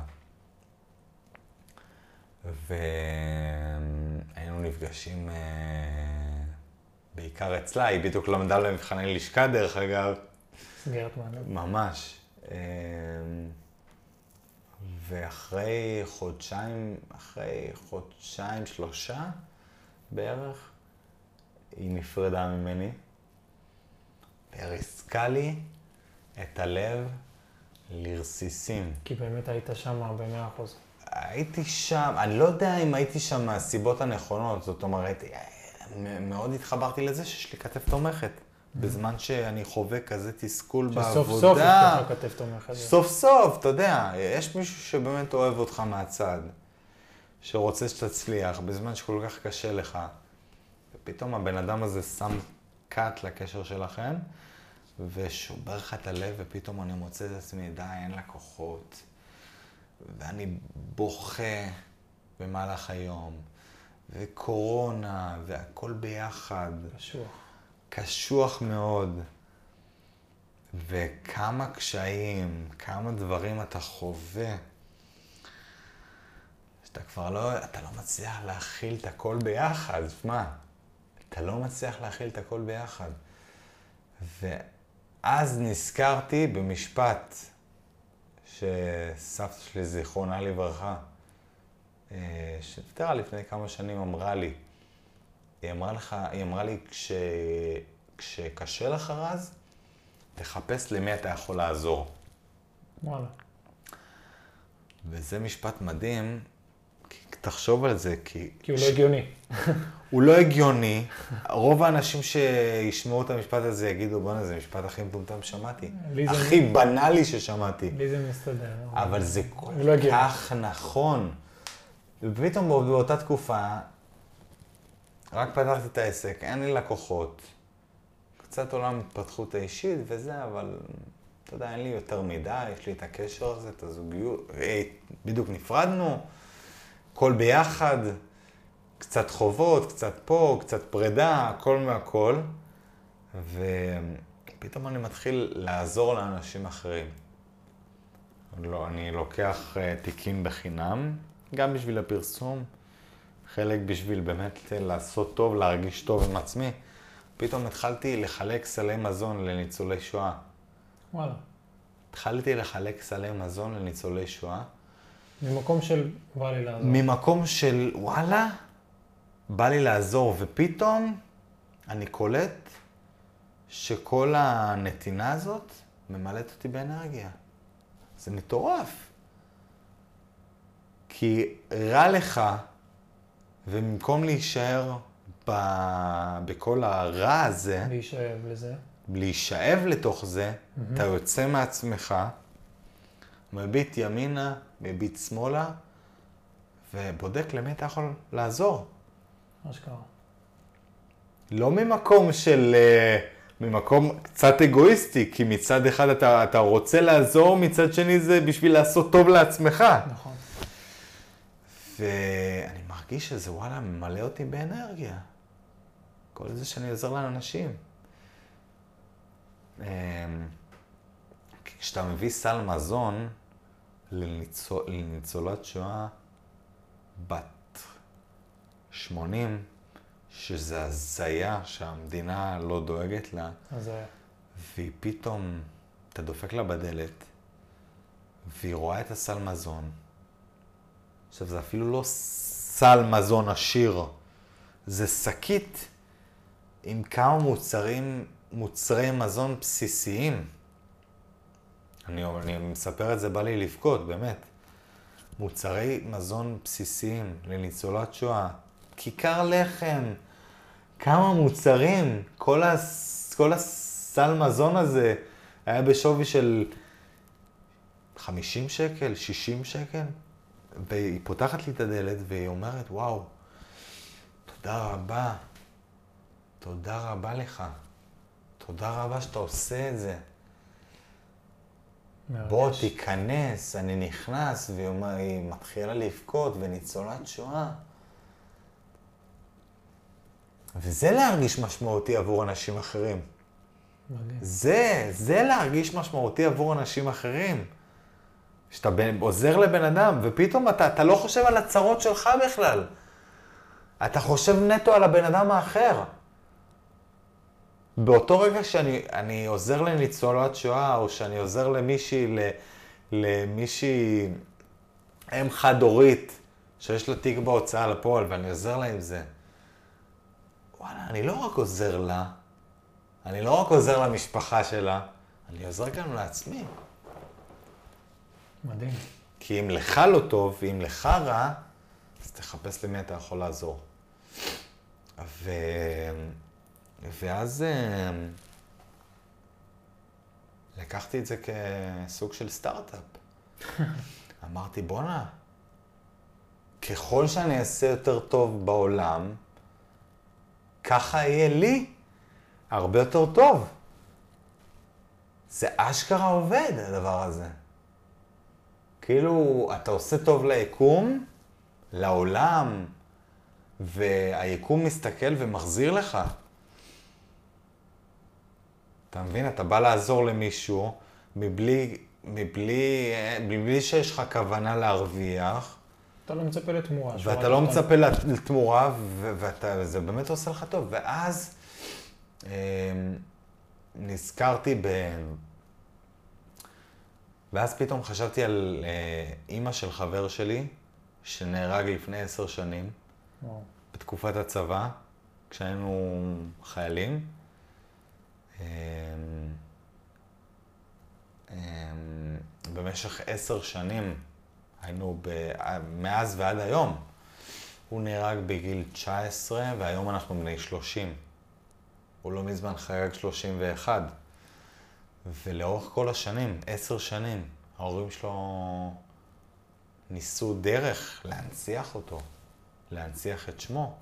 Speaker 2: והיינו נפגשים אה, בעיקר אצלה, היא בדיוק למדה למבחני לשכה דרך אגב.
Speaker 1: סגירת מעגל.
Speaker 2: ממש. אה, ואחרי חודשיים, אחרי חודשיים, שלושה בערך, היא נפרדה ממני. והריסקה לי את הלב לרסיסים.
Speaker 1: כי באמת היית שם במאה אחוז.
Speaker 2: הייתי שם, אני לא יודע אם הייתי שם מהסיבות הנכונות, זאת אומרת, מאוד התחברתי לזה שיש לי כתף תומכת. בזמן שאני חווה כזה תסכול בעבודה.
Speaker 1: שסוף סוף יש לך כתף תומכת.
Speaker 2: סוף סוף, אתה יודע, יש מישהו שבאמת אוהב אותך מהצד, שרוצה שתצליח, בזמן שכל כך קשה לך. ופתאום הבן אדם הזה שם קאט לקשר שלכם, ושובר לך את הלב, ופתאום אני מוצא את עצמי, די, אין לקוחות. ואני בוכה במהלך היום, וקורונה, והכל ביחד.
Speaker 1: קשוח.
Speaker 2: קשוח מאוד. וכמה קשיים, כמה דברים אתה חווה, שאתה כבר לא, אתה לא מצליח להכיל את הכל ביחד, שמע, אתה לא מצליח להכיל את הכל ביחד. ואז נזכרתי במשפט שסבתא שלי, זיכרונה לברכה, אה, שנפטרה לפני כמה שנים, אמרה לי, היא אמרה, לך, היא אמרה לי, כש, כשקשה לך רז, תחפש למי אתה יכול לעזור.
Speaker 1: וואלה.
Speaker 2: וזה משפט מדהים, תחשוב על זה, כי...
Speaker 1: כי הוא לא הגיוני.
Speaker 2: הוא לא הגיוני. רוב האנשים שישמעו את המשפט הזה יגידו, בואנה, זה המשפט הכי מטומטם ששמעתי. הכי בנאלי ששמעתי.
Speaker 1: לי זה מסתדר.
Speaker 2: אבל זה כל
Speaker 1: לא הגיוני.
Speaker 2: כך נכון. ופתאום בא- באותה תקופה, רק פתחתי את העסק, אין לי לקוחות. קצת עולם התפתחות האישית וזה, אבל אתה יודע, אין לי יותר מדי, יש לי את הקשר הזה, את הזוגיות. אה, בדיוק נפרדנו, הכל ביחד, קצת חובות, קצת פה, קצת פרידה, הכל מהכל. ופתאום אני מתחיל לעזור לאנשים אחרים. לא, אני לוקח אה, תיקים בחינם, גם בשביל הפרסום, חלק בשביל באמת לעשות טוב, להרגיש טוב עם עצמי. פתאום התחלתי לחלק סלי מזון לניצולי שואה.
Speaker 1: וואלה.
Speaker 2: התחלתי לחלק סלי מזון לניצולי שואה,
Speaker 1: ממקום של בא לי לעזור.
Speaker 2: ממקום של וואלה, בא לי לעזור, ופתאום אני קולט שכל הנתינה הזאת ממלאת אותי באנרגיה. זה מטורף. כי רע לך, ובמקום להישאר ב... בכל הרע הזה,
Speaker 1: להישאב לזה.
Speaker 2: להישאב לתוך זה, אתה יוצא מעצמך, מביט ימינה, מביט שמאלה, ובודק למי אתה יכול לעזור.
Speaker 1: אשכרה.
Speaker 2: לא ממקום של... אה, ממקום קצת אגואיסטי, כי מצד אחד אתה, אתה רוצה לעזור, מצד שני זה בשביל לעשות טוב לעצמך.
Speaker 1: נכון.
Speaker 2: ואני מרגיש שזה וואלה ממלא אותי באנרגיה. כל זה שאני עוזר לאנשים. אמ, כי כשאתה מביא סל מזון לניצול, לניצולת שואה בת 80, שזה הזיה שהמדינה לא דואגת לה,
Speaker 1: אז אה,
Speaker 2: והיא פתאום, אתה דופק לה בדלת, והיא רואה את הסל מזון. עכשיו, זה אפילו לא סל מזון עשיר, זה שקית עם כמה מוצרים, מוצרי מזון בסיסיים. אני, אני מספר את זה, בא לי לבכות, באמת. מוצרי מזון בסיסיים לניצולת שואה, כיכר לחם, כמה מוצרים, כל, הס, כל הסל מזון הזה היה בשווי של 50 שקל, 60 שקל, והיא פותחת לי את הדלת והיא אומרת, וואו, תודה רבה, תודה רבה לך, תודה רבה שאתה עושה את זה. בוא. תיכנס, אני נכנס, והיא מתחילה לבכות, וניצולת שואה. וזה להרגיש משמעותי עבור אנשים אחרים.
Speaker 1: מדהים.
Speaker 2: זה, זה להרגיש משמעותי עבור אנשים אחרים. שאתה בן- עוזר לבן אדם, ופתאום אתה, אתה לא חושב על הצרות שלך בכלל. אתה חושב נטו על הבן אדם האחר. באותו רגע שאני אני עוזר לניצולת שואה, או שאני עוזר למישהי, למישהי, אם חד-הורית, שיש לה תיק בהוצאה לפועל, ואני עוזר לה עם זה, וואלה, אני לא רק עוזר לה, אני לא רק עוזר למשפחה שלה, אני עוזר גם לעצמי.
Speaker 1: מדהים.
Speaker 2: כי אם לך לא טוב, ואם לך רע, אז תחפש למי אתה יכול לעזור. ו... ואז אה, לקחתי את זה כסוג של סטארט-אפ. אמרתי, בואנה, ככל שאני אעשה יותר טוב בעולם, ככה יהיה לי הרבה יותר טוב. זה אשכרה עובד, הדבר הזה. כאילו, אתה עושה טוב ליקום, לעולם, והיקום מסתכל ומחזיר לך. אתה מבין? אתה בא לעזור למישהו מבלי, מבלי, מבלי שיש לך כוונה להרוויח.
Speaker 1: אתה לא מצפה לתמורה.
Speaker 2: ואתה לא מצפה לתמורה, וזה באמת עושה לך טוב. ואז אה, נזכרתי ב... ואז פתאום חשבתי על אה, אימא של חבר שלי, שנהרג לפני עשר שנים, וואו. בתקופת הצבא, כשהיינו חיילים. אה, במשך עשר שנים, היינו ב... מאז ועד היום. הוא נהרג בגיל 19, והיום אנחנו בני 30. הוא לא מזמן חייג 31. ולאורך כל השנים, עשר שנים, ההורים שלו ניסו דרך להנציח אותו, להנציח את שמו.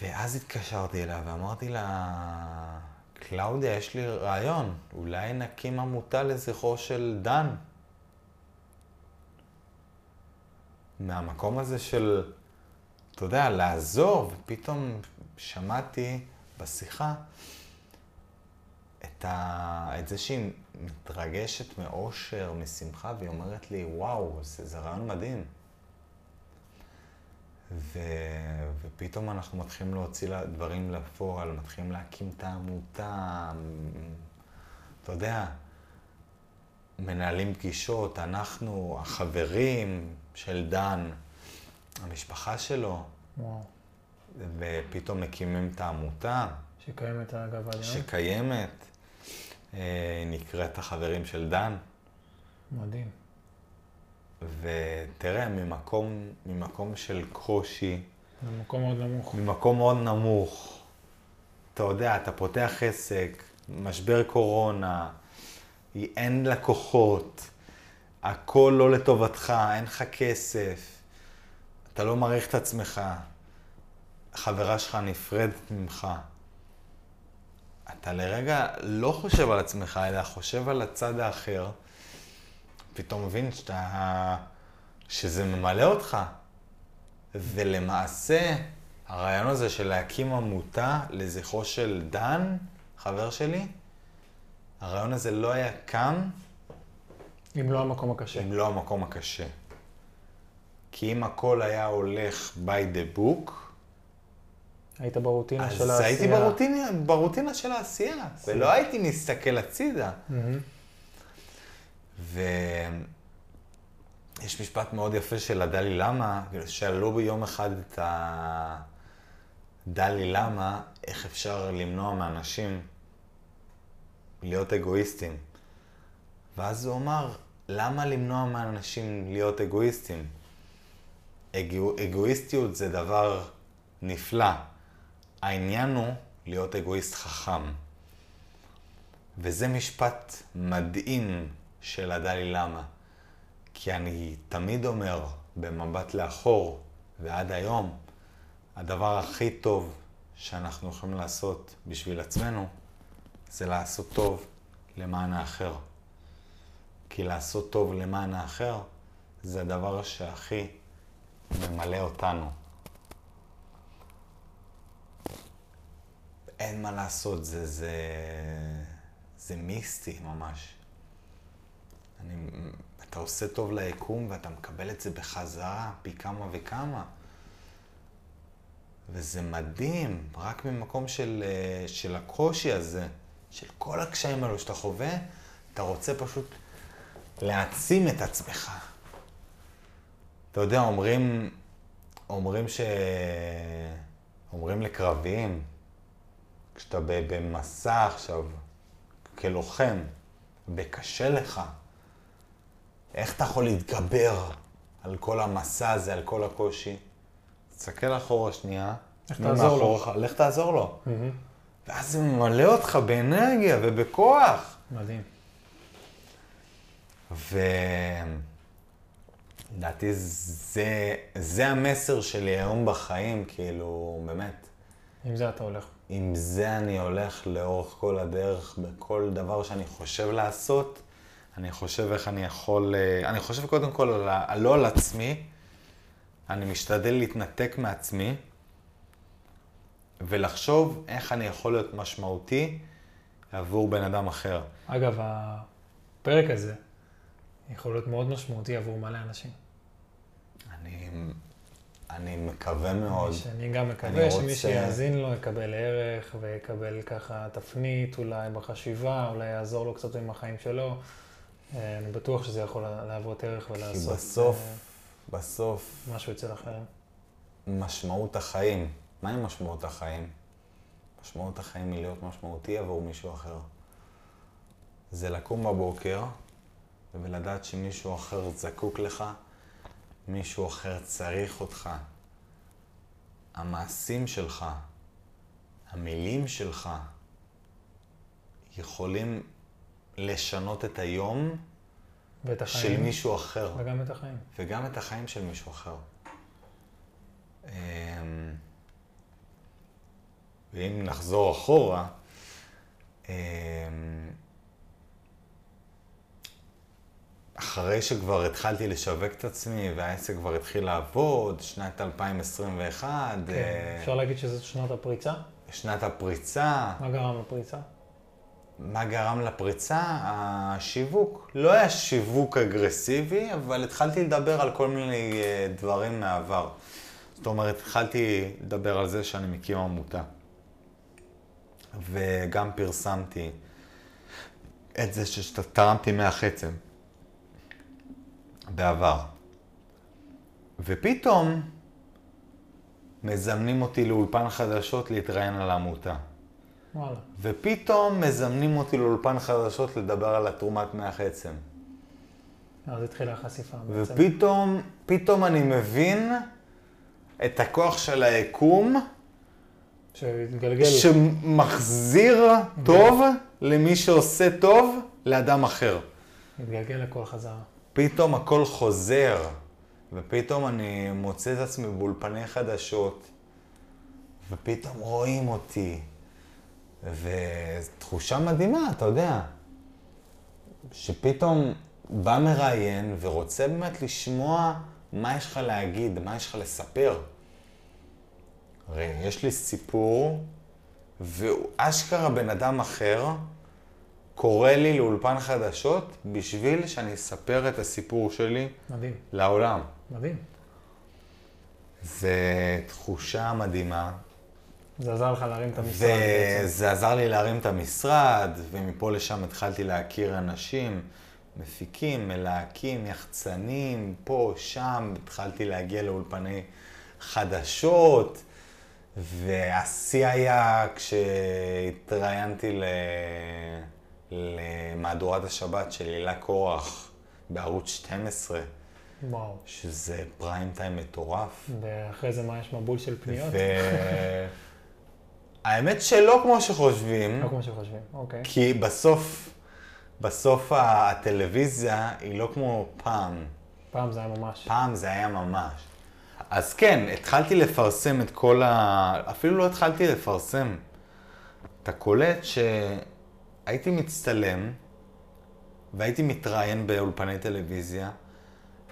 Speaker 2: ואז התקשרתי אליה ואמרתי לה, קלאודיה, יש לי רעיון, אולי נקים עמותה לזכרו של דן. מהמקום הזה של, אתה יודע, לעזור, ופתאום שמעתי בשיחה את, ה... את זה שהיא מתרגשת מאושר, משמחה, והיא אומרת לי, וואו, זה, זה רעיון מדהים. ו... ופתאום אנחנו מתחילים להוציא דברים לפועל, מתחילים להקים את העמותה, אתה יודע, מנהלים פגישות, אנחנו, החברים של דן, המשפחה שלו, וואו. ופתאום מקימים את העמותה.
Speaker 1: שקיימת אגב עד
Speaker 2: היום? שקיימת. אה, נקראת החברים של דן.
Speaker 1: מדהים.
Speaker 2: ותראה, ממקום, ממקום של קושי...
Speaker 1: ממקום מאוד נמוך.
Speaker 2: ממקום מאוד נמוך. אתה יודע, אתה פותח עסק, משבר קורונה, אין לקוחות, הכל לא לטובתך, אין לך כסף, אתה לא מעריך את עצמך, חברה שלך נפרדת ממך. אתה לרגע לא חושב על עצמך, אלא חושב על הצד האחר, פתאום מבין שאתה, שזה ממלא אותך. ולמעשה, הרעיון הזה של להקים עמותה לזכרו של דן, חבר שלי, הרעיון הזה לא היה קם...
Speaker 1: אם לא המקום הקשה.
Speaker 2: אם לא המקום הקשה. כי אם הכל היה הולך by the book,
Speaker 1: היית ברוטינה של העשייה.
Speaker 2: אז הייתי ברוטינה, ברוטינה של העשייה, ולא הייתי מסתכל הצידה. ויש משפט מאוד יפה של הדלי למה, שאלו ביום אחד את הדלי למה, איך אפשר למנוע מאנשים להיות אגואיסטים. ואז הוא אמר, למה למנוע מאנשים להיות אגואיסטים? אגו, אגואיסטיות זה דבר נפלא. העניין הוא להיות אגואיסט חכם. וזה משפט מדהים של הדלי למה. כי אני תמיד אומר, במבט לאחור ועד היום, הדבר הכי טוב שאנחנו יכולים לעשות בשביל עצמנו, זה לעשות טוב למען האחר. כי לעשות טוב למען האחר, זה הדבר שהכי ממלא אותנו. אין מה לעשות, זה, זה, זה מיסטי ממש. אני, אתה עושה טוב ליקום ואתה מקבל את זה בחזרה פי כמה וכמה. וזה מדהים, רק ממקום של, אה, של הקושי הזה, של כל הקשיים האלו שאתה חווה, אתה רוצה פשוט להעצים את עצמך. אתה יודע, אומרים, אומרים ש... אומרים לקרביים, כשאתה במסע עכשיו, כלוחם, וקשה לך, איך אתה יכול להתגבר על כל המסע הזה, על כל הקושי? תסתכל אחורה שנייה.
Speaker 1: לך תעזור לו.
Speaker 2: לך תעזור לו. ואז זה ממלא אותך באנרגיה ובכוח.
Speaker 1: מדהים.
Speaker 2: ולדעתי זה, זה המסר שלי היום בחיים, כאילו, באמת.
Speaker 1: עם זה אתה הולך.
Speaker 2: עם זה אני הולך לאורך כל הדרך, בכל דבר שאני חושב לעשות. אני חושב איך אני יכול, אה, אני חושב קודם כל על, ה, לא על עצמי, אני משתדל להתנתק מעצמי ולחשוב איך אני יכול להיות משמעותי עבור בן אדם אחר.
Speaker 1: אגב, הפרק הזה יכול להיות מאוד משמעותי עבור מלא אנשים.
Speaker 2: אני, אני מקווה מאוד.
Speaker 1: אני גם מקווה שמי רוצה... שיאזין לו יקבל ערך ויקבל ככה תפנית אולי בחשיבה, אולי יעזור לו קצת עם החיים שלו. אה, אני בטוח שזה יכול להוות ערך ולעשות...
Speaker 2: כי בסוף, uh, בסוף...
Speaker 1: משהו אצל אחרים.
Speaker 2: משמעות החיים. מהי משמעות החיים? משמעות החיים היא להיות משמעותי עבור מישהו אחר. זה לקום בבוקר ולדעת שמישהו אחר זקוק לך, מישהו אחר צריך אותך. המעשים שלך, המילים שלך, יכולים לשנות את היום
Speaker 1: ואת
Speaker 2: של מישהו אחר.
Speaker 1: וגם את החיים.
Speaker 2: וגם את החיים של מישהו אחר. אמ, ואם נחזור אחורה, אמ, אחרי שכבר התחלתי לשווק את עצמי והעסק כבר התחיל לעבוד, שנת 2021.
Speaker 1: כן, אה, אפשר להגיד שזאת שנת הפריצה?
Speaker 2: שנת הפריצה.
Speaker 1: מה גרם לפריצה?
Speaker 2: מה גרם לפריצה? השיווק. לא היה שיווק אגרסיבי, אבל התחלתי לדבר על כל מיני אה, דברים מהעבר. זאת אומרת, התחלתי לדבר על זה שאני מקים עמותה. וגם פרסמתי את זה שתרמתי מהחצם בעבר. ופתאום מזמנים אותי לאולפן חדשות להתראיין על העמותה.
Speaker 1: וואלה.
Speaker 2: ופתאום מזמנים אותי לאולפן חדשות לדבר על התרומת מהחצם.
Speaker 1: אז התחילה החשיפה בעצם.
Speaker 2: ופתאום, פתאום אני מבין את הכוח של היקום.
Speaker 1: שהתגלגל.
Speaker 2: שמחזיר טוב למי שעושה טוב לאדם אחר.
Speaker 1: התגלגל לכל חזרה.
Speaker 2: פתאום הכל חוזר, ופתאום אני מוצא את עצמי באולפני חדשות, ופתאום רואים אותי, ותחושה מדהימה, אתה יודע, שפתאום בא מראיין ורוצה באמת לשמוע מה יש לך להגיד, מה יש לך לספר. הרי יש לי סיפור, ואשכרה בן אדם אחר קורא לי לאולפן חדשות בשביל שאני אספר את הסיפור שלי
Speaker 1: מדהים.
Speaker 2: לעולם.
Speaker 1: מדהים.
Speaker 2: זה תחושה מדהימה.
Speaker 1: זה עזר לך להרים את המשרד בעצם.
Speaker 2: וזה עזר לי להרים את המשרד, ומפה לשם התחלתי להכיר אנשים, מפיקים, מלהקים, יחצנים, פה, שם, התחלתי להגיע לאולפני חדשות. והשיא היה כשהתראיינתי למהדורת השבת של הילה קורח בערוץ 12.
Speaker 1: וואו.
Speaker 2: שזה פריים טיים מטורף.
Speaker 1: ואחרי זה מה, יש מבול של פניות?
Speaker 2: האמת שלא כמו שחושבים.
Speaker 1: לא כמו שחושבים, אוקיי.
Speaker 2: כי בסוף, בסוף הטלוויזיה היא לא כמו פעם.
Speaker 1: פעם זה היה ממש.
Speaker 2: פעם זה היה ממש. אז כן, התחלתי לפרסם את כל ה... אפילו לא התחלתי לפרסם. אתה קולט שהייתי מצטלם והייתי מתראיין באולפני טלוויזיה,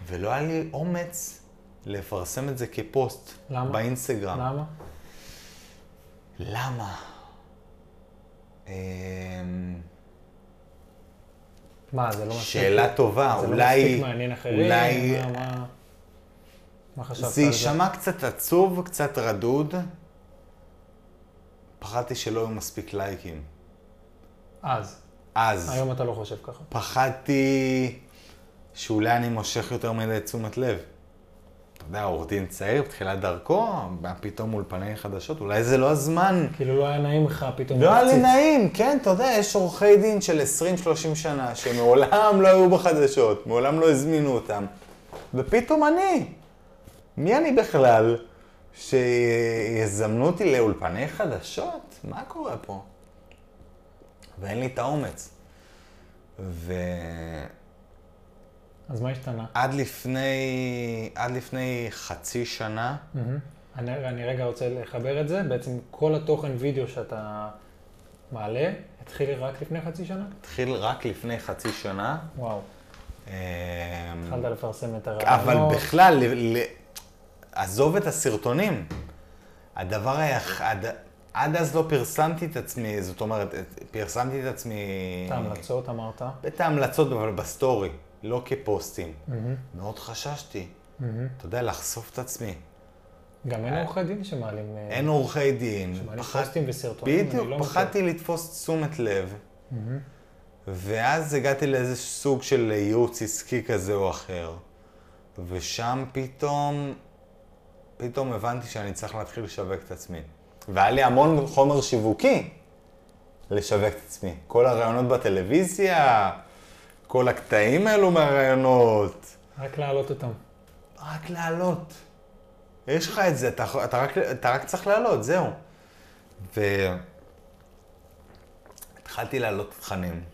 Speaker 2: ולא היה לי אומץ לפרסם את זה כפוסט
Speaker 1: למה?
Speaker 2: באינסטגרם.
Speaker 1: למה?
Speaker 2: למה? אמ,
Speaker 1: מה, זה לא מספיק?
Speaker 2: שאלה טובה,
Speaker 1: זה
Speaker 2: אולי...
Speaker 1: זה לא מספיק מעניין אחרים?
Speaker 2: אולי...
Speaker 1: מה, מה, מה חשבת על
Speaker 2: זה
Speaker 1: זה?
Speaker 2: יישמע קצת עצוב, קצת רדוד, פחדתי שלא יהיו מספיק לייקים.
Speaker 1: אז.
Speaker 2: אז.
Speaker 1: היום אתה לא חושב ככה.
Speaker 2: פחדתי שאולי אני מושך יותר מדי תשומת לב. אתה יודע, עורך דין צעיר, בתחילת דרכו, בא פתאום אולפני חדשות, אולי זה לא הזמן.
Speaker 1: כאילו לא היה נעים לך פתאום
Speaker 2: לא היה לי. נעים, כן, אתה יודע, יש עורכי דין של 20-30 שנה שמעולם לא היו בחדשות, מעולם לא הזמינו אותם, ופתאום אני. מי אני בכלל שיזמנו אותי לאולפני חדשות? מה קורה פה? ואין לי את האומץ. ועד
Speaker 1: אז מה השתנה?
Speaker 2: לפני, עד לפני חצי שנה,
Speaker 1: מהמם. אני, אני רגע רוצה לחבר את זה. בעצם כל התוכן וידאו שאתה מעלה, התחיל רק לפני חצי שנה?
Speaker 2: התחיל רק לפני חצי שנה.
Speaker 1: וואו.
Speaker 2: אמ,
Speaker 1: התחלת לפרסם את
Speaker 2: אבל
Speaker 1: הרעיונות.
Speaker 2: בכלל, ל- ל- עזוב את הסרטונים. הדבר היחיד, עד אז לא פרסמתי את עצמי, זאת אומרת, פרסמתי את עצמי...
Speaker 1: את ההמלצות אמרת.
Speaker 2: את ההמלצות, אבל בסטורי, לא כפוסטים.
Speaker 1: מהמם,
Speaker 2: מאוד חששתי,
Speaker 1: מהמם.
Speaker 2: אתה יודע, לחשוף את עצמי.
Speaker 1: גם אין עורכי דין שמעלים... אה,
Speaker 2: אין עורכי דין.
Speaker 1: שמעלים
Speaker 2: פחד-
Speaker 1: פוסטים וסרטונים. אני
Speaker 2: בדיוק,
Speaker 1: לא מכיר.
Speaker 2: פחדתי לתפוס תשומת לב,
Speaker 1: מהמם.
Speaker 2: ואז הגעתי לאיזה סוג של ייעוץ עסקי כזה או אחר. ושם פתאום, פתאום הבנתי שאני צריך להתחיל לשווק את עצמי. והיה לי המון חומר שיווקי לשווק את עצמי. כל הרעיונות בטלוויזיה, כל הקטעים האלו מהרעיונות.
Speaker 1: רק להעלות אותם.
Speaker 2: רק לעלות. יש לך את זה, אתה, אתה, רק, אתה רק צריך לעלות, זהו. והתחלתי להעלות תכנים.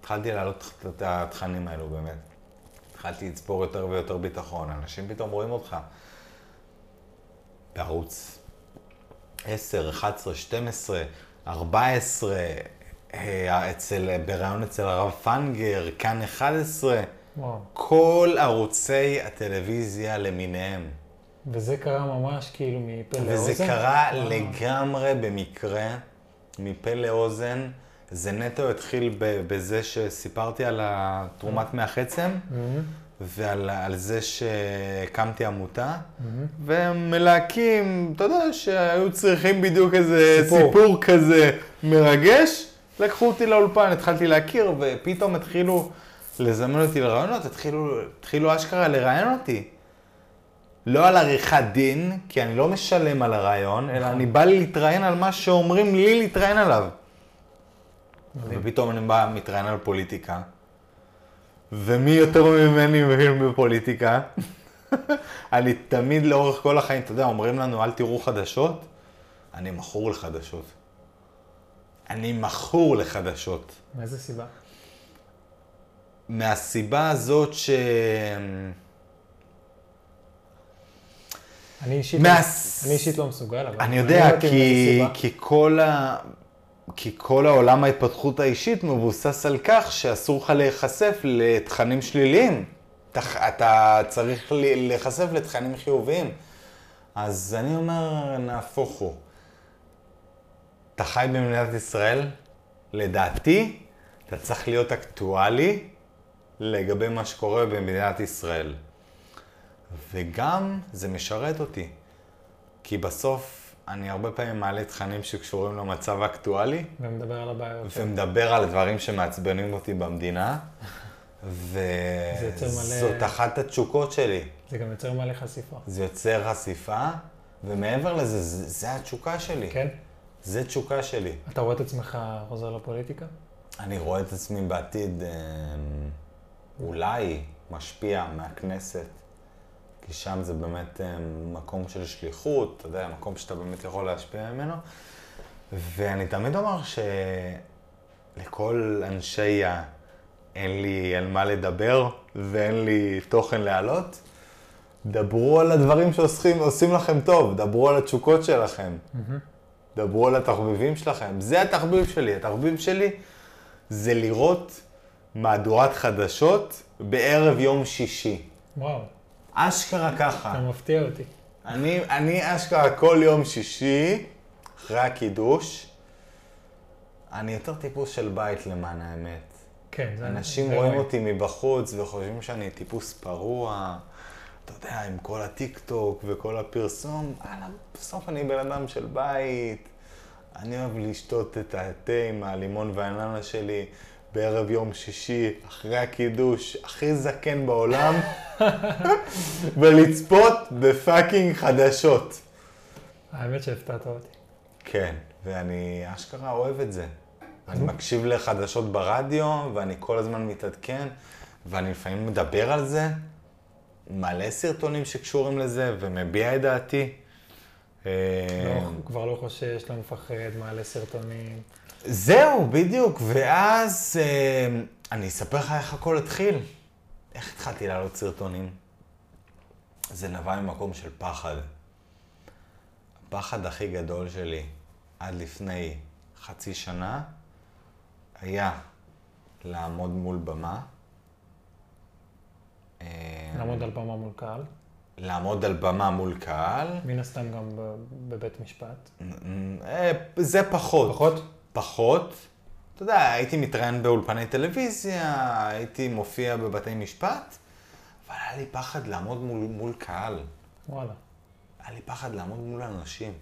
Speaker 2: התחלתי להעלות את התכנים האלו באמת. התחלתי לצבור יותר ויותר ביטחון. אנשים פתאום רואים אותך בערוץ 10, 11, 12, 14, אה, אצל, בריאיון אצל הרב פנגר, כאן 11.
Speaker 1: וואו.
Speaker 2: כל ערוצי הטלוויזיה למיניהם.
Speaker 1: וזה קרה ממש כאילו מפה לאוזן?
Speaker 2: וזה קרה
Speaker 1: וואו.
Speaker 2: לגמרי במקרה, מפה לאוזן. זה נטו התחיל בזה שסיפרתי על תרומת מח עצם,
Speaker 1: מהמם,
Speaker 2: ועל על זה שהקמתי עמותה,
Speaker 1: מהמם.
Speaker 2: ומלהקים, אתה יודע, שהיו צריכים בדיוק איזה
Speaker 1: סיפור.
Speaker 2: סיפור, כזה מרגש, לקחו אותי לאולפן, התחלתי להכיר, ופתאום התחילו לזמן אותי לרעיונות, התחילו, התחילו אשכרה לראיין אותי. לא על עריכת דין, כי אני לא משלם על הרעיון, אלא אני בא לי להתראיין על מה שאומרים לי להתראיין עליו.
Speaker 1: מדהים.
Speaker 2: ופתאום אני בא, מתראיין על פוליטיקה. ומי יותר ממני מבין בפוליטיקה? אני תמיד לאורך כל החיים, אתה יודע, אומרים לנו, אל תראו חדשות. אני מכור לחדשות. אני מכור לחדשות.
Speaker 1: מאיזה סיבה?
Speaker 2: מהסיבה הזאת ש...
Speaker 1: אני אישית,
Speaker 2: מהס-
Speaker 1: לא, אני אישית לא מסוגל, אבל...
Speaker 2: אני יודע,
Speaker 1: איזה
Speaker 2: כי. כי, כל ה... כי כל העולם ההתפתחות האישית מבוסס על כך שאסור לך להיחשף לתכנים שליליים. אתה, אתה צריך להיחשף לתכנים חיוביים. אז אני אומר, נהפוך הוא. אתה חי במדינת ישראל, לדעתי, אתה צריך להיות אקטואלי לגבי מה שקורה במדינת ישראל. וגם זה משרת אותי. כי בסוף אני הרבה פעמים מעלה תכנים שקשורים למצב האקטואלי,
Speaker 1: ומדבר על הבעיות.
Speaker 2: ומדבר על דברים שמעצבנים אותי במדינה,
Speaker 1: יוצר מלא-
Speaker 2: וזאת אחת התשוקות שלי.
Speaker 1: זה גם יוצר מלא חשיפה.
Speaker 2: זה יוצר חשיפה, ומעבר לזה, זה, זה התשוקה שלי.
Speaker 1: כן?
Speaker 2: זה תשוקה שלי.
Speaker 1: אתה רואה את עצמך חוזר לפוליטיקה?
Speaker 2: אני רואה את עצמי בעתיד אה, אולי משפיע מהכנסת, כי שם זה באמת אה, מקום של שליחות, אתה יודע, מקום שאתה באמת יכול להשפיע ממנו. ואני תמיד אומר שלכל אנשי ה... אין לי על מה לדבר ואין לי תוכן להעלות, דברו על הדברים שעושים עושים לכם טוב, דברו על התשוקות שלכם. דברו על התחביבים שלכם. זה התחביב שלי. התחביב שלי זה לראות מהדורת חדשות בערב יום שישי.
Speaker 1: וואו,
Speaker 2: אשכרה ככה.
Speaker 1: אתה מפתיע אותי.
Speaker 2: אני, אני אשכרה כל יום שישי, אחרי הקידוש, אני יותר טיפוס של בית למען האמת.
Speaker 1: כן, זה...
Speaker 2: אנשים
Speaker 1: זה
Speaker 2: רואים אותי מבחוץ וחושבים שאני טיפוס פרוע. אתה יודע, עם כל הטיק טוק וכל הפרסום, וואלה, בסוף אני בן אדם של בית. אני אוהב לשתות את התה עם הלימון והאננה שלי בערב יום שישי, אחרי הקידוש, הכי זקן בעולם, ולצפות בפאקינג חדשות.
Speaker 1: האמת שהפתעת אותי.
Speaker 2: כן, ואני אשכרה אוהב את זה. אני מקשיב לחדשות ברדיו, ואני כל הזמן מתעדכן, ואני לפעמים מדבר על זה, מלא סרטונים שקשורים לזה, ומביע את דעתי.
Speaker 1: לא, כבר לא חושש, לא מפחד, מעלה סרטונים.
Speaker 2: זהו, בדיוק. ואז אה, אני אספר לך איך הכל התחיל. איך התחלתי לעלות סרטונים? זה נבע ממקום של פחד. הפחד הכי גדול שלי עד לפני חצי שנה היה לעמוד מול במה. אה,
Speaker 1: לעמוד על במה מול קהל.
Speaker 2: לעמוד על במה מול קהל.
Speaker 1: מן הסתם גם בבית משפט.
Speaker 2: אה, זה פחות.
Speaker 1: פחות?
Speaker 2: פחות. אתה יודע, הייתי מתראיין באולפני טלוויזיה, הייתי מופיע בבתי משפט, אבל היה לי פחד לעמוד מול, מול קהל.
Speaker 1: וואלה.
Speaker 2: היה לי פחד לעמוד מול אנשים.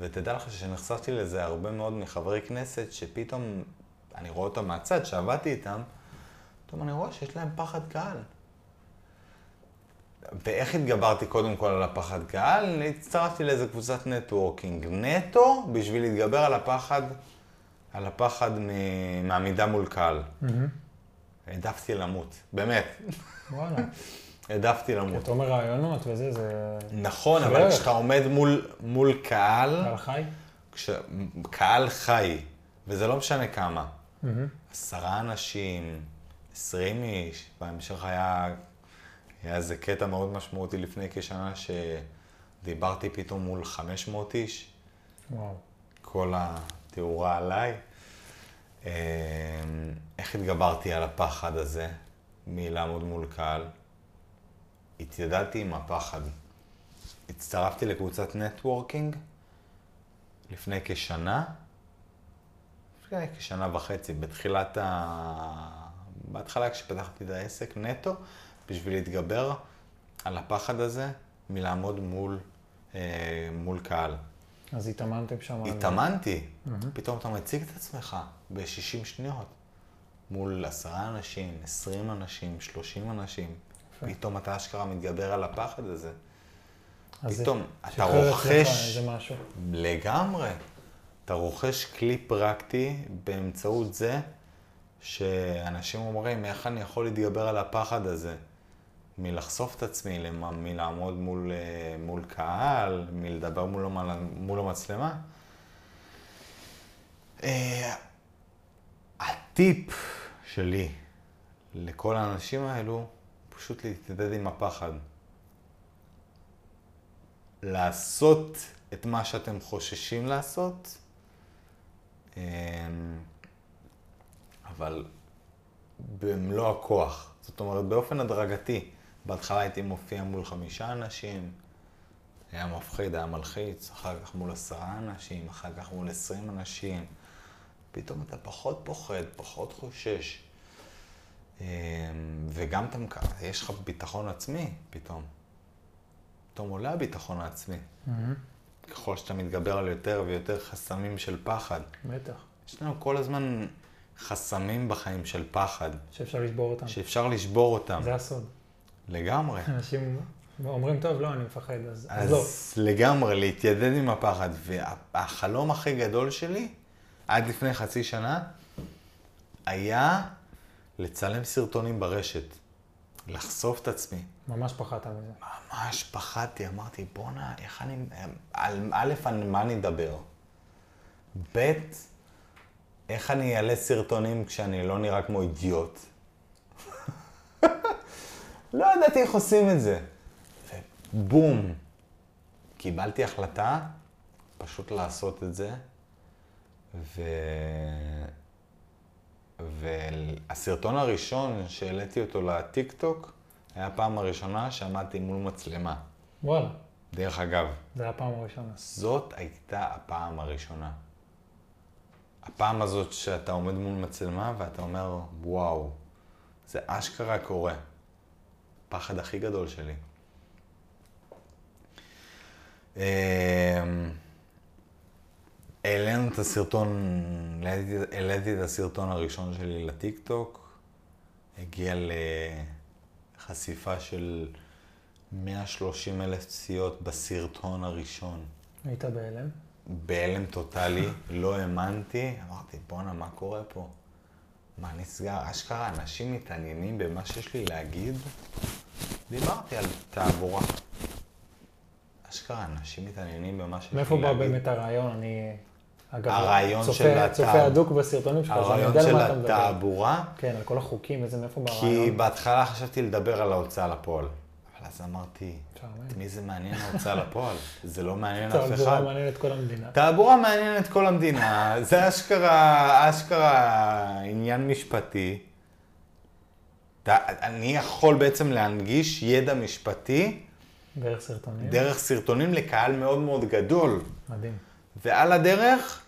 Speaker 2: ותדע לך שנחשפתי לזה הרבה מאוד מחברי כנסת, שפתאום אני רואה אותם מהצד, שעבדתי איתם, פתאום אני רואה שיש להם פחד קהל. ואיך התגברתי קודם כל על הפחד קהל? הצטרפתי לאיזה קבוצת נטוורקינג. נטו בשביל להתגבר על הפחד, על הפחד מעמידה מול קהל.
Speaker 1: מהמם.
Speaker 2: העדפתי למות, באמת.
Speaker 1: וואלה.
Speaker 2: העדפתי למות.
Speaker 1: אתה אומר רעיונות וזה, זה...
Speaker 2: נכון, אבל. כשאתה עומד מול, מול קהל,
Speaker 1: קהל חי?
Speaker 2: כש... קהל חי, וזה לא משנה כמה,
Speaker 1: מהמם.
Speaker 2: עשרה אנשים, עשרים איש, בהמשך היה, היה איזה קטע מאוד משמעותי לפני כשנה שדיברתי פתאום מול 500 איש,
Speaker 1: וואו.
Speaker 2: כל התאורה עליי. אה, איך התגברתי על הפחד הזה מלעמוד מול קהל? התיידדתי עם הפחד. הצטרפתי לקבוצת נטוורקינג לפני כשנה, לפני כשנה וחצי, בתחילת ה... בהתחלה כשפתחתי את העסק נטו, בשביל להתגבר על הפחד הזה מלעמוד מול, אה, מול קהל.
Speaker 1: אז התאמנתם שם.
Speaker 2: התאמנתי, פתאום אתה מציג את עצמך ב-60 שניות מול עשרה אנשים, 20 אנשים, 30 אנשים.
Speaker 1: יפה.
Speaker 2: פתאום אתה אשכרה מתגבר על הפחד הזה.
Speaker 1: אז זה-
Speaker 2: פתאום אתה רוכש. לגמרי, אתה רוכש כלי פרקטי באמצעות זה שאנשים אומרים, איך אני יכול להתגבר על הפחד הזה? מלחשוף את עצמי, מלעמוד מול, אה, מול קהל, מלדבר מול, מול המצלמה. אה, הטיפ שלי לכל האנשים האלו, פשוט להתמודד עם הפחד. לעשות את מה שאתם חוששים לעשות, אמ, אבל במלוא הכוח. זאת אומרת, באופן הדרגתי. בהתחלה הייתי מופיע מול חמישה אנשים, היה מפחיד, היה מלחיץ, אחר כך מול עשרה אנשים, אחר כך מול עשרים אנשים. פתאום אתה פחות פוחד, פחות חושש. אמ, וגם אתה, יש לך ביטחון עצמי פתאום. פתאום עולה הביטחון העצמי.
Speaker 1: מהמם.
Speaker 2: ככל שאתה מתגבר על יותר ויותר חסמים של פחד.
Speaker 1: בטח.
Speaker 2: יש לנו כל הזמן חסמים בחיים של פחד,
Speaker 1: שאפשר לשבור אותם.
Speaker 2: שאפשר לשבור אותם.
Speaker 1: זה הסוד.
Speaker 2: לגמרי.
Speaker 1: אנשים אומרים, טוב, לא, אני מפחד, אז אז לא.
Speaker 2: אז לגמרי, להתיידד עם הפחד. והחלום הכי גדול שלי, עד לפני חצי שנה, היה לצלם סרטונים ברשת. לחשוף את עצמי.
Speaker 1: ממש פחדת מזה.
Speaker 2: ממש פחדתי, אמרתי, בואנה, איך אני... על א', על מה אני אדבר? ב', איך אני אעלה סרטונים כשאני לא נראה כמו אידיוט? לא ידעתי איך עושים את זה. ובום, קיבלתי החלטה פשוט לעשות את זה, ו... והסרטון הראשון שהעליתי אותו לטיק טוק, היה הפעם הראשונה שעמדתי מול מצלמה.
Speaker 1: וואלה,
Speaker 2: דרך אגב,
Speaker 1: זה היה הפעם הראשונה.
Speaker 2: זאת הייתה הפעם הראשונה. הפעם הזאת שאתה עומד מול מצלמה ואתה אומר, וואו, זה אשכרה קורה. הפחד הכי גדול שלי. אמ, העלינו את הסרטון, העליתי- העליתי את הסרטון הראשון שלי לטיקטוק, הגיע לחשיפה של 130 אלף צפיות בסרטון הראשון.
Speaker 1: היית בהלם?
Speaker 2: בהלם טוטאלי, לא האמנתי, אמרתי, בואנה, מה קורה פה? מה נסגר? אשכרה, אנשים מתעניינים במה שיש לי להגיד? דיברתי על תעבורה. אשכרה, אנשים מתעניינים במה שיש לי
Speaker 1: מאיפה
Speaker 2: להגיד.
Speaker 1: בא באמת הרעיון? אני, אגב,
Speaker 2: הרעיון
Speaker 1: צופה,
Speaker 2: של
Speaker 1: צופה הדוק בסרטונים שלך, אז אני
Speaker 2: הרעיון
Speaker 1: יודע על
Speaker 2: של
Speaker 1: מה אתה מדבר.
Speaker 2: התעבורה,
Speaker 1: כן, על כל החוקים, איזה מאיפה בא
Speaker 2: כי
Speaker 1: הרעיון.
Speaker 2: בהתחלה חשבתי לדבר על ההוצאה לפועל. אבל אז אמרתי,
Speaker 1: משעמם.
Speaker 2: את מי זה מעניין ההוצאה לפועל? זה לא מעניין אף
Speaker 1: תעבורה
Speaker 2: אחד.
Speaker 1: מעניין את כל המדינה.
Speaker 2: תעבורה מעניין את כל המדינה, זה אשכרה, אשכרה עניין משפטי. אני יכול בעצם להנגיש ידע משפטי
Speaker 1: דרך סרטונים.
Speaker 2: דרך סרטונים לקהל מאוד מאוד גדול,
Speaker 1: מדהים.
Speaker 2: ועל הדרך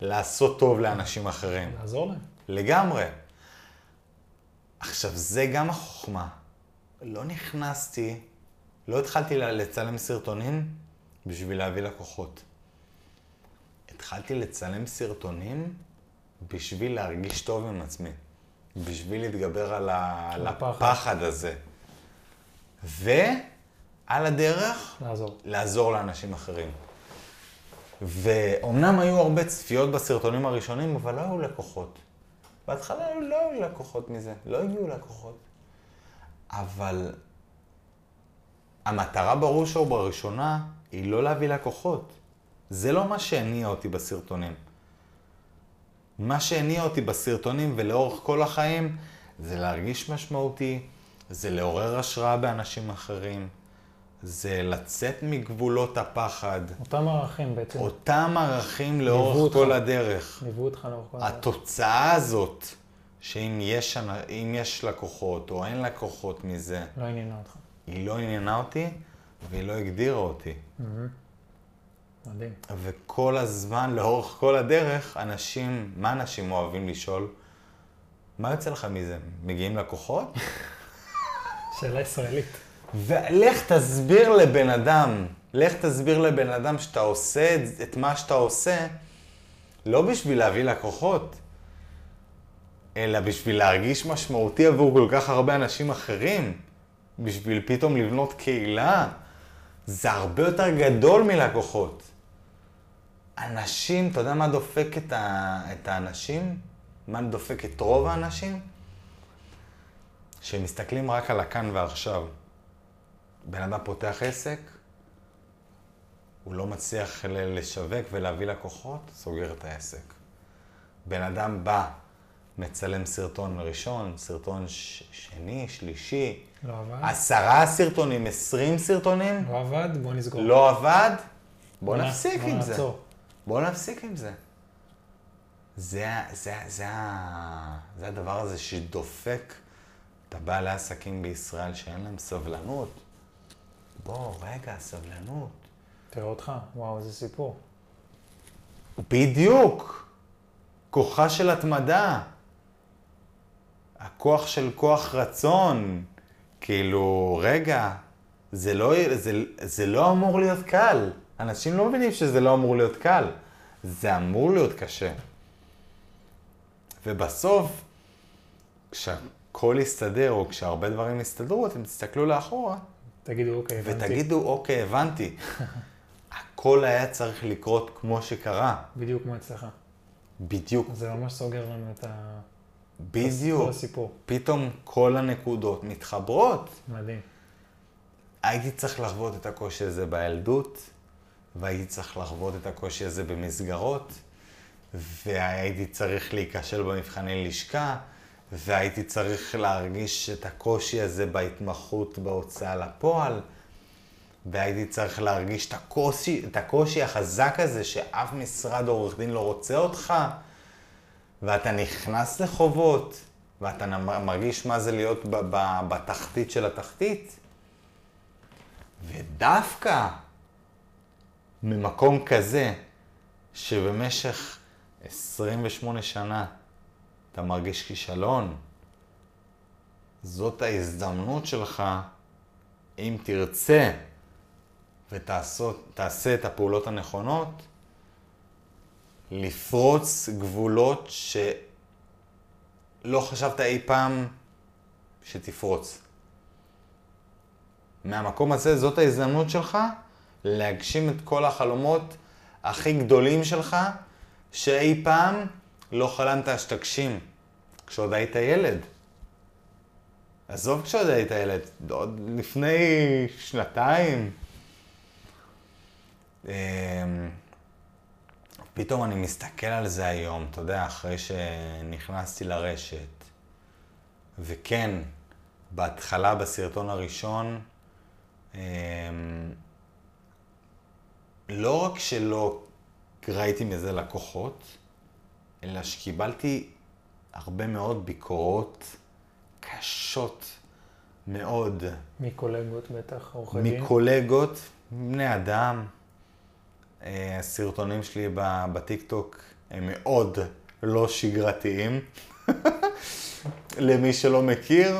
Speaker 2: לעשות טוב לאנשים אחרים.
Speaker 1: לעזור להם.
Speaker 2: לגמרי. עכשיו, זה גם החוכמה. לא נכנסתי, לא התחלתי לצלם סרטונים בשביל להביא לקוחות. התחלתי לצלם סרטונים בשביל להרגיש טוב עם עצמי. בשביל להתגבר על, ה... על
Speaker 1: הפחד.
Speaker 2: הפחד הזה. ועל הדרך,
Speaker 1: לעזור.
Speaker 2: לעזור לאנשים אחרים. ואומנם היו הרבה צפיות בסרטונים הראשונים, אבל לא היו לקוחות. בהתחלה לא היו לקוחות מזה, לא הגיעו לקוחות. אבל המטרה בראש ובראשונה היא לא להביא לקוחות. זה לא מה שהניע אותי בסרטונים. מה שהניע אותי בסרטונים ולאורך כל החיים זה להרגיש משמעותי, זה לעורר השראה באנשים אחרים, זה לצאת מגבולות הפחד,
Speaker 1: אותם ערכים בעצם
Speaker 2: אותם ערכים לאורך
Speaker 1: אותך.
Speaker 2: כל הדרך.
Speaker 1: ליוו אותך לאורך כל הדרך.
Speaker 2: התוצאה הזאת, שאם יש, יש לקוחות או אין לקוחות מזה,
Speaker 1: לא עניינה אותך.
Speaker 2: היא לא עניינה אותי והיא לא הגדירה אותי.
Speaker 1: מדהים.
Speaker 2: וכל הזמן, לאורך כל הדרך, אנשים, מה אנשים אוהבים לשאול? מה יוצא לך מזה? מגיעים לקוחות?
Speaker 1: שאלה ישראלית.
Speaker 2: ולך תסביר לבן אדם, לך תסביר לבן אדם שאתה עושה את, את מה שאתה עושה, לא בשביל להביא לקוחות, אלא בשביל להרגיש משמעותי עבור כל כך הרבה אנשים אחרים, בשביל פתאום לבנות קהילה. זה הרבה יותר גדול מלקוחות. אנשים, אתה יודע מה דופק את, ה, את האנשים? מה דופק את רוב האנשים? שמסתכלים רק על הכאן ועכשיו. בן אדם פותח עסק, הוא לא מצליח לשווק ולהביא לקוחות, סוגר את העסק. בן אדם בא, מצלם סרטון ראשון, סרטון ש- שני, שלישי,
Speaker 1: לא עבד?
Speaker 2: עשרה סרטונים, עשרים סרטונים,
Speaker 1: לא עבד? בוא נסגור.
Speaker 2: לא עבד, בוא
Speaker 1: נ-
Speaker 2: נפסיק
Speaker 1: בוא
Speaker 2: עם זה.
Speaker 1: נעצור.
Speaker 2: בוא נפסיק עם זה. זה, זה, זה, זה הדבר הזה שדופק את הבעלי העסקים בישראל שאין להם סבלנות. בוא, רגע, סבלנות.
Speaker 1: תראה אותך, וואו, איזה סיפור.
Speaker 2: בדיוק. כוחה של התמדה. הכוח של כוח רצון. כאילו, רגע, זה לא, זה, זה לא אמור להיות קל. אנשים לא מבינים שזה לא אמור להיות קל. זה אמור להיות קשה. ובסוף, כשהכל יסתדר, או כשהרבה דברים יסתדרו, אתם תסתכלו לאחורה,
Speaker 1: תגידו, אוקיי, הבנתי.
Speaker 2: ותגידו, אוקיי, הבנתי. הכל היה צריך לקרות כמו שקרה.
Speaker 1: בדיוק כמו אצלך.
Speaker 2: בדיוק.
Speaker 1: זה ממש סוגר לנו את ה...
Speaker 2: בדיוק.
Speaker 1: כל הסיפור.
Speaker 2: פתאום כל הנקודות מתחברות.
Speaker 1: מדהים.
Speaker 2: הייתי צריך לחוות את הקושי הזה בילדות, והייתי צריך לחוות את הקושי הזה במסגרות, והייתי צריך להיכשל במבחני לשכה, והייתי צריך להרגיש את הקושי הזה בהתמחות בהוצאה לפועל, והייתי צריך להרגיש את הקושי, את הקושי החזק הזה שאף משרד עורך דין לא רוצה אותך, ואתה נכנס לחובות, ואתה מרגיש מה זה להיות בתחתית של התחתית. ודווקא ממקום כזה, שבמשך 28 שנה אתה מרגיש כישלון, זאת ההזדמנות שלך, אם תרצה ותעשה את הפעולות הנכונות, לפרוץ גבולות שלא חשבת אי פעם שתפרוץ. מהמקום הזה, זאת ההזדמנות שלך להגשים את כל החלומות הכי גדולים שלך, שאי פעם לא חלמת שתגשים, כשעוד היית ילד. עזוב כשעוד היית ילד, עוד לפני שנתיים. פתאום אני מסתכל על זה היום, אתה יודע, אחרי שנכנסתי לרשת. וכן, בהתחלה, בסרטון הראשון, אמ, לא רק שלא ראיתי מזה לקוחות, אלא שקיבלתי הרבה מאוד ביקורות קשות מאוד.
Speaker 1: מקולגות בטח, עורכי דין?
Speaker 2: מקולגות, בני אדם. אה, הסרטונים שלי בטיקטוק הם מאוד לא שגרתיים. למי שלא מכיר,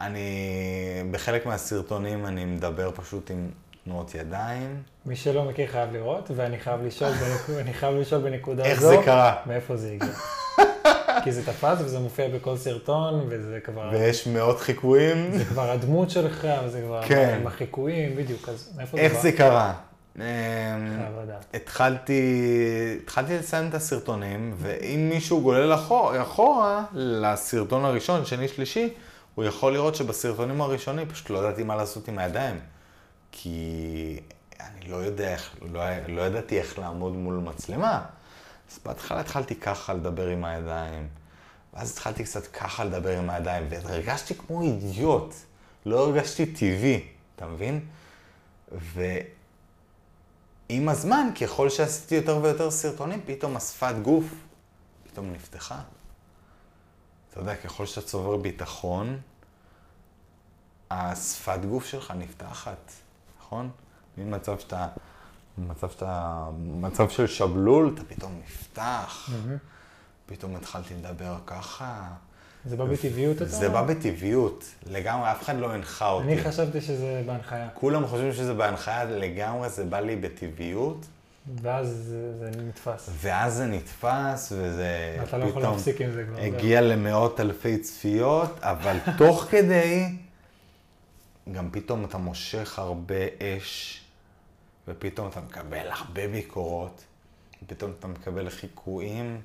Speaker 2: אני, בחלק מהסרטונים אני מדבר פשוט עם תנועות ידיים.
Speaker 1: מי שלא מכיר חייב לראות, ואני חייב לשאול, בנק... אני חייב לשאול בנקודה
Speaker 2: איך
Speaker 1: הזו,
Speaker 2: זה קרה?
Speaker 1: מאיפה זה הגיע. כי זה תפס וזה מופיע בכל סרטון, וזה כבר...
Speaker 2: ויש מאות חיקויים.
Speaker 1: זה כבר הדמות שלך, וזה כבר
Speaker 2: כן.
Speaker 1: עם החיקויים, בדיוק, אז מאיפה זה
Speaker 2: איך
Speaker 1: בא?
Speaker 2: זה קרה? אמ. התחלתי, התחלתי לסיים את הסרטונים, ואם מישהו גולל אחורה, אחורה לסרטון הראשון, שני, שלישי, הוא יכול לראות שבסרטונים הראשונים פשוט לא ידעתי מה לעשות עם הידיים. כי אני לא יודע איך, לא, לא ידעתי איך לעמוד מול מצלמה. אז בהתחלה התחלתי ככה לדבר עם הידיים, ואז התחלתי קצת ככה לדבר עם הידיים, והרגשתי כמו אידיוט. לא הרגשתי טבעי, אתה מבין? ועם הזמן, ככל שעשיתי יותר ויותר סרטונים, פתאום השפת גוף פתאום נפתחה. אתה יודע, ככל שאתה צובר ביטחון, השפת גוף שלך נפתחת, נכון? ממצב שאתה, מצב שאתה, מצב של שבלול, אתה פתאום נפתח.
Speaker 1: מהמם.
Speaker 2: פתאום התחלתי לדבר ככה.
Speaker 1: זה בא בטבעיות אתה
Speaker 2: זה? בא בטבעיות, לגמרי, אף אחד לא הנחה אותי.
Speaker 1: אני חשבתי שזה בהנחיה,
Speaker 2: כולם חושבים שזה בהנחיה, לגמרי זה בא לי בטבעיות,
Speaker 1: ואז זה, נתפס.
Speaker 2: ואז זה נתפס, וזה
Speaker 1: אתה לא יכול להפסיק עם זה כבר.
Speaker 2: הגיע למאות אלפי צפיות, אבל תוך כדי, גם פתאום אתה מושך הרבה אש, ופתאום אתה מקבל הרבה ביקורות, ופתאום אתה מקבל חיקויים,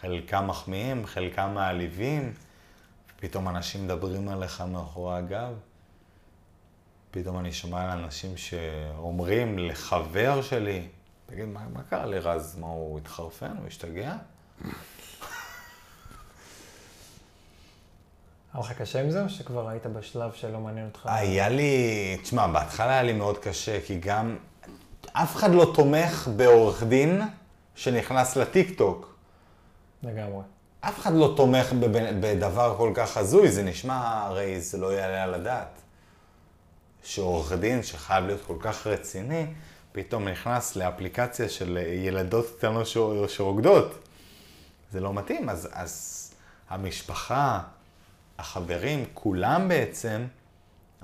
Speaker 2: חלקם מחמיאים, חלקם מעליבים, ופתאום אנשים מדברים עליך מאחורי הגב. פתאום אני שומע על אנשים שאומרים לחבר שלי, תגיד, מה, מה קרה לרז? מה, הוא התחרפן? הוא השתגע?
Speaker 1: היה לך קשה עם זה, או שכבר היית בשלב שלא מעניין אותך?
Speaker 2: היה לי, תשמע, בהתחלה היה לי מאוד קשה, כי גם אף אחד לא תומך בעורך דין שנכנס לטיקטוק.
Speaker 1: לגמרי.
Speaker 2: אף אחד לא תומך בדבר כל כך הזוי, זה נשמע, הרי זה לא יעלה על הדעת. שעורך דין שחייב להיות כל כך רציני, פתאום נכנס לאפליקציה של ילדות קטנות שרוקדות. זה לא מתאים, אז, אז המשפחה, החברים, כולם בעצם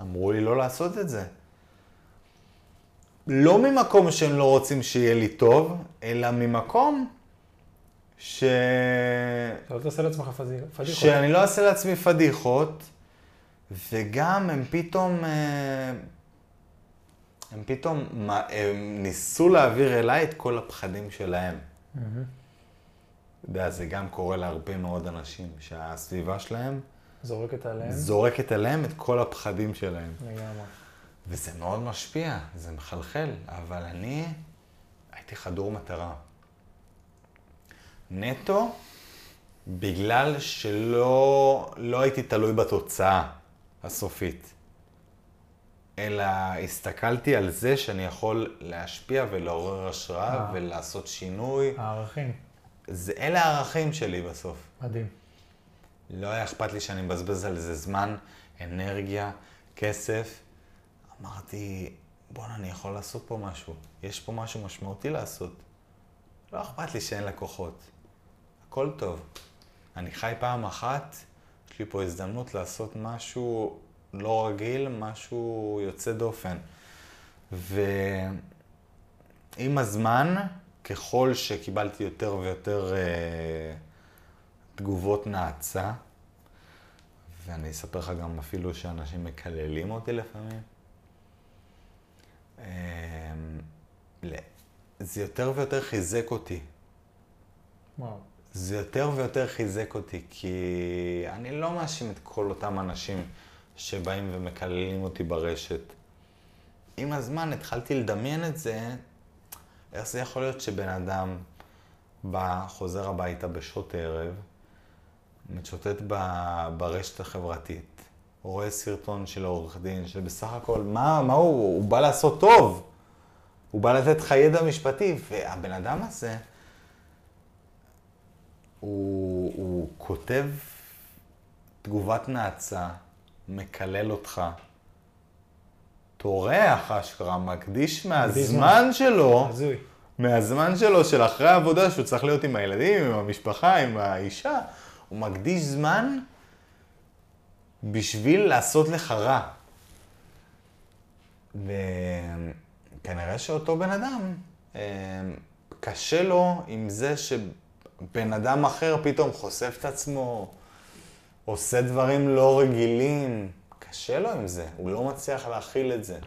Speaker 2: אמרו לי לא לעשות את זה. לא ממקום שהם לא רוצים שיהיה לי טוב, אלא ממקום ש...
Speaker 1: אתה לא תעשה לעצמך פדיחות.
Speaker 2: שאני לא אעשה לעצמי פדיחות, וגם הם פתאום, אה, הם פתאום הם ניסו להעביר אליי את כל הפחדים שלהם. אתה יודע, זה גם קורה להרבה מאוד אנשים, שהסביבה שלהם
Speaker 1: זורקת עליהם.
Speaker 2: זורקת עליהם את כל הפחדים שלהם.
Speaker 1: לגמרי.
Speaker 2: וזה מאוד משפיע, זה מחלחל, אבל אני הייתי חדור מטרה. נטו, בגלל שלא לא הייתי תלוי בתוצאה הסופית, אלא הסתכלתי על זה שאני יכול להשפיע ולעורר השראה
Speaker 1: אה.
Speaker 2: ולעשות שינוי.
Speaker 1: הערכים.
Speaker 2: זה, אלה הערכים שלי בסוף.
Speaker 1: מדהים.
Speaker 2: לא היה אכפת לי שאני מבזבז על זה זמן, אנרגיה, כסף. אמרתי, בואנה, אני יכול לעשות פה משהו. יש פה משהו משמעותי לעשות. לא אכפת לי שאין לקוחות. הכל טוב. אני חי פעם אחת, יש לי פה הזדמנות לעשות משהו לא רגיל, משהו יוצא דופן. ועם הזמן, ככל שקיבלתי יותר ויותר אה, תגובות נאצה, ואני אספר לך גם אפילו שאנשים מקללים אותי לפעמים, אה, זה יותר ויותר חיזק אותי.
Speaker 1: וואו.
Speaker 2: זה יותר ויותר חיזק אותי, כי אני לא מאשים את כל אותם אנשים שבאים ומקללים אותי ברשת. עם הזמן התחלתי לדמיין את זה, איך זה יכול להיות שבן אדם בא, חוזר הביתה בשעות ערב, משוטט ברשת החברתית, רואה סרטון של העורך דין, שבסך הכל, מה, מה הוא? הוא בא לעשות טוב. הוא בא לתת לך ידע משפטי, והבן אדם הזה, הוא, הוא כותב תגובת נאצה, מקלל אותך, טורח אשכרה, מקדיש מהזמן שלו,
Speaker 1: הזוי.
Speaker 2: מהזמן שלו של אחרי העבודה, שהוא צריך להיות עם הילדים, עם המשפחה, עם האישה, הוא מקדיש זמן בשביל לעשות לך רע. וכנראה שאותו בן אדם, אה, קשה לו עם זה שבן אדם אחר פתאום חושף את עצמו, עושה דברים לא רגילים. קשה לו עם זה, הוא לא מצליח להכיל את זה.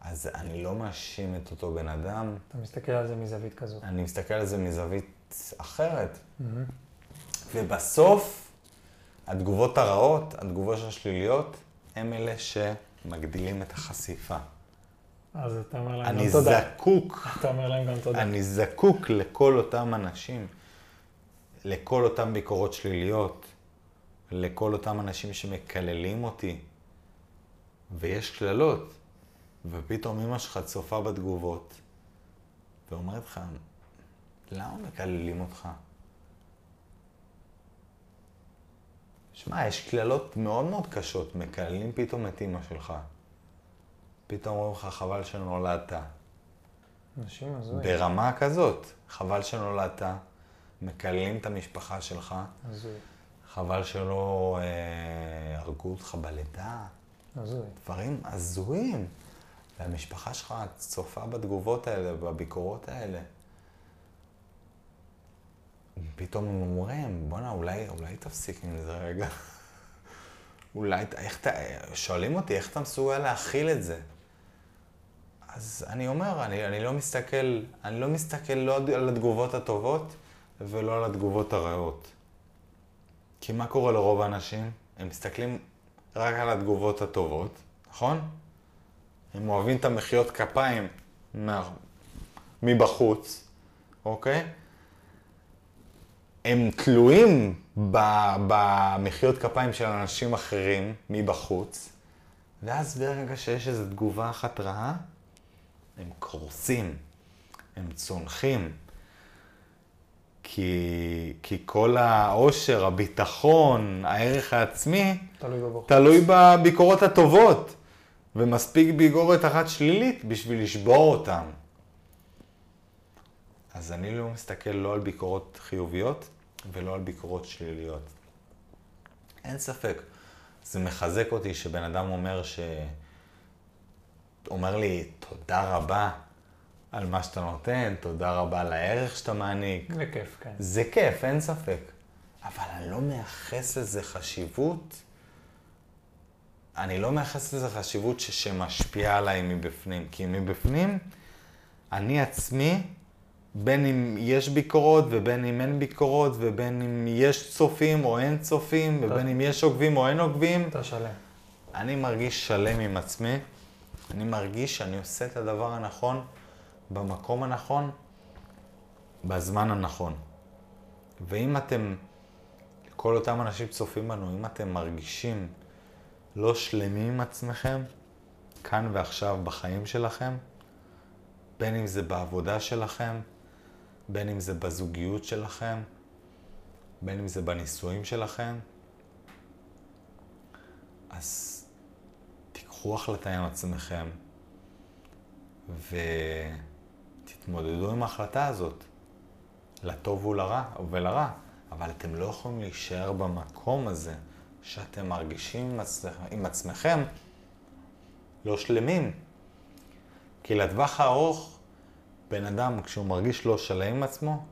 Speaker 2: אז אני לא מאשים את אותו בן אדם.
Speaker 1: אתה מסתכל על זה מזווית כזאת.
Speaker 2: אני מסתכל על זה מזווית אחרת. Mm-hmm. ובסוף, התגובות הרעות, התגובות השליליות, הם אלה שמגדילים את החשיפה.
Speaker 1: אז אתה אומר להם
Speaker 2: אני
Speaker 1: גם תודה.
Speaker 2: זקוק,
Speaker 1: אתה אומר להם גם תודה.
Speaker 2: אני זקוק לכל אותם אנשים, לכל אותם ביקורות שליליות, לכל אותם אנשים שמקללים אותי, ויש קללות, ופתאום אמא שלך צופה בתגובות, ואומרת לך, למה מקללים אותך? שמע, יש קללות מאוד מאוד קשות, מקללים פתאום את אמא שלך. פתאום אומרים לך, חבל שנולדת.
Speaker 1: אנשים הזויים.
Speaker 2: ברמה כזאת, חבל שנולדת, מקללים את המשפחה שלך,
Speaker 1: הזוי.
Speaker 2: חבל שלא אה, הרגו אותך בלידה.
Speaker 1: הזוי.
Speaker 2: דברים הזויים. והמשפחה שלך צופה בתגובות האלה, בביקורות האלה. פתאום הם אומרים, בואנה, אולי, אולי תפסיק עם זה רגע. אולי, איך אתה, שואלים אותי, איך אתה מסוגל להכיל את זה? אז אני אומר, אני, אני לא מסתכל, אני לא מסתכל לא על התגובות הטובות ולא על התגובות הרעות. כי מה קורה לרוב האנשים? הם מסתכלים רק על התגובות הטובות, נכון? הם אוהבים את המחיאות כפיים מה... מבחוץ, אוקיי? הם תלויים במחיאות כפיים של אנשים אחרים מבחוץ, ואז ברגע שיש איזו תגובה אחת רעה, הם קורסים, הם צונחים. כי, כי כל העושר, הביטחון, הערך העצמי,
Speaker 1: תלוי.
Speaker 2: תלוי בביקורות הטובות, ומספיק ביקורת אחת שלילית בשביל לשבור אותם. אז אני לא מסתכל לא על ביקורות חיוביות ולא על ביקורות שליליות. אין ספק, זה מחזק אותי שבן אדם אומר ש... אומר לי, תודה רבה על מה שאתה נותן, תודה רבה על הערך שאתה מעניק.
Speaker 1: זה כיף, כן.
Speaker 2: זה כיף, אין ספק. אבל אני לא מייחס לזה חשיבות, אני לא מייחס לזה חשיבות ש- שמשפיעה עליי מבפנים. כי מבפנים, אני עצמי, בין אם יש ביקורות ובין אם אין ביקורות, ובין אם יש צופים או אין צופים, ובין אם יש עוקבים או אין עוקבים,
Speaker 1: אתה שלם.
Speaker 2: אני מרגיש שלם עם עצמי, אני מרגיש שאני עושה את הדבר הנכון במקום הנכון, בזמן הנכון. ואם אתם, כל אותם אנשים צופים בנו, אם אתם מרגישים לא שלמים עם עצמכם, כאן ועכשיו בחיים שלכם, בין אם זה בעבודה שלכם, בין אם זה בזוגיות שלכם, בין אם זה בנישואים שלכם, אז תיקחו החלטה עם עצמכם ותתמודדו עם ההחלטה הזאת, לטוב ולרע, ולרע, אבל אתם לא יכולים להישאר במקום הזה שאתם מרגישים. עם עצמכם לא שלמים. כי לטווח הארוך, בן אדם, כשהוא מרגיש לא שלם עם עצמו,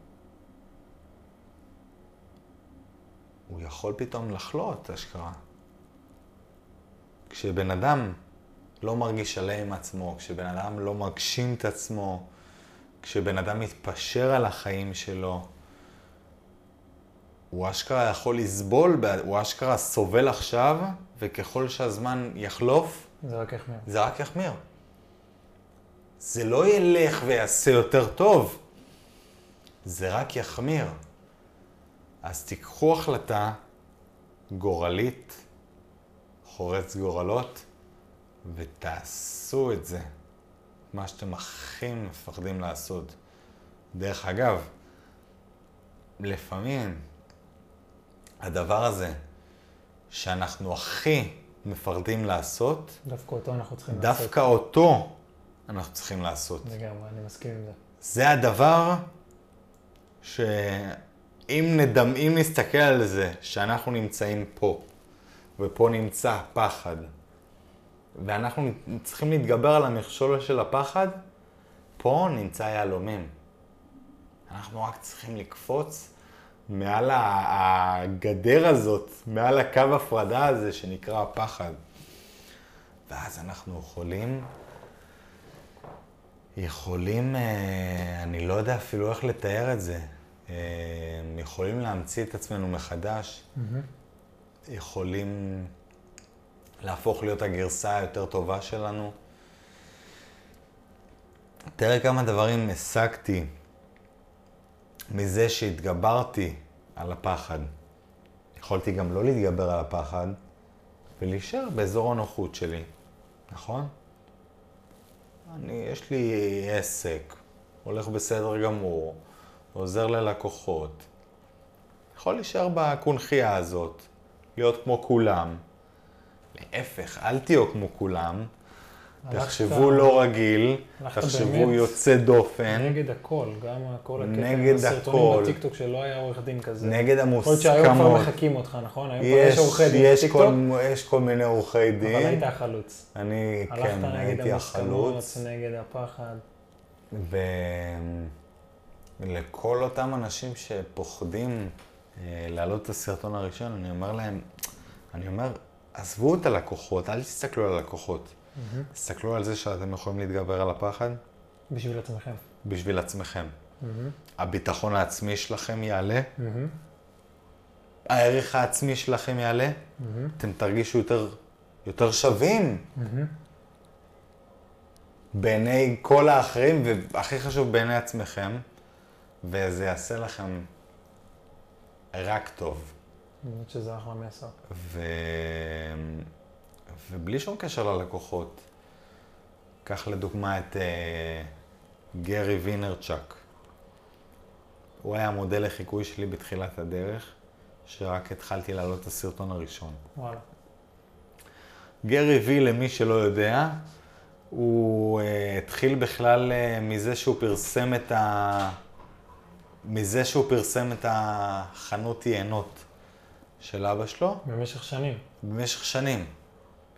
Speaker 2: הוא יכול פתאום לחלות, אשכרה. כשבן אדם לא מרגיש שלם עם עצמו, כשבן אדם לא מגשים את עצמו, כשבן אדם מתפשר על החיים שלו, הוא אשכרה יכול לסבול, הוא אשכרה סובל עכשיו, וככל שהזמן יחלוף,
Speaker 1: זה רק יחמיר.
Speaker 2: זה רק יחמיר. זה לא ילך ויעשה יותר טוב, זה רק יחמיר. אז תיקחו החלטה גורלית, חורץ גורלות, ותעשו את זה. מה שאתם הכי מפחדים לעשות. דרך אגב, לפעמים הדבר הזה שאנחנו הכי מפחדים לעשות,
Speaker 1: דווקא אותו אנחנו צריכים לעשות.
Speaker 2: דווקא אותו אנחנו צריכים לעשות.
Speaker 1: לגמרי, אני מסכים עם זה.
Speaker 2: זה הדבר שאם נדמ... נסתכל על זה, שאנחנו נמצאים פה, ופה נמצא פחד, ואנחנו צריכים להתגבר על המכשול של הפחד, פה נמצא יהלומים. אנחנו רק צריכים לקפוץ מעל הגדר הזאת, מעל הקו הפרדה הזה שנקרא הפחד. ואז אנחנו יכולים, יכולים, אה, אני לא יודע אפילו איך לתאר את זה, אה, יכולים להמציא את עצמנו מחדש. יכולים להפוך להיות הגרסה היותר טובה שלנו. תראה כמה דברים השגתי מזה שהתגברתי על הפחד. יכולתי גם לא להתגבר על הפחד ולהישאר באזור הנוחות שלי, נכון? אני, יש לי עסק, הולך בסדר גמור, עוזר ללקוחות. יכול להישאר בקונכייה הזאת, להיות כמו כולם. להפך, אל תהיו כמו כולם. תחשבו לא רגיל, תחשבו יוצא דופן.
Speaker 1: נגד הכל, גם כל הקטע
Speaker 2: נגד
Speaker 1: הסרטונים. בטיקטוק שלא היה עורך דין כזה.
Speaker 2: נגד
Speaker 1: יכול להיות שהיום כבר
Speaker 2: המוסכמות.
Speaker 1: מחקים אותך, נכון? היום כבר
Speaker 2: יש,
Speaker 1: יש עורכי דין בטיקטוק,
Speaker 2: כל, יש כל מיני עורכי
Speaker 1: אבל
Speaker 2: דין.
Speaker 1: היית החלוץ.
Speaker 2: אני,
Speaker 1: הלכת
Speaker 2: כן, הייתי
Speaker 1: המוסכמות,
Speaker 2: החלוץ.
Speaker 1: נגד הפחד.
Speaker 2: ולכל אותם אנשים שפוחדים אה, להעלות את הסרטון הראשון, אני אומר להם, אני אומר, עזבו את הלקוחות, אל תסתכלו על הלקוחות. תסתכלו על זה שאתם יכולים להתגבר על הפחד.
Speaker 1: בשביל עצמכם.
Speaker 2: בשביל עצמכם. הביטחון העצמי שלכם יעלה, הערך העצמי שלכם יעלה, אתם תרגישו יותר, יותר שווים. בעיני כל האחרים, והכי חשוב בעיני עצמכם, וזה יעשה לכם רק טוב.
Speaker 1: האמת שזה אחלה מסר.
Speaker 2: ו... ובלי שום קשר ללקוחות, קח לדוגמה את uh, גרי וינרצ'אק. הוא היה המודל לחיקוי שלי בתחילת הדרך, שרק התחלתי להעלות את הסרטון הראשון.
Speaker 1: וואלה.
Speaker 2: גרי וי, למי שלא יודע, הוא uh, התחיל בכלל uh, מזה שהוא פרסם את ה... מזה שהוא פרסם את החנות יינות של אבא שלו.
Speaker 1: במשך שנים.
Speaker 2: במשך שנים.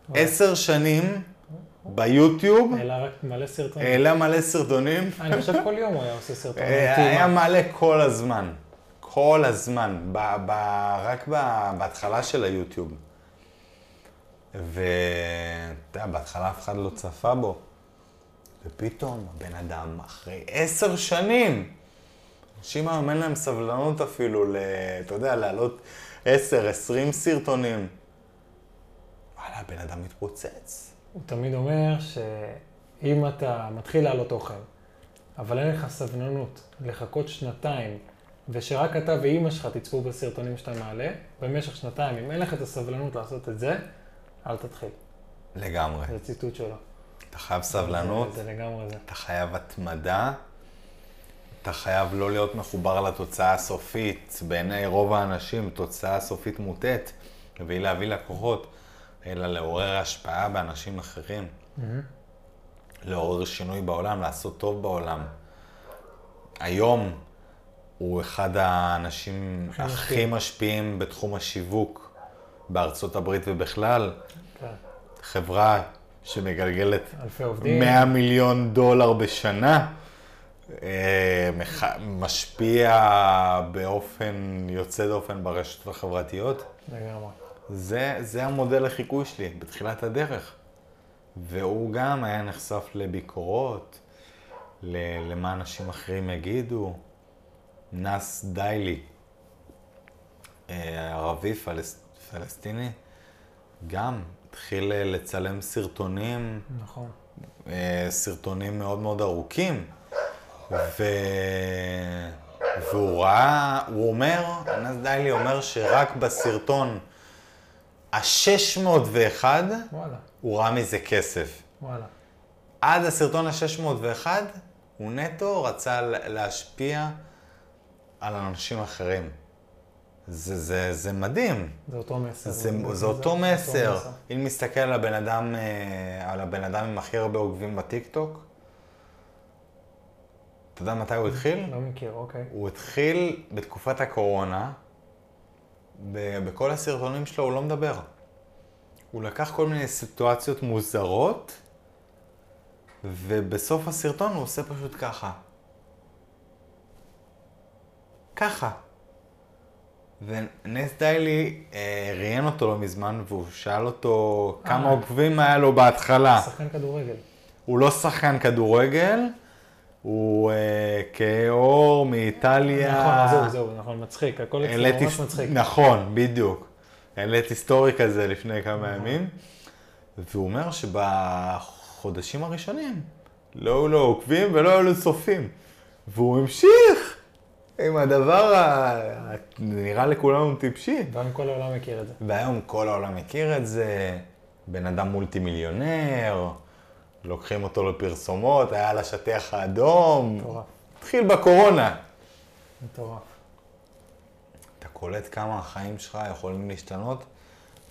Speaker 2: אוקיי. עשר שנים ביוטיוב.
Speaker 1: העלה רק מלא סרטונים.
Speaker 2: העלה מלא סרטונים.
Speaker 1: אה, אני חושב כל יום הוא היה עושה סרטונים.
Speaker 2: אה, היה אה? מעלה כל הזמן. כל הזמן. ב- ב- רק ב- בהתחלה של היוטיוב. ואתה יודע, בהתחלה אף אחד לא צפה בו. ופתאום הבן אדם, אחרי עשר שנים, אנשים היום אין להם סבלנות אפילו, אתה יודע, לעלות... 10, 20 סרטונים. וואלה, הבן אדם מתפוצץ.
Speaker 1: הוא תמיד אומר שאם אתה מתחיל לעלות אוכל, אבל אין לך סבלנות לחכות שנתיים, ושרק אתה ואימא שלך תצפו בסרטונים שאתה מעלה, במשך שנתיים, אם אין לך את הסבלנות לעשות את זה, אל תתחיל.
Speaker 2: לגמרי.
Speaker 1: זה ציטוט שלו.
Speaker 2: אתה חייב סבלנות.
Speaker 1: זה, זה לגמרי זה.
Speaker 2: אתה חייב התמדה. אתה חייב לא להיות מחובר לתוצאה הסופית. בעיני רוב האנשים, תוצאה סופית מוטית, והיא להביא לקוחות, אלא לעורר השפעה באנשים אחרים. לעורר שינוי בעולם, לעשות טוב בעולם. היום הוא אחד האנשים
Speaker 1: הכי משפיעים.
Speaker 2: בתחום השיווק בארצות הברית ובכלל.
Speaker 1: כן.
Speaker 2: חברה שמגלגלת
Speaker 1: אלפי עובדים.
Speaker 2: 100 מיליון דולר בשנה, משפיע באופן יוצא דופן ברשתות החברתיות.
Speaker 1: לגמרי.
Speaker 2: זה, זה המודל לחיקוי שלי בתחילת הדרך. והוא גם היה נחשף לביקורות, ל- למה אנשים אחרים יגידו. נאס דיילי, אה, ערבי פלס, פלסטיני, גם התחיל אה, לצלם סרטונים,
Speaker 1: נכון.
Speaker 2: אה, סרטונים מאוד מאוד ארוכים. ו... והוא ראה, הוא אומר, נאס דיילי אומר שרק בסרטון ה-601
Speaker 1: וואלה,
Speaker 2: הוא ראה מזה כסף.
Speaker 1: וואלה.
Speaker 2: עד הסרטון ה-601 הוא נטו רצה להשפיע על אנשים אחרים. זה, זה, זה מדהים.
Speaker 1: זה אותו מסר.
Speaker 2: זה, זה אותו מסר. אם נסתכל על הבן אדם, אה, על הבן אדם עם הכי הרבה עוקבים בטיקטוק, אתה יודע מתי הוא התחיל?
Speaker 1: לא מכיר, אוקיי.
Speaker 2: הוא התחיל בתקופת הקורונה, בכל הסרטונים שלו הוא לא מדבר. הוא לקח כל מיני סיטואציות מוזרות, ובסוף הסרטון הוא עושה פשוט ככה. ככה. ונס דיילי אה, ראיין אותו לא מזמן, והוא שאל אותו כמה
Speaker 1: אה.
Speaker 2: עוקבים היה לו בהתחלה.
Speaker 1: שחקן כדורגל.
Speaker 2: הוא לא שחקן כדורגל, הוא אה, כאור מאיטליה.
Speaker 1: נכון, זהו, זהו, נכון, מצחיק, הכל
Speaker 2: העליתי-
Speaker 1: ממש מצחיק.
Speaker 2: נכון, בדיוק. העליתי סטורי כזה לפני כמה ימים, והוא אומר שבחודשים הראשונים לא היו לו עוקבים ולא היו לו צופים. והוא המשיך עם הדבר ה- נראה לכולנו טיפשי.
Speaker 1: והיום כל העולם מכיר את זה.
Speaker 2: והיום כל העולם מכיר את זה, בן אדם מולטי מיליונר, לוקחים אותו לפרסומות, היה על השטיח האדום,
Speaker 1: מטורף,
Speaker 2: התחיל בקורונה.
Speaker 1: מטורף.
Speaker 2: אתה קולט כמה החיים שלך יכולים להשתנות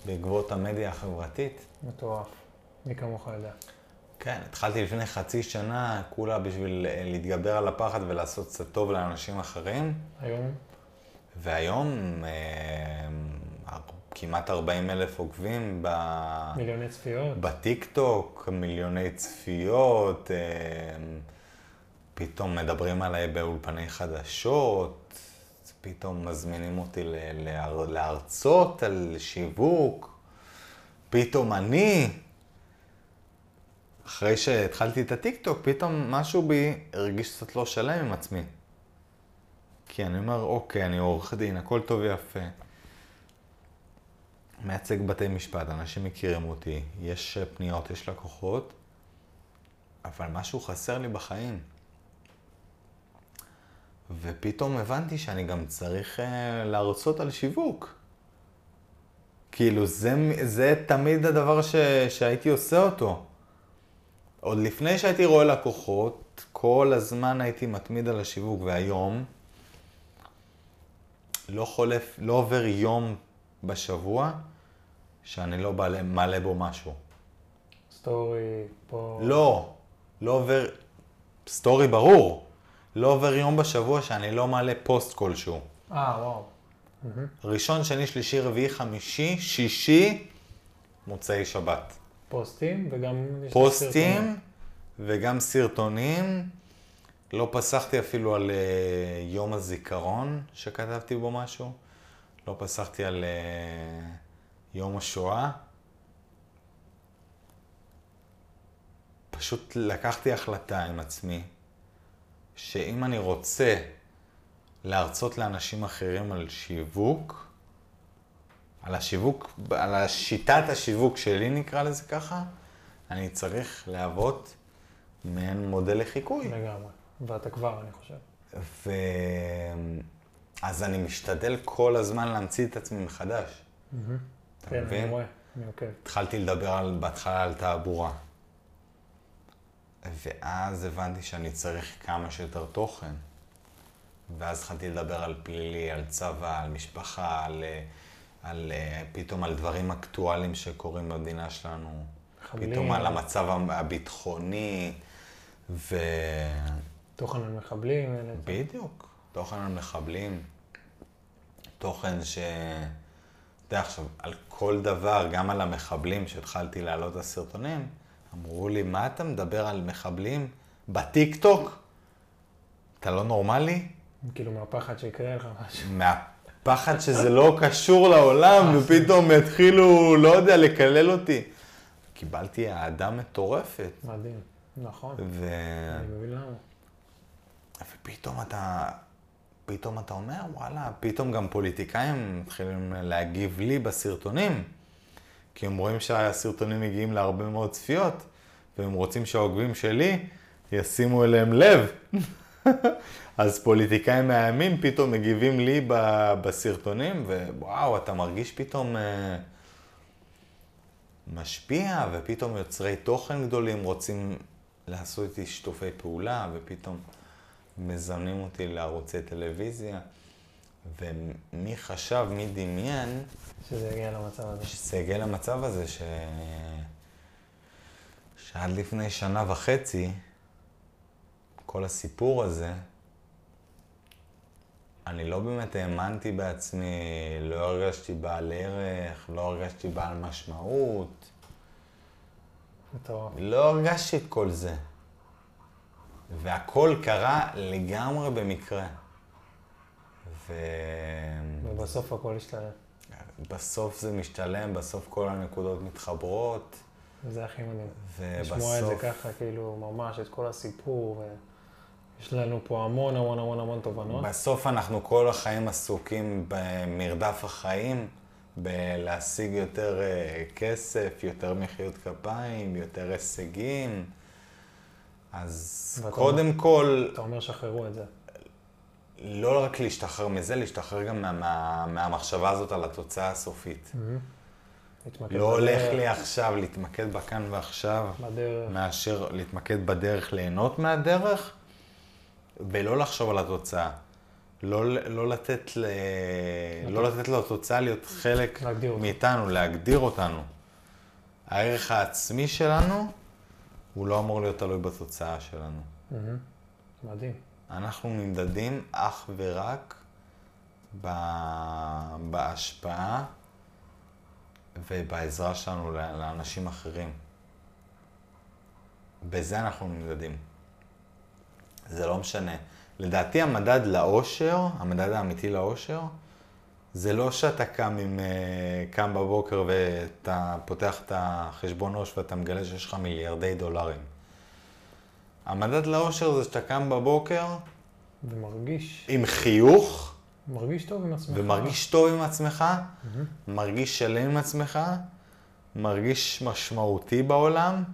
Speaker 2: בעקבות המדיה החברתית?
Speaker 1: מטורף. מי כמוך יודע.
Speaker 2: כן, התחלתי לפני חצי שנה, כולה בשביל אה, להתגבר על הפחד ולעשות קצת טוב לאנשים אחרים,
Speaker 1: היום,
Speaker 2: והיום אה, כמעט 40 אלף עוקבים ב...
Speaker 1: מיליוני צפיות.
Speaker 2: בטיק טוק, מיליוני צפיות, אה, פתאום מדברים עליי באולפני חדשות, פתאום מזמינים אותי ל- להר- להרצות על שיווק, פתאום אני, אחרי שהתחלתי את הטיק טוק, פתאום משהו בי הרגיש קצת לא שלם עם עצמי. כי אני אומר, אוקיי, אני עורך דין, הכל טוב ויפה. מייצג בתי משפט, אנשים מכירים אותי, יש פניות, יש לקוחות, אבל משהו חסר לי בחיים. ופתאום הבנתי שאני גם צריך uh, להרצות על שיווק. כאילו, זה, זה תמיד הדבר ש, שהייתי עושה אותו. עוד לפני שהייתי רואה לקוחות, כל הזמן הייתי מתמיד על השיווק, והיום לא חולף, לא עובר יום בשבוע שאני לא מעלה, מעלה בו משהו.
Speaker 1: סטורי, פה...
Speaker 2: לא, לא עובר, סטורי ברור, לא עובר יום בשבוע שאני לא מעלה פוסט כלשהו.
Speaker 1: אה, וואו.
Speaker 2: ראשון, שני, שלישי, רביעי, חמישי, שישי, מוצאי שבת.
Speaker 1: פוסטים וגם...
Speaker 2: פוסטים
Speaker 1: סרטונים.
Speaker 2: וגם סרטונים. לא פסחתי אפילו על אה, יום הזיכרון שכתבתי בו משהו. לא פסחתי על אה, יום השואה. פשוט לקחתי החלטה עם עצמי, שאם אני רוצה להרצות לאנשים אחרים על שיווק, על השיווק, על השיטת השיווק שלי נקרא לזה ככה, אני צריך להוות מעין מודל לחיקוי.
Speaker 1: לגמרי. ואתה כבר, אני חושב.
Speaker 2: ו... אז אני משתדל כל הזמן להמציא את עצמי מחדש. אתה
Speaker 1: כן,
Speaker 2: מבין?
Speaker 1: אני רואה, אני עוקב.
Speaker 2: התחלתי לדבר על, בהתחלה על תעבורה. ואז הבנתי שאני צריך כמה שיותר תוכן. ואז התחלתי לדבר על פלילי, על צבא, על משפחה, על, אה, על אה, פתאום על דברים אקטואליים שקורים במדינה שלנו.
Speaker 1: מחבלים.
Speaker 2: פתאום על המצב הביטחוני, ו...
Speaker 1: תוכן על מחבלים.
Speaker 2: בדיוק, תוכן על מחבלים, תוכן ש... אתה יודע, עכשיו, על כל דבר, גם על המחבלים, שהתחלתי להעלות את הסרטונים, אמרו לי, מה אתה מדבר על מחבלים? בטיקטוק? אתה לא נורמלי?
Speaker 1: כאילו מהפחד שיקרה לך משהו.
Speaker 2: מהפחד שזה לא קשור לעולם, ופתאום יתחילו, לא יודע, לקלל אותי. קיבלתי אהדה מטורפת.
Speaker 1: מדהים, נכון.
Speaker 2: ו...
Speaker 1: אני מבין למה.
Speaker 2: ופתאום אתה, פתאום אתה אומר, וואלה, פתאום גם פוליטיקאים מתחילים להגיב לי בסרטונים. כי הם רואים שהסרטונים מגיעים להרבה מאוד צפיות, והם רוצים שהעוקבים שלי ישימו אליהם לב. אז פוליטיקאים מהימין פתאום מגיבים לי בסרטונים, ווואו, אתה מרגיש פתאום אה, משפיע, ופתאום יוצרי תוכן גדולים רוצים לעשות איתי שיתופי פעולה, ופתאום מזמנים אותי לערוצי טלוויזיה. ומי חשב, מי דמיין,
Speaker 1: שזה יגיע למצב הזה.
Speaker 2: שזה הגיע למצב הזה ש... שעד לפני שנה וחצי, כל הסיפור הזה, אני לא באמת האמנתי בעצמי, לא הרגשתי בעל ערך, לא הרגשתי בעל משמעות,
Speaker 1: מטורף.
Speaker 2: לא הרגשתי את כל זה. והכל קרה לגמרי במקרה. ו...
Speaker 1: ובסוף הכל ישתלם.
Speaker 2: בסוף זה משתלם, בסוף כל הנקודות מתחברות,
Speaker 1: זה הכי מדהים.
Speaker 2: ובסוף...
Speaker 1: לשמוע את זה ככה, כאילו, ממש, את כל הסיפור, ויש לנו פה המון המון המון המון תובנות.
Speaker 2: בסוף אנחנו כל החיים עסוקים במרדף החיים, בלהשיג יותר אה, כסף, יותר מחיאות כפיים, יותר הישגים. אז קודם כל,
Speaker 1: אתה אומר, שחררו את זה.
Speaker 2: לא רק להשתחרר מזה, להשתחרר גם מה, מה, מהמחשבה הזאת על התוצאה הסופית.
Speaker 1: להתמקד
Speaker 2: לא הולך
Speaker 1: בדרך,
Speaker 2: לי עכשיו להתמקד בכאן ועכשיו,
Speaker 1: בדרך.
Speaker 2: מאשר להתמקד בדרך, ליהנות מהדרך, ולא לחשוב על התוצאה. לא, לא, לתת, ל... לא לתת לתוצאה להיות חלק
Speaker 1: להגדיר.
Speaker 2: מאיתנו, להגדיר אותנו. הערך העצמי שלנו, הוא לא אמור להיות תלוי בתוצאה שלנו.
Speaker 1: מהמם. מדהים.
Speaker 2: אנחנו נמדדים אך ורק ב... בהשפעה ובעזרה שלנו לאנשים אחרים. בזה אנחנו נמדדים. זה לא משנה. לדעתי המדד לאושר, המדד האמיתי לאושר, זה לא שאתה קם עם, אה, קם בבוקר ואתה פותח את החשבון עו"ש ואתה מגלה שיש לך מיליארדי דולרים. המדד לאושר זה שאתה קם בבוקר
Speaker 1: ומרגיש,
Speaker 2: עם חיוך,
Speaker 1: מרגיש טוב עם עצמך.
Speaker 2: ומרגיש טוב עם עצמך, מרגיש שלם עם עצמך, מרגיש משמעותי בעולם,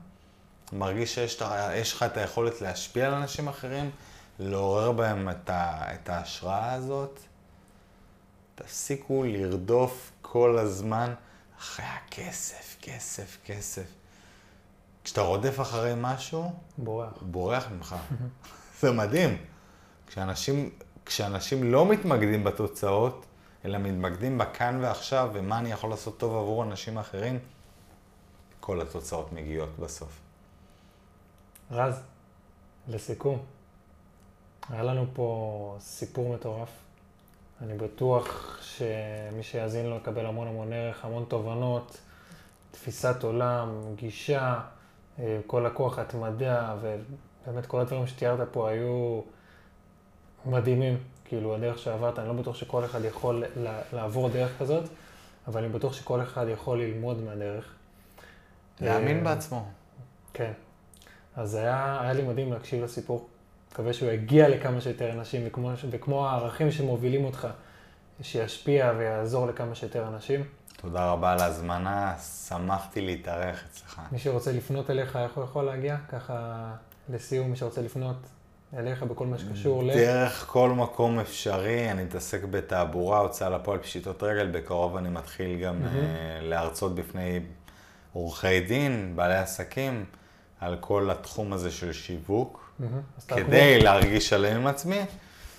Speaker 2: מרגיש שיש לך- יש לך את היכולת להשפיע על אנשים אחרים, לעורר בהם את, ה, את ההשראה הזאת. תפסיקו לרדוף כל הזמן אחרי הכסף, כסף, כסף. כשאתה רודף אחרי משהו,
Speaker 1: בורח.
Speaker 2: הוא בורח ממך. זה מדהים. כשאנשים, כשאנשים לא מתמקדים בתוצאות, אלא מתמקדים בכאן ועכשיו, ומה אני יכול לעשות טוב עבור אנשים אחרים, כל התוצאות מגיעות בסוף.
Speaker 1: רז, לסיכום, היה לנו פה סיפור מטורף. אני בטוח שמי שיאזין לו יקבל המון המון ערך, המון תובנות, תפיסת עולם, גישה, אה, כל הכוח התמדה, ובאמת כל הדברים שתיארת פה היו מדהימים. כאילו, הדרך שעברת, אני לא בטוח שכל אחד יכול לעבור דרך כזאת, אבל אני בטוח שכל אחד יכול ללמוד מהדרך.
Speaker 2: להאמין
Speaker 1: אה,
Speaker 2: בעצמו.
Speaker 1: כן. אז היה, היה לי מדהים להקשיב לסיפור. מקווה שהוא יגיע לכמה שיותר אנשים, וכמו, וכמו הערכים שמובילים אותך, שישפיע ויעזור לכמה שיותר אנשים.
Speaker 2: תודה רבה על ההזמנה, שמחתי להתארח אצלך.
Speaker 1: מי שרוצה לפנות אליך, איך הוא יכול להגיע? ככה, לסיום, מי שרוצה לפנות אליך בכל מה שקשור ל...
Speaker 2: דרך כל מקום אפשרי, אני מתעסק בתעבורה, הוצאה לפועל, פשיטות רגל, בקרוב אני מתחיל גם. אה, להרצות בפני עורכי דין, בעלי עסקים, על כל התחום הזה של שיווק, כדי להרגיש שלם עם עצמי.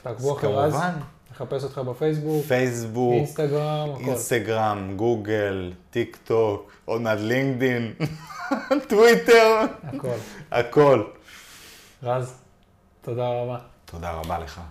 Speaker 1: תעקבו
Speaker 2: אז
Speaker 1: רז,
Speaker 2: כמובן,
Speaker 1: נחפש אותך בפייסבוק,
Speaker 2: פייסבוק,
Speaker 1: אינסטגרם, הכל.
Speaker 2: אינסטגרם, גוגל, טיק טוק, עוד מעט לינקדין, טוויטר,
Speaker 1: הכל.
Speaker 2: הכל.
Speaker 1: רז, תודה רבה.
Speaker 2: תודה רבה לך.